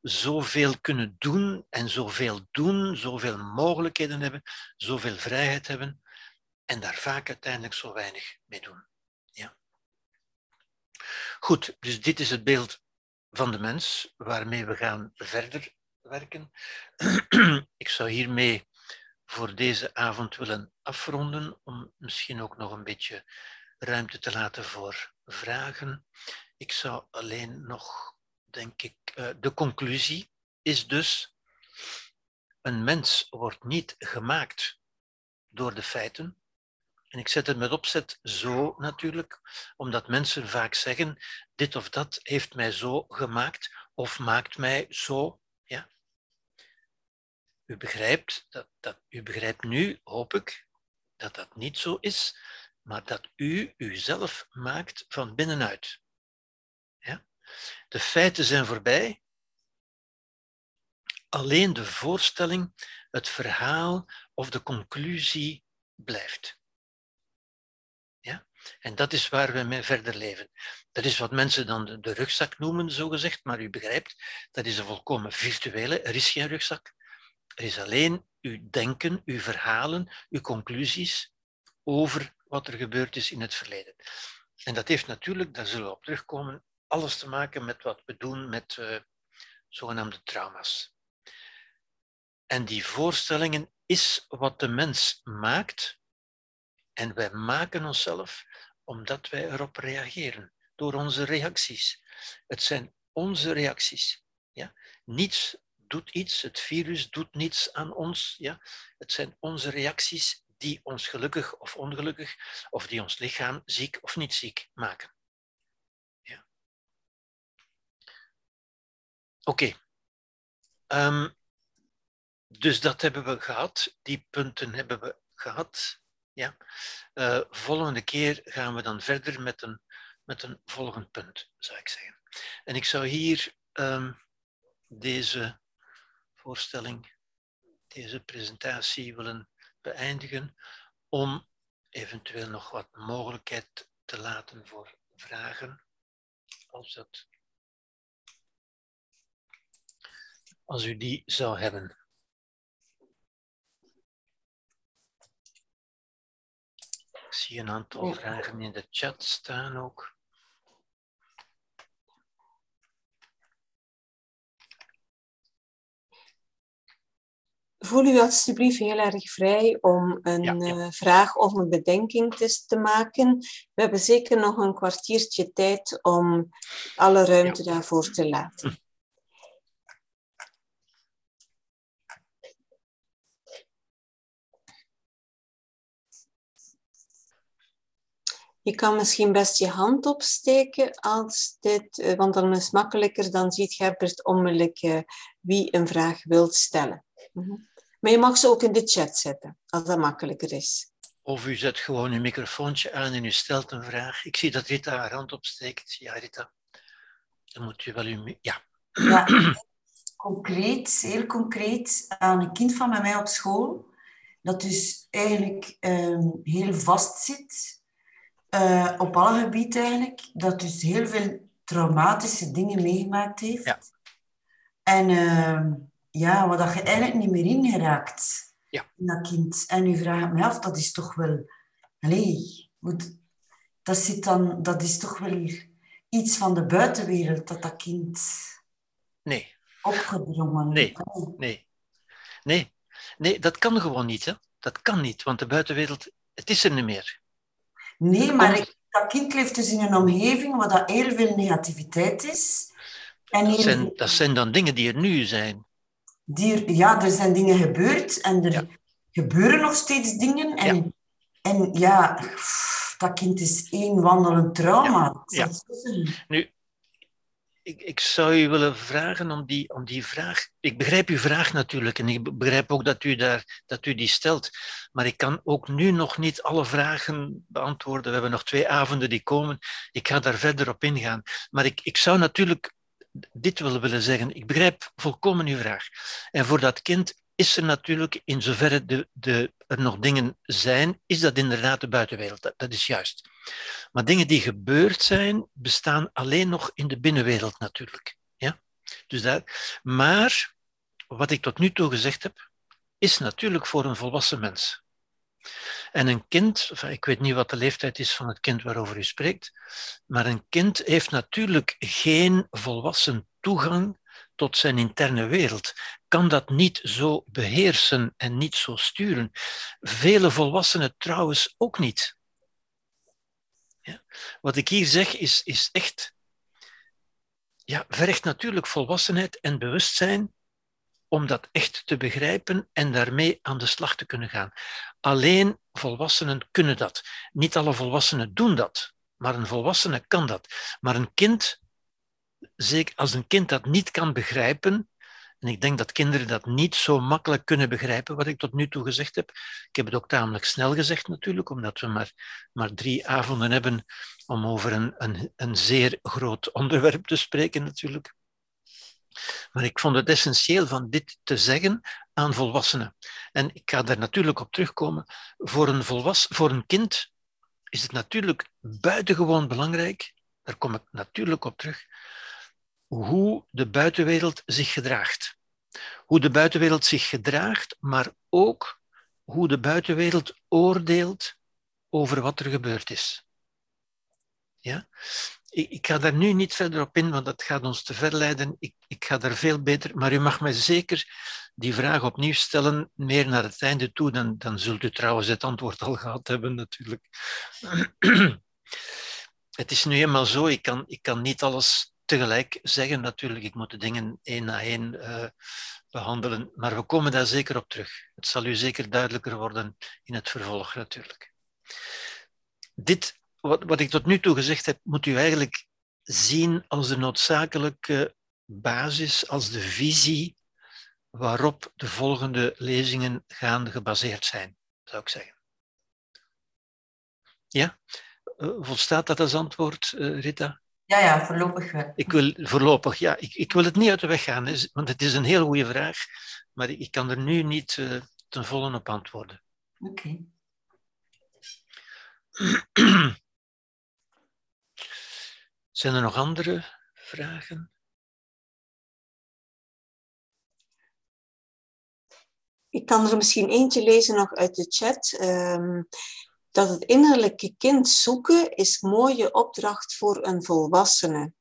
zoveel kunnen doen en zoveel doen, zoveel mogelijkheden hebben, zoveel vrijheid hebben en daar vaak uiteindelijk zo weinig mee doen. Goed, dus dit is het beeld van de mens waarmee we gaan verder werken. Ik zou hiermee voor deze avond willen afronden, om misschien ook nog een beetje ruimte te laten voor vragen. Ik zou alleen nog, denk ik, eh, de conclusie is dus, een mens wordt niet gemaakt door de feiten, en ik zet het met opzet zo natuurlijk, omdat mensen vaak zeggen, dit of dat heeft mij zo gemaakt of maakt mij zo. Ja. U begrijpt, dat, dat, u begrijpt nu, hoop ik, dat dat niet zo is, maar dat u uzelf maakt van binnenuit. Ja? De feiten zijn voorbij. Alleen de voorstelling, het verhaal of de conclusie blijft. En dat is waar we mee verder leven. Dat is wat mensen dan de, rugzak noemen, zogezegd, maar u begrijpt, dat is een volkomen virtuele. Er is geen rugzak. Er is alleen uw denken, uw verhalen, uw conclusies over wat er gebeurd is in het verleden. En dat heeft natuurlijk, daar zullen we op terugkomen, alles te maken met wat we doen met uh, zogenaamde trauma's. En die voorstellingen is wat de mens maakt en wij maken onszelf omdat wij erop reageren, door onze reacties. Het zijn onze reacties. Ja? Niets doet iets, het virus doet niets aan ons. Ja? Het zijn onze reacties die ons gelukkig of ongelukkig, of die ons lichaam ziek of niet ziek maken. Ja. Oké. Ehm, dus dat hebben we gehad, die punten hebben we gehad. Ja. Uh, volgende keer gaan we dan verder met een, met een volgend punt, zou ik zeggen. En ik zou hier um, deze voorstelling, deze presentatie willen beëindigen om eventueel nog wat mogelijkheid te laten voor vragen, als, dat, als u die zou hebben. Zie een aantal vragen in de chat staan ook. Voel u alstublieft heel erg vrij om een eh, vraag of een bedenking te, te, maken. We hebben zeker nog een kwartiertje tijd om alle ruimte daarvoor te laten. Je kan misschien best je hand opsteken als dit, eh, want dan is het makkelijker, dan ziet Gerbert onmiddellijk uh, wie een vraag wilt stellen. Mhm. Maar je mag ze ook in de chat zetten, als dat makkelijker is. Of u zet gewoon uw microfoontje aan en u stelt een vraag. Ik zie dat Rita haar hand opsteekt. Ja, Rita. Dan moet u wel uw... Ja. ja. Concreet, heel concreet, aan een kind van bij mij op school, dat dus eigenlijk um, heel vast zit, uh, op alle gebieden eigenlijk, dat dus heel veel traumatische dingen meegemaakt heeft. Ja. En uh, ja, wat dat je eigenlijk niet meer ingeraakt ja. dat kind. En nu vraag ik me af, dat is toch wel... Allee, moet, dat, zit dan, dat is toch wel iets van de buitenwereld dat dat kind... Nee. Opgedrongen. Nee, nee. Nee, nee dat kan gewoon niet. Hè. Dat kan niet, want de buitenwereld, het is er niet meer. Nee, maar ik, dat kind leeft dus in een omgeving waar dat heel veel negativiteit is. En dat, zijn, dat zijn dan dingen die er nu zijn die, ja, er zijn dingen gebeurd en er gebeuren nog steeds dingen. En ja, en ja dat kind is één wandelend trauma. Ja. Nu, ik, zou u willen vragen om die, om die vraag. Ik begrijp uw vraag natuurlijk en ik begrijp ook dat u, daar, dat u die stelt. Maar ik kan ook nu nog niet alle vragen beantwoorden. We hebben nog twee avonden die komen. Ik ga daar verder op ingaan. Maar ik, ik zou natuurlijk dit willen willen zeggen. Ik begrijp volkomen uw vraag. En voor dat kind is er natuurlijk, in zoverre de, de, er nog dingen zijn, is dat inderdaad de buitenwereld. Dat, dat is juist. Maar dingen die gebeurd zijn, bestaan alleen nog in de binnenwereld natuurlijk. Ja? Dus dat, maar wat ik tot nu toe gezegd heb, is natuurlijk voor een volwassen mens. En een kind, ik weet niet wat de leeftijd is van het kind waarover u spreekt, maar een kind heeft natuurlijk geen volwassen toegang tot zijn interne wereld, kan dat niet zo beheersen en niet zo sturen. Vele volwassenen trouwens ook niet. Wat ik hier zeg is, is echt, ja, vergt natuurlijk volwassenheid en bewustzijn om dat echt te begrijpen en daarmee aan de slag te kunnen gaan. Alleen volwassenen kunnen dat. Niet alle volwassenen doen dat, maar een volwassene kan dat. Maar een kind, zeker als een kind dat niet kan begrijpen, en ik denk dat kinderen dat niet zo makkelijk kunnen begrijpen, wat ik tot nu toe gezegd heb. Ik heb het ook tamelijk snel gezegd natuurlijk, omdat we maar, maar drie avonden hebben om over een, een, een zeer groot onderwerp te spreken natuurlijk. Maar ik vond het essentieel van dit te zeggen aan volwassenen. En ik ga daar natuurlijk op terugkomen. Voor een, volwassen, voor een kind is het natuurlijk buitengewoon belangrijk, daar kom ik natuurlijk op terug, hoe de buitenwereld zich gedraagt. Hoe de buitenwereld zich gedraagt, maar ook hoe de buitenwereld oordeelt over wat er gebeurd is. Ja? ik, ga daar nu niet verder op in, want dat gaat ons te ver leiden. Ik, ik ga daar veel beter, maar u mag mij zeker die vraag opnieuw stellen, meer naar het einde toe. Dan, dan zult u trouwens het antwoord al gehad hebben, natuurlijk. het is nu eenmaal zo, ik kan, ik kan niet alles tegelijk zeggen, natuurlijk. Ik moet de dingen één na één uh, behandelen, maar we komen daar zeker op terug. Het zal u zeker duidelijker worden in het vervolg, natuurlijk. Dit wat, wat ik tot nu toe gezegd heb, moet u eigenlijk zien als de noodzakelijke basis, als de visie waarop de volgende lezingen gaan gebaseerd zijn, zou ik zeggen. Ja? Eh, volstaat dat als antwoord, uh, Rita? Ja, ja, voorlopig wel. Ik wil, voorlopig, ja. Ik, ik wil het niet uit de weg gaan, want het is een heel goede vraag, maar ik kan er nu niet uh, ten volle op antwoorden. Oké. Zijn er nog andere vragen? Ik kan er misschien eentje lezen nog uit de chat. Um, dat het innerlijke kind zoeken is een mooie opdracht voor een volwassene.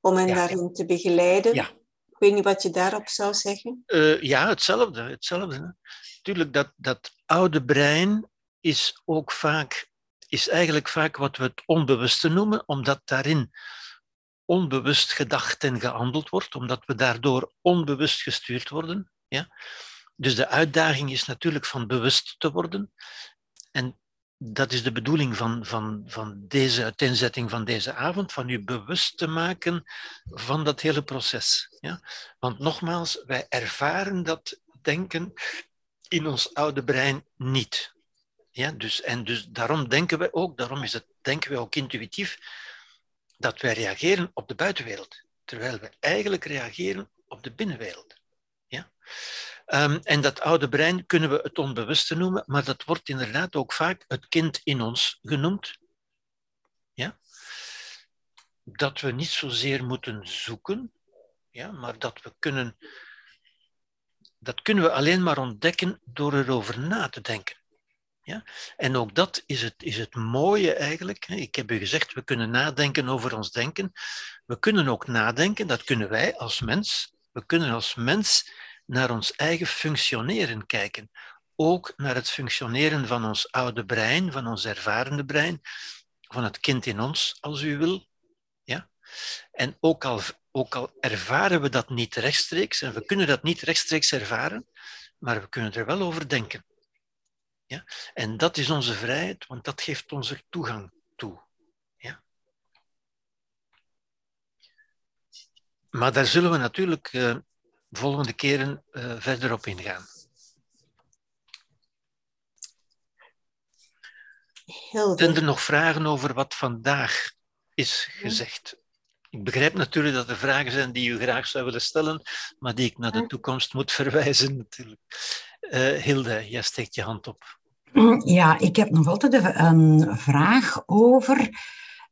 Om hen daarin te begeleiden. Ja. Ik weet niet wat je daarop zou zeggen. Uh, ja, hetzelfde. hetzelfde. Tuurlijk, dat, dat oude brein is ook vaak is eigenlijk vaak wat we het onbewuste noemen, omdat daarin onbewust gedacht en gehandeld wordt, omdat we daardoor onbewust gestuurd worden. Ja? Dus de uitdaging is natuurlijk van bewust te worden. En dat is de bedoeling van, van, van deze uiteenzetting van deze avond, van u bewust te maken van dat hele proces. Ja? Want nogmaals, wij ervaren dat denken in ons oude brein niet. Ja, dus, en dus daarom denken we ook, daarom is het, denken we ook intuïtief, dat wij reageren op de buitenwereld, terwijl we eigenlijk reageren op de binnenwereld. Ja? Um, en dat oude brein kunnen we het onbewuste noemen, maar dat wordt inderdaad ook vaak het kind in ons genoemd. Ja? Dat we niet zozeer moeten zoeken, ja, maar dat we kunnen. Dat kunnen we alleen maar ontdekken door erover na te denken. Ja? En ook dat is het, is het mooie eigenlijk. Ik heb u gezegd, we kunnen nadenken over ons denken. We kunnen ook nadenken, dat kunnen wij als mens. We kunnen als mens naar ons eigen functioneren kijken. Ook naar het functioneren van ons oude brein, van ons ervarende brein, van het kind in ons, als u wil. Ja? En ook al, ook al ervaren we dat niet rechtstreeks, en we kunnen dat niet rechtstreeks ervaren, maar we kunnen er wel over denken. Ja? En dat is onze vrijheid, want dat geeft ons er toegang toe. Ja? Maar daar zullen we natuurlijk uh, volgende keren uh, verder op ingaan. Zijn er nog vragen over wat vandaag is gezegd? Ik begrijp natuurlijk dat er vragen zijn die u graag zou willen stellen, maar die ik naar de toekomst moet verwijzen natuurlijk. Uh, Hilde, jij steekt je hand op. Ja, ik heb nog altijd een vraag over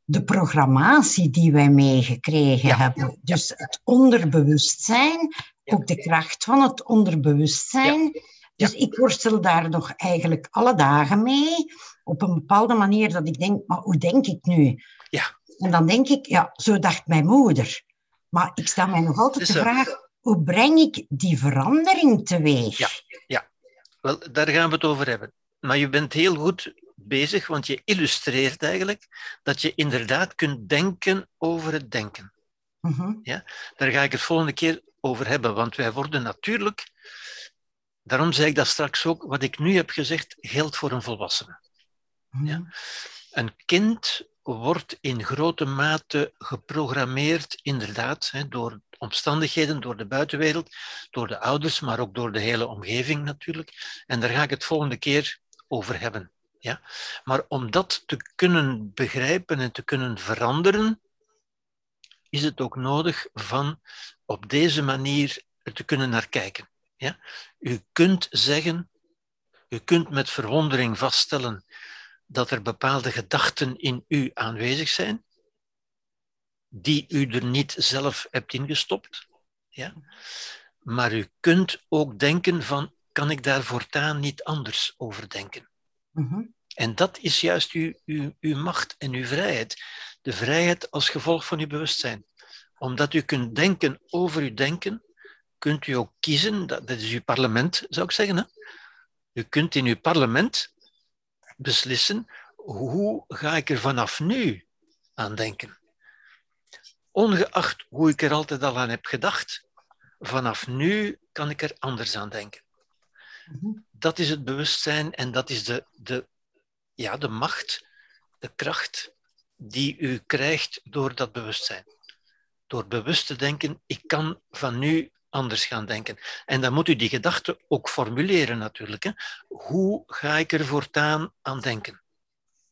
de programmatie die wij meegekregen hebben. Dus het onderbewustzijn, ook de kracht van het onderbewustzijn. Dus ik worstel daar nog eigenlijk alle dagen mee, op een bepaalde manier dat ik denk, maar hoe denk ik nu? Ja. En dan denk ik, ja, zo dacht mijn moeder. Maar ik stel mij nog altijd de vraag, hoe breng ik die verandering teweeg? Ja, ja. Wel, daar gaan we het over hebben. Maar je bent heel goed bezig, want je illustreert eigenlijk dat je inderdaad kunt denken over het denken. Mhm. ja? Daar ga ik het volgende keer over hebben, want wij worden natuurlijk, daarom zei ik dat straks ook, wat ik nu heb gezegd geldt voor een volwassene. Mhm. Ja? Een kind wordt in grote mate geprogrammeerd, inderdaad, hè, door omstandigheden, door de buitenwereld, door de ouders, maar ook door de hele omgeving natuurlijk. En daar ga ik het volgende keer over hebben. Ja? Maar om dat te kunnen begrijpen en te kunnen veranderen, is het ook nodig van op deze manier er te kunnen naar kijken. Ja? U kunt zeggen, u kunt met verwondering vaststellen dat er bepaalde gedachten in u aanwezig zijn, die u er niet zelf hebt ingestopt. Ja? Maar u kunt ook denken van, kan ik daar voortaan niet anders over denken? Mhm. En dat is juist uw, uw, uw macht en uw vrijheid. De vrijheid als gevolg van uw bewustzijn. Omdat u kunt denken over uw denken, kunt u ook kiezen, dat, dat is uw parlement, zou ik zeggen. Hè? U kunt in uw parlement beslissen, hoe ga ik er vanaf nu aan denken? Ongeacht hoe ik er altijd al aan heb gedacht, vanaf nu kan ik er anders aan denken. Mhm. Dat is het bewustzijn en dat is de, de, ja, de macht, de kracht die u krijgt door dat bewustzijn. Door bewust te denken, ik kan van nu anders gaan denken. En dan moet u die gedachte ook formuleren natuurlijk. Hè. Hoe ga ik er voortaan aan denken?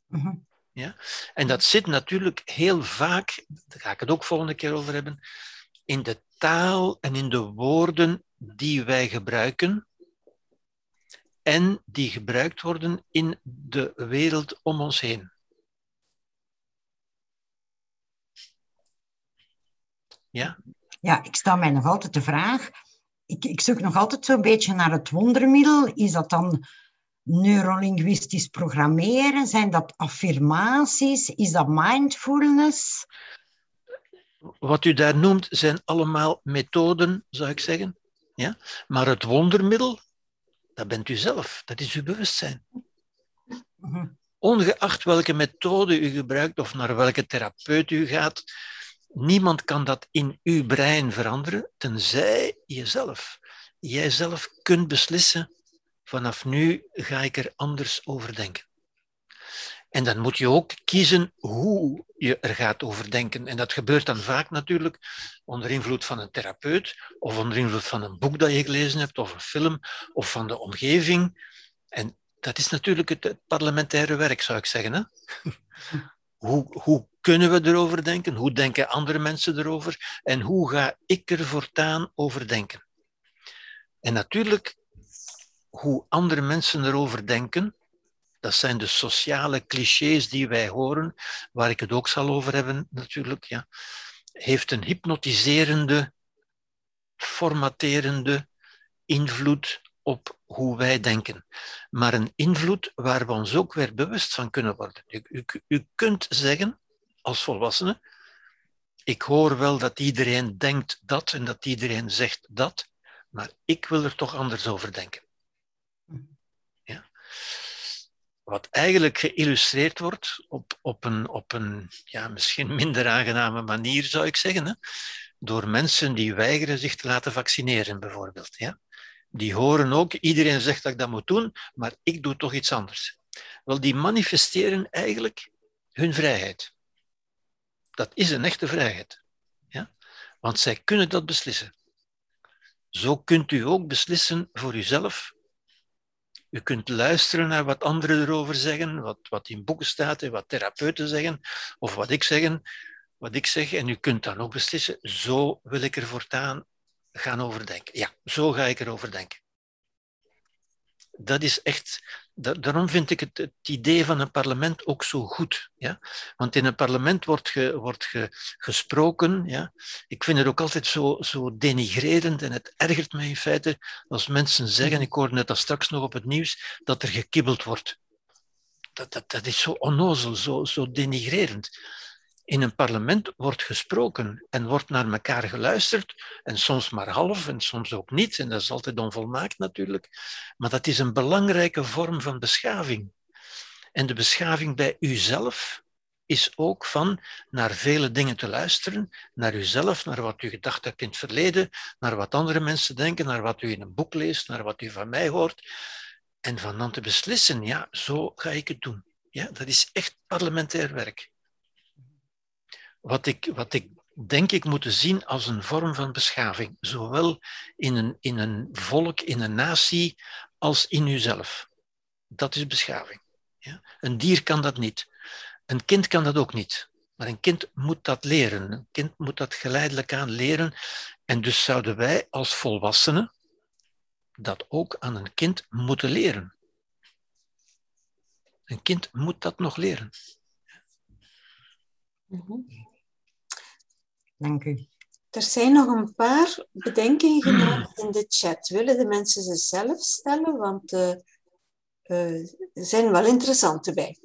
Mhm. Ja? En dat zit natuurlijk heel vaak, daar ga ik het ook volgende keer over hebben, in de taal en in de woorden die wij gebruiken en die gebruikt worden in de wereld om ons heen. Ja? Ja, ik stel mij nog altijd de vraag. Ik, ik zoek nog altijd zo'n beetje naar het wondermiddel. Is dat dan neurolinguistisch programmeren? Zijn dat affirmaties? Is dat mindfulness? Wat u daar noemt zijn allemaal methoden, zou ik zeggen. Ja? Maar het wondermiddel, dat bent u zelf. Dat is uw bewustzijn. Mhm. Ongeacht welke methode u gebruikt of naar welke therapeut u gaat, niemand kan dat in uw brein veranderen, tenzij jezelf. Jijzelf kunt beslissen, vanaf nu ga ik er anders over denken. En dan moet je ook kiezen hoe je er gaat over denken. En dat gebeurt dan vaak natuurlijk onder invloed van een therapeut of onder invloed van een boek dat je gelezen hebt of een film of van de omgeving. En dat is natuurlijk het, parlementaire werk, zou ik zeggen. Hè? Hoe, hoe kunnen we erover denken? Hoe denken andere mensen erover? En hoe ga ik er voortaan over denken? En natuurlijk, hoe andere mensen erover denken, dat zijn de sociale clichés die wij horen, waar ik het ook zal over hebben natuurlijk, ja, heeft een hypnotiserende, formaterende invloed op hoe wij denken. Maar een invloed waar we ons ook weer bewust van kunnen worden. U, u, kunt zeggen, als volwassene, ik hoor wel dat iedereen denkt dat en dat iedereen zegt dat, maar ik wil er toch anders over denken. Ja. Wat eigenlijk geïllustreerd wordt op, op een, op een ja, misschien minder aangename manier, zou ik zeggen, hè? door mensen die weigeren zich te laten vaccineren, bijvoorbeeld. Ja? Die horen ook, iedereen zegt dat ik dat moet doen, maar ik doe toch iets anders. Wel, die manifesteren eigenlijk hun vrijheid. Dat is een echte vrijheid. Ja? Want zij kunnen dat beslissen. Zo kunt u ook beslissen voor uzelf. U kunt luisteren naar wat anderen erover zeggen, wat, wat in boeken staat en wat therapeuten zeggen, of wat ik, zeggen, wat ik zeg. En u kunt dan ook beslissen, zo wil ik er voortaan gaan overdenken. Ja, zo ga ik erover denken. Dat is echt, daarom vind ik het, het, idee van een parlement ook zo goed. Ja? Want in een parlement wordt, ge, wordt ge, gesproken. Ja? Ik vind het ook altijd zo, zo denigrerend en het ergert mij in feite als mensen zeggen, ik hoorde net al straks nog op het nieuws, dat er gekibbeld wordt. Dat, dat, dat is zo onnozel, zo, zo denigrerend in een parlement wordt gesproken en wordt naar elkaar geluisterd, en soms maar half en soms ook niet, en dat is altijd onvolmaakt natuurlijk, maar dat is een belangrijke vorm van beschaving. En de beschaving bij uzelf is ook van naar vele dingen te luisteren, naar uzelf, naar wat u gedacht hebt in het verleden, naar wat andere mensen denken, naar wat u in een boek leest, naar wat u van mij hoort, en van dan te beslissen, ja, zo ga ik het doen. Ja, dat is echt parlementair werk wat ik, wat ik denk ik moeten zien als een vorm van beschaving, zowel in een, in een volk, in een natie, als in uzelf. Dat is beschaving. Ja? Een dier kan dat niet. Een kind kan dat ook niet. Maar een kind moet dat leren. Een kind moet dat geleidelijk aan leren. En dus zouden wij als volwassenen dat ook aan een kind moeten leren. Een kind moet dat nog leren. Mm Dank u. Er zijn nog een paar bedenkingen gemaakt in de chat. Willen de mensen ze zelf stellen? Want uh, uh, er zijn wel interessante bij.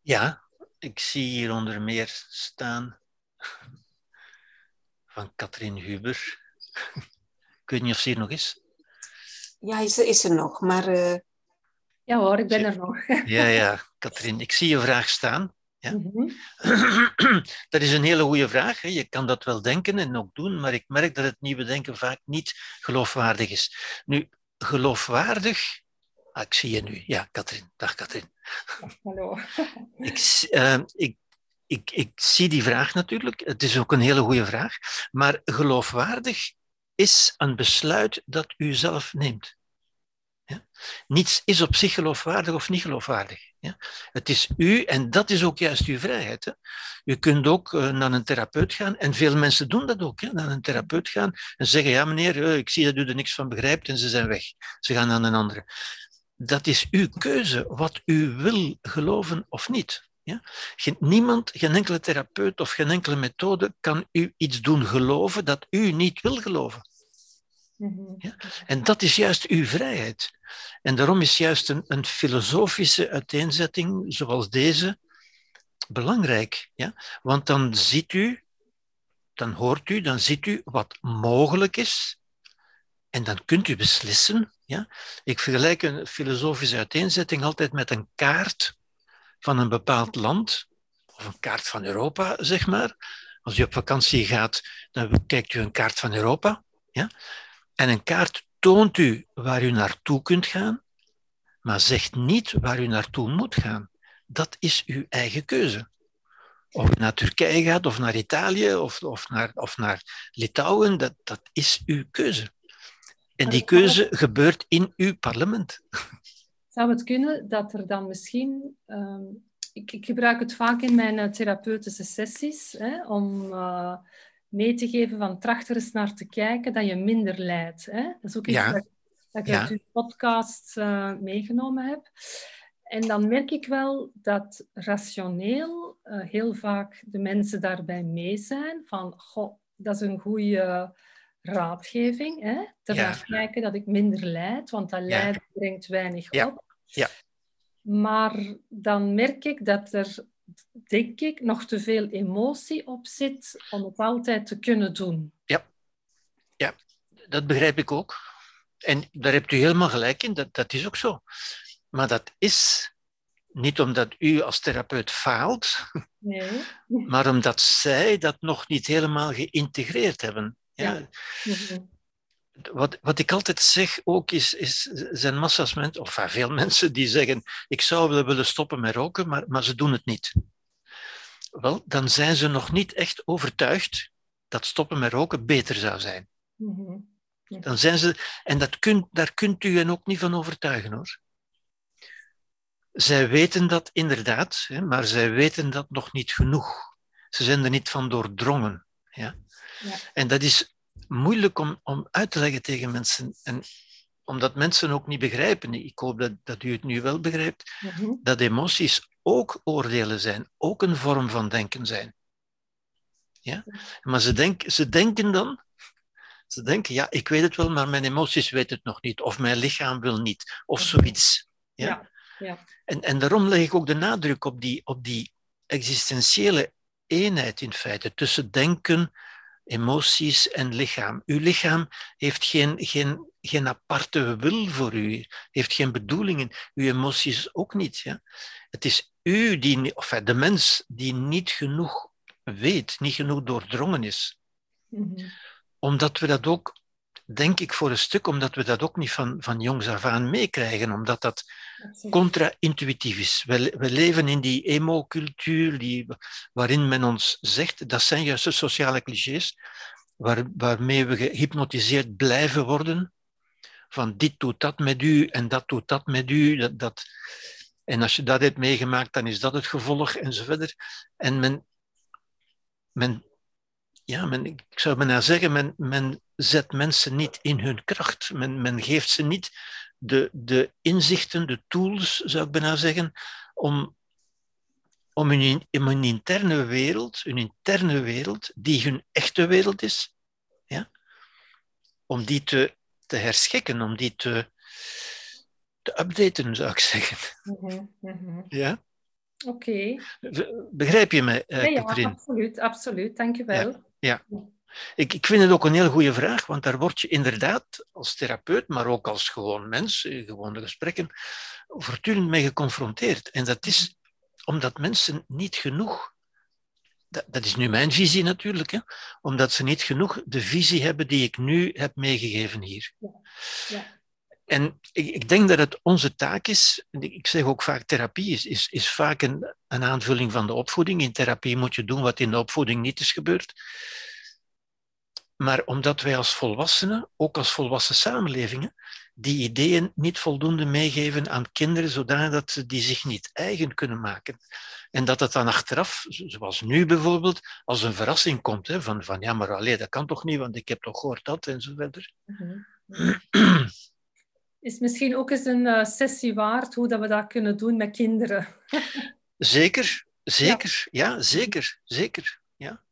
Ja, ik zie hier onder meer staan van Katrien Huber. ik weet niet of ze hier nog is. Ja, is, is er nog, maar... Uh... Ja hoor, ik ben er nog. ja, ja, Katrien, ik zie je vraag staan. Ja? Mhm. Dat is een hele goede vraag. Je kan dat wel denken en ook doen, maar ik merk dat het nieuwe denken vaak niet geloofwaardig is. Nu, geloofwaardig. Ah, ik zie je nu. Ja, Katrien. Dag, Katrien. Hallo. Ik, uh, ik, ik, ik zie die vraag natuurlijk. Het is ook een hele goede vraag. Maar geloofwaardig is een besluit dat u zelf neemt. Ja? Niets is op zich geloofwaardig of niet geloofwaardig. Ja? Het is u, en dat is ook juist uw vrijheid. Hè? Je kunt ook uh, naar een therapeut gaan, en veel mensen doen dat ook, hè? naar een therapeut gaan en zeggen, ja meneer, uh, ik zie dat u er niks van begrijpt, en ze zijn weg. Ze gaan naar een andere. Dat is uw keuze, wat u wil geloven of niet. Ja? Geen, niemand, geen enkele therapeut of geen enkele methode kan u iets doen geloven dat u niet wil geloven. Mhm. Ja? En dat is juist uw vrijheid. En daarom is juist een, een filosofische uiteenzetting zoals deze belangrijk. Ja? Want dan ziet u, dan hoort u, dan ziet u wat mogelijk is. En dan kunt u beslissen. Ja? Ik vergelijk een filosofische uiteenzetting altijd met een kaart van een bepaald land, of een kaart van Europa, zeg maar. Als u op vakantie gaat, dan kijkt u een kaart van Europa. Ja? En een kaart toont u waar u naartoe kunt gaan, maar zegt niet waar u naartoe moet gaan. dat is uw eigen keuze. Of je naar Turkije gaat, of naar Italië, of, of, naar, of naar Litouwen, dat, dat is uw keuze. En die keuze gebeurt in uw parlement. Zou het kunnen dat er dan misschien... ehm, ik, ik gebruik het vaak in mijn eh, therapeutische sessies, hè, om eh, mee te geven van tracht er eens naar te kijken dat je minder lijdt. Hè. Dat is ook iets Ja. dat, dat ik Ja. uit uw podcast eh, meegenomen heb. En dan merk ik wel dat rationeel eh, heel vaak de mensen daarbij mee zijn. Van, goh, dat is een goede raadgeving. Hè? Te Ja. kijken dat ik minder lijd, want dat lijden brengt weinig Ja. op. Ja. Maar dan merk ik dat er, denk ik, nog te veel emotie op zit om het altijd te kunnen doen. Dat begrijp ik ook. En daar hebt u helemaal gelijk in, dat, dat is ook zo. Maar dat is niet omdat u als therapeut faalt, Nee. maar omdat zij dat nog niet helemaal geïntegreerd hebben. Ja, Ja. Wat, wat ik altijd zeg ook is, is zijn massa's mensen, of enfin, veel mensen die zeggen, ik zou willen stoppen met roken, maar, maar ze doen het niet. Wel, dan zijn ze nog niet echt overtuigd dat stoppen met roken beter zou zijn. Mhm. Dan zijn ze, en dat kunt, daar kunt u hen ook niet van overtuigen hoor. Zij weten dat inderdaad, hè, maar zij weten dat nog niet genoeg. Ze zijn er niet van doordrongen. Ja? Ja. En dat is moeilijk om, om uit te leggen tegen mensen. En omdat mensen ook niet begrijpen, ik hoop dat, dat u het nu wel begrijpt, Mhm. dat emoties ook oordelen zijn, ook een vorm van denken zijn. Ja? Maar ze, denk, ze denken dan, ze denken, ja, ik weet het wel, maar mijn emoties weten het nog niet, of mijn lichaam wil niet, of zoiets. Ja? Ja, ja. En, en daarom leg ik ook de nadruk op die, op die existentiële eenheid in feite tussen denken, emoties en lichaam. Uw lichaam heeft geen, geen, geen aparte wil voor u, heeft geen bedoelingen. Uw emoties ook niet. Ja? Het is u, die, of de mens, die niet genoeg weet, niet genoeg doordrongen is. Mhm. Omdat we dat ook, denk ik voor een stuk, omdat we dat ook niet van, van jongs af aan meekrijgen, omdat dat contra-intuïtief is. We, we leven in die emo-cultuur die, waarin men ons zegt, dat zijn juist de sociale clichés, waar, waarmee we gehypnotiseerd blijven worden, van dit doet dat met u en dat doet dat met u. Dat, dat, en als je dat hebt meegemaakt, dan is dat het gevolg en zo verder. En men, men, ja, men, ik zou bijna zeggen, men, men zet mensen niet in hun kracht. Men, men geeft ze niet de, de inzichten, de tools, zou ik bijna zeggen, om, om hun, in hun interne wereld, hun interne wereld, die hun echte wereld is, ja, om die te, te herschikken, om die te, te updaten, zou ik zeggen. Mhm, mhm. Ja? Oké. Begrijp je me, uh, Ja, ja, absoluut, absoluut. Dank je wel. Ik, ik vind het ook een heel goede vraag, want daar word je inderdaad als therapeut, maar ook als gewoon mens, in gewone gesprekken, voortdurend mee geconfronteerd. En dat is omdat mensen niet genoeg, dat, dat is nu mijn visie natuurlijk, hè, omdat ze niet genoeg de visie hebben die ik nu heb meegegeven hier. Ja. En ik, ik, denk dat het onze taak is, ik zeg ook vaak therapie is, is, is vaak een, een aanvulling van de opvoeding. In therapie moet je doen wat in de opvoeding niet is gebeurd. Maar omdat wij als volwassenen, ook als volwassen samenlevingen, die ideeën niet voldoende meegeven aan kinderen, zodat ze die zich niet eigen kunnen maken. En dat het dan achteraf, zoals nu bijvoorbeeld, als een verrassing komt, hè, van, van ja, maar alleen dat kan toch niet, want ik heb toch gehoord dat en zo verder. Mm -hmm. Is misschien ook eens een uh, sessie waard hoe dat we dat kunnen doen met kinderen. zeker, zeker, ja, ja zeker, zeker. Ja.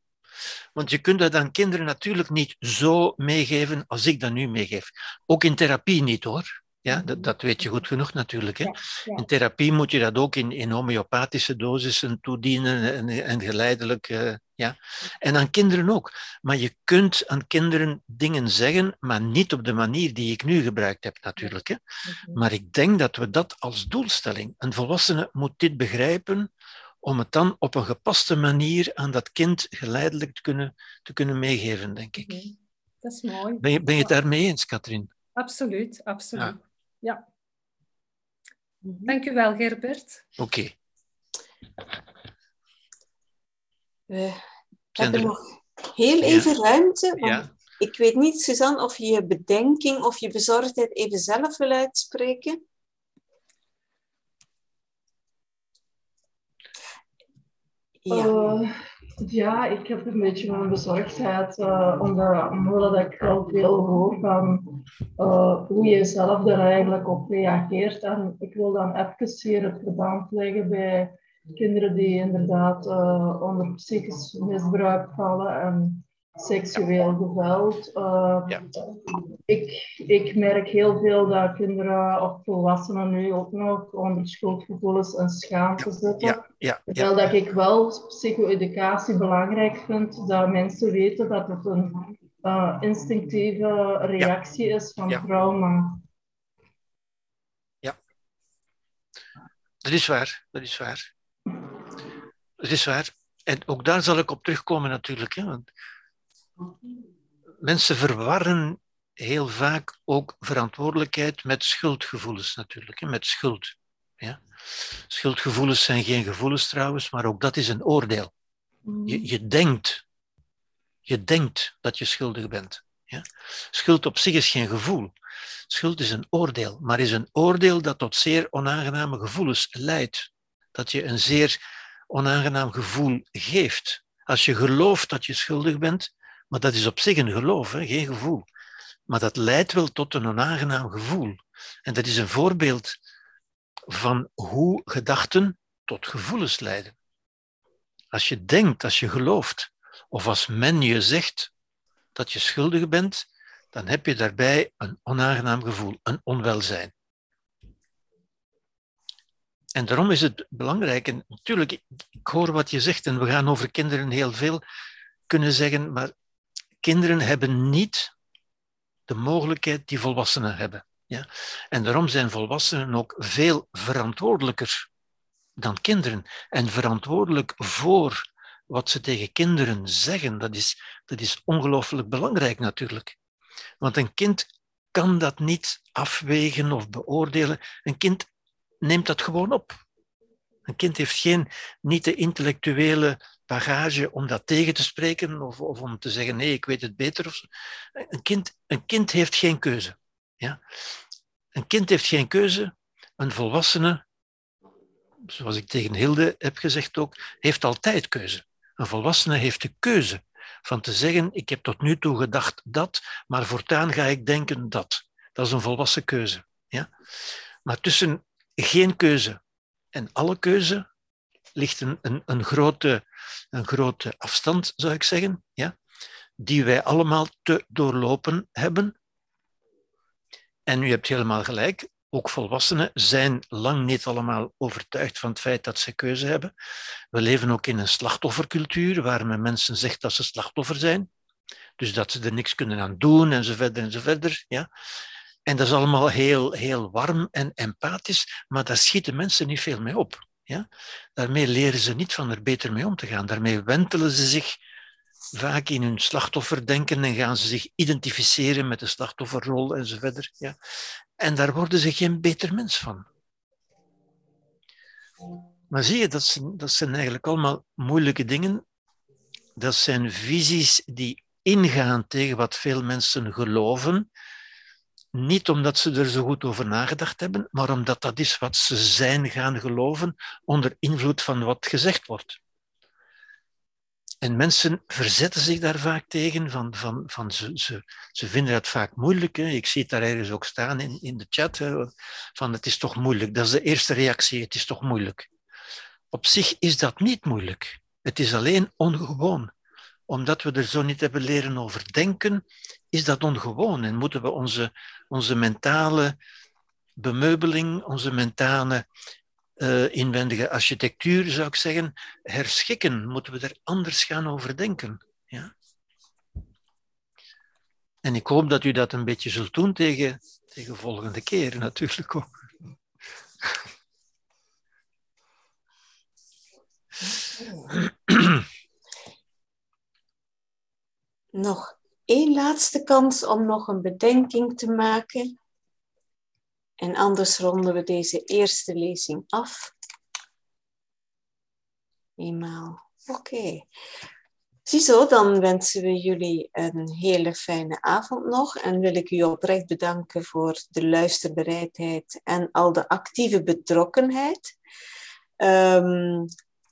Want je kunt dat aan kinderen natuurlijk niet zo meegeven als ik dat nu meegeef. Ook in therapie niet hoor. Ja, dat, dat weet je goed genoeg natuurlijk. Hè? Ja, ja. In therapie moet je dat ook in, in homeopathische dosissen toedienen en, en geleidelijk. Uh, ja. En aan kinderen ook. Maar je kunt aan kinderen dingen zeggen, maar niet op de manier die ik nu gebruikt heb natuurlijk. Hè? Mm-hmm. Maar ik denk dat we dat als doelstelling. Een volwassene moet dit begrijpen om het dan op een gepaste manier aan dat kind geleidelijk te kunnen, te kunnen meegeven, denk ik. Mm-hmm. Dat is mooi. Ben je, ben je het daarmee eens, Katrien? Absoluut, absoluut. Ja. ja. Dank u wel, Gerbert. Oké. Okay. We hebben nog heel even ruimte. Want Ik weet niet, Suzanne, of je je bedenking of je bezorgdheid even zelf wil uitspreken. Ja. Uh, ja, ik heb een beetje mijn bezorgdheid, uh, omdat, omdat ik wel veel hoor van uh, hoe je zelf er eigenlijk op reageert. En ik wil dan even hier het verband leggen bij kinderen die inderdaad onder psychisch misbruik vallen en seksueel geweld. Uh, ja. ik, ik merk heel veel dat kinderen of volwassenen nu ook nog onder schuldgevoelens en schaamte zitten. Ja. Ja. Terwijl dat ik wel psycho-educatie belangrijk vind, dat mensen weten dat het een uh, instinctieve reactie is van trauma. Ja, dat is waar, dat is waar. Dat is waar. En ook daar zal ik op terugkomen natuurlijk. Hè, want mensen verwarren heel vaak ook verantwoordelijkheid met schuldgevoelens natuurlijk, met schuld. Ja? Schuldgevoelens zijn geen gevoelens trouwens, maar ook dat is een oordeel. Je, je denkt, je denkt dat je schuldig bent. Ja? Schuld op zich is geen gevoel. Schuld is een oordeel, maar is een oordeel dat tot zeer onaangename gevoelens leidt. Dat je een zeer onaangenaam gevoel geeft. Als je gelooft dat je schuldig bent, maar dat is op zich een geloof, geen gevoel. Maar dat leidt wel tot een onaangenaam gevoel. En dat is een voorbeeld van hoe gedachten tot gevoelens leiden. Als je denkt, als je gelooft, of als men je zegt dat je schuldig bent, dan heb je daarbij een onaangenaam gevoel, een onwelzijn. En daarom is het belangrijk, en natuurlijk, ik hoor wat je zegt en we gaan over kinderen heel veel kunnen zeggen, maar kinderen hebben niet de mogelijkheid die volwassenen hebben. Ja? En daarom zijn volwassenen ook veel verantwoordelijker dan kinderen. En verantwoordelijk voor wat ze tegen kinderen zeggen, dat is, dat is ongelooflijk belangrijk natuurlijk. Want een kind kan dat niet afwegen of beoordelen. Een kind neemt dat gewoon op. Een kind heeft geen, niet de intellectuele bagage om dat tegen te spreken of, of om te zeggen nee, ik weet het beter. Een, kind, een kind heeft geen keuze. Ja? Een kind heeft geen keuze. Een volwassene, zoals ik tegen Hilde heb gezegd ook, heeft altijd keuze. Een volwassene heeft de keuze van te zeggen, ik heb tot nu toe gedacht dat, maar voortaan ga ik denken dat. Dat is een volwassen keuze. Ja? Maar tussen geen keuze en alle keuze ligt een, een, een, grote, een grote afstand, zou ik zeggen, ja, die wij allemaal te doorlopen hebben. En u hebt helemaal gelijk, ook volwassenen zijn lang niet allemaal overtuigd van het feit dat ze keuze hebben. We leven ook in een slachtoffercultuur, waar men mensen zegt dat ze slachtoffer zijn. Dus dat ze er niks kunnen aan doen, en zo verder, en zo verder. Ja. En dat is allemaal heel, heel warm en empathisch, maar daar schieten mensen niet veel mee op. Ja? Daarmee leren ze niet van er beter mee om te gaan. Daarmee wentelen ze zich vaak in hun slachtofferdenken en gaan ze zich identificeren met de slachtofferrol enzovoort. Ja? En daar worden ze geen beter mens van. Maar zie je, dat zijn, dat zijn eigenlijk allemaal moeilijke dingen. Dat zijn visies die ingaan tegen wat veel mensen geloven niet omdat ze er zo goed over nagedacht hebben, maar omdat dat is wat ze zijn gaan geloven onder invloed van wat gezegd wordt. En mensen verzetten zich daar vaak tegen, van, van, van ze, ze, ze vinden het vaak moeilijk. Hè. Ik zie het daar ergens ook staan in, in de chat, van het is toch moeilijk. Dat is de eerste reactie, het is toch moeilijk. Op zich is dat niet moeilijk. Het is alleen ongewoon omdat we er zo niet hebben leren over denken, is dat ongewoon en moeten we onze, onze mentale bemeubeling, onze mentale uh, inwendige architectuur, zou ik zeggen, herschikken. Moeten we er anders gaan over denken. Ja? En ik hoop dat u dat een beetje zult doen tegen, tegen volgende keer natuurlijk ook. Nog één laatste kans om nog een bedenking te maken. En anders ronden we deze eerste lezing af. eenmaal. Oké. Ziezo, dan wensen we jullie een hele fijne avond nog en wil ik u oprecht bedanken voor de luisterbereidheid en al de actieve betrokkenheid. Ehm,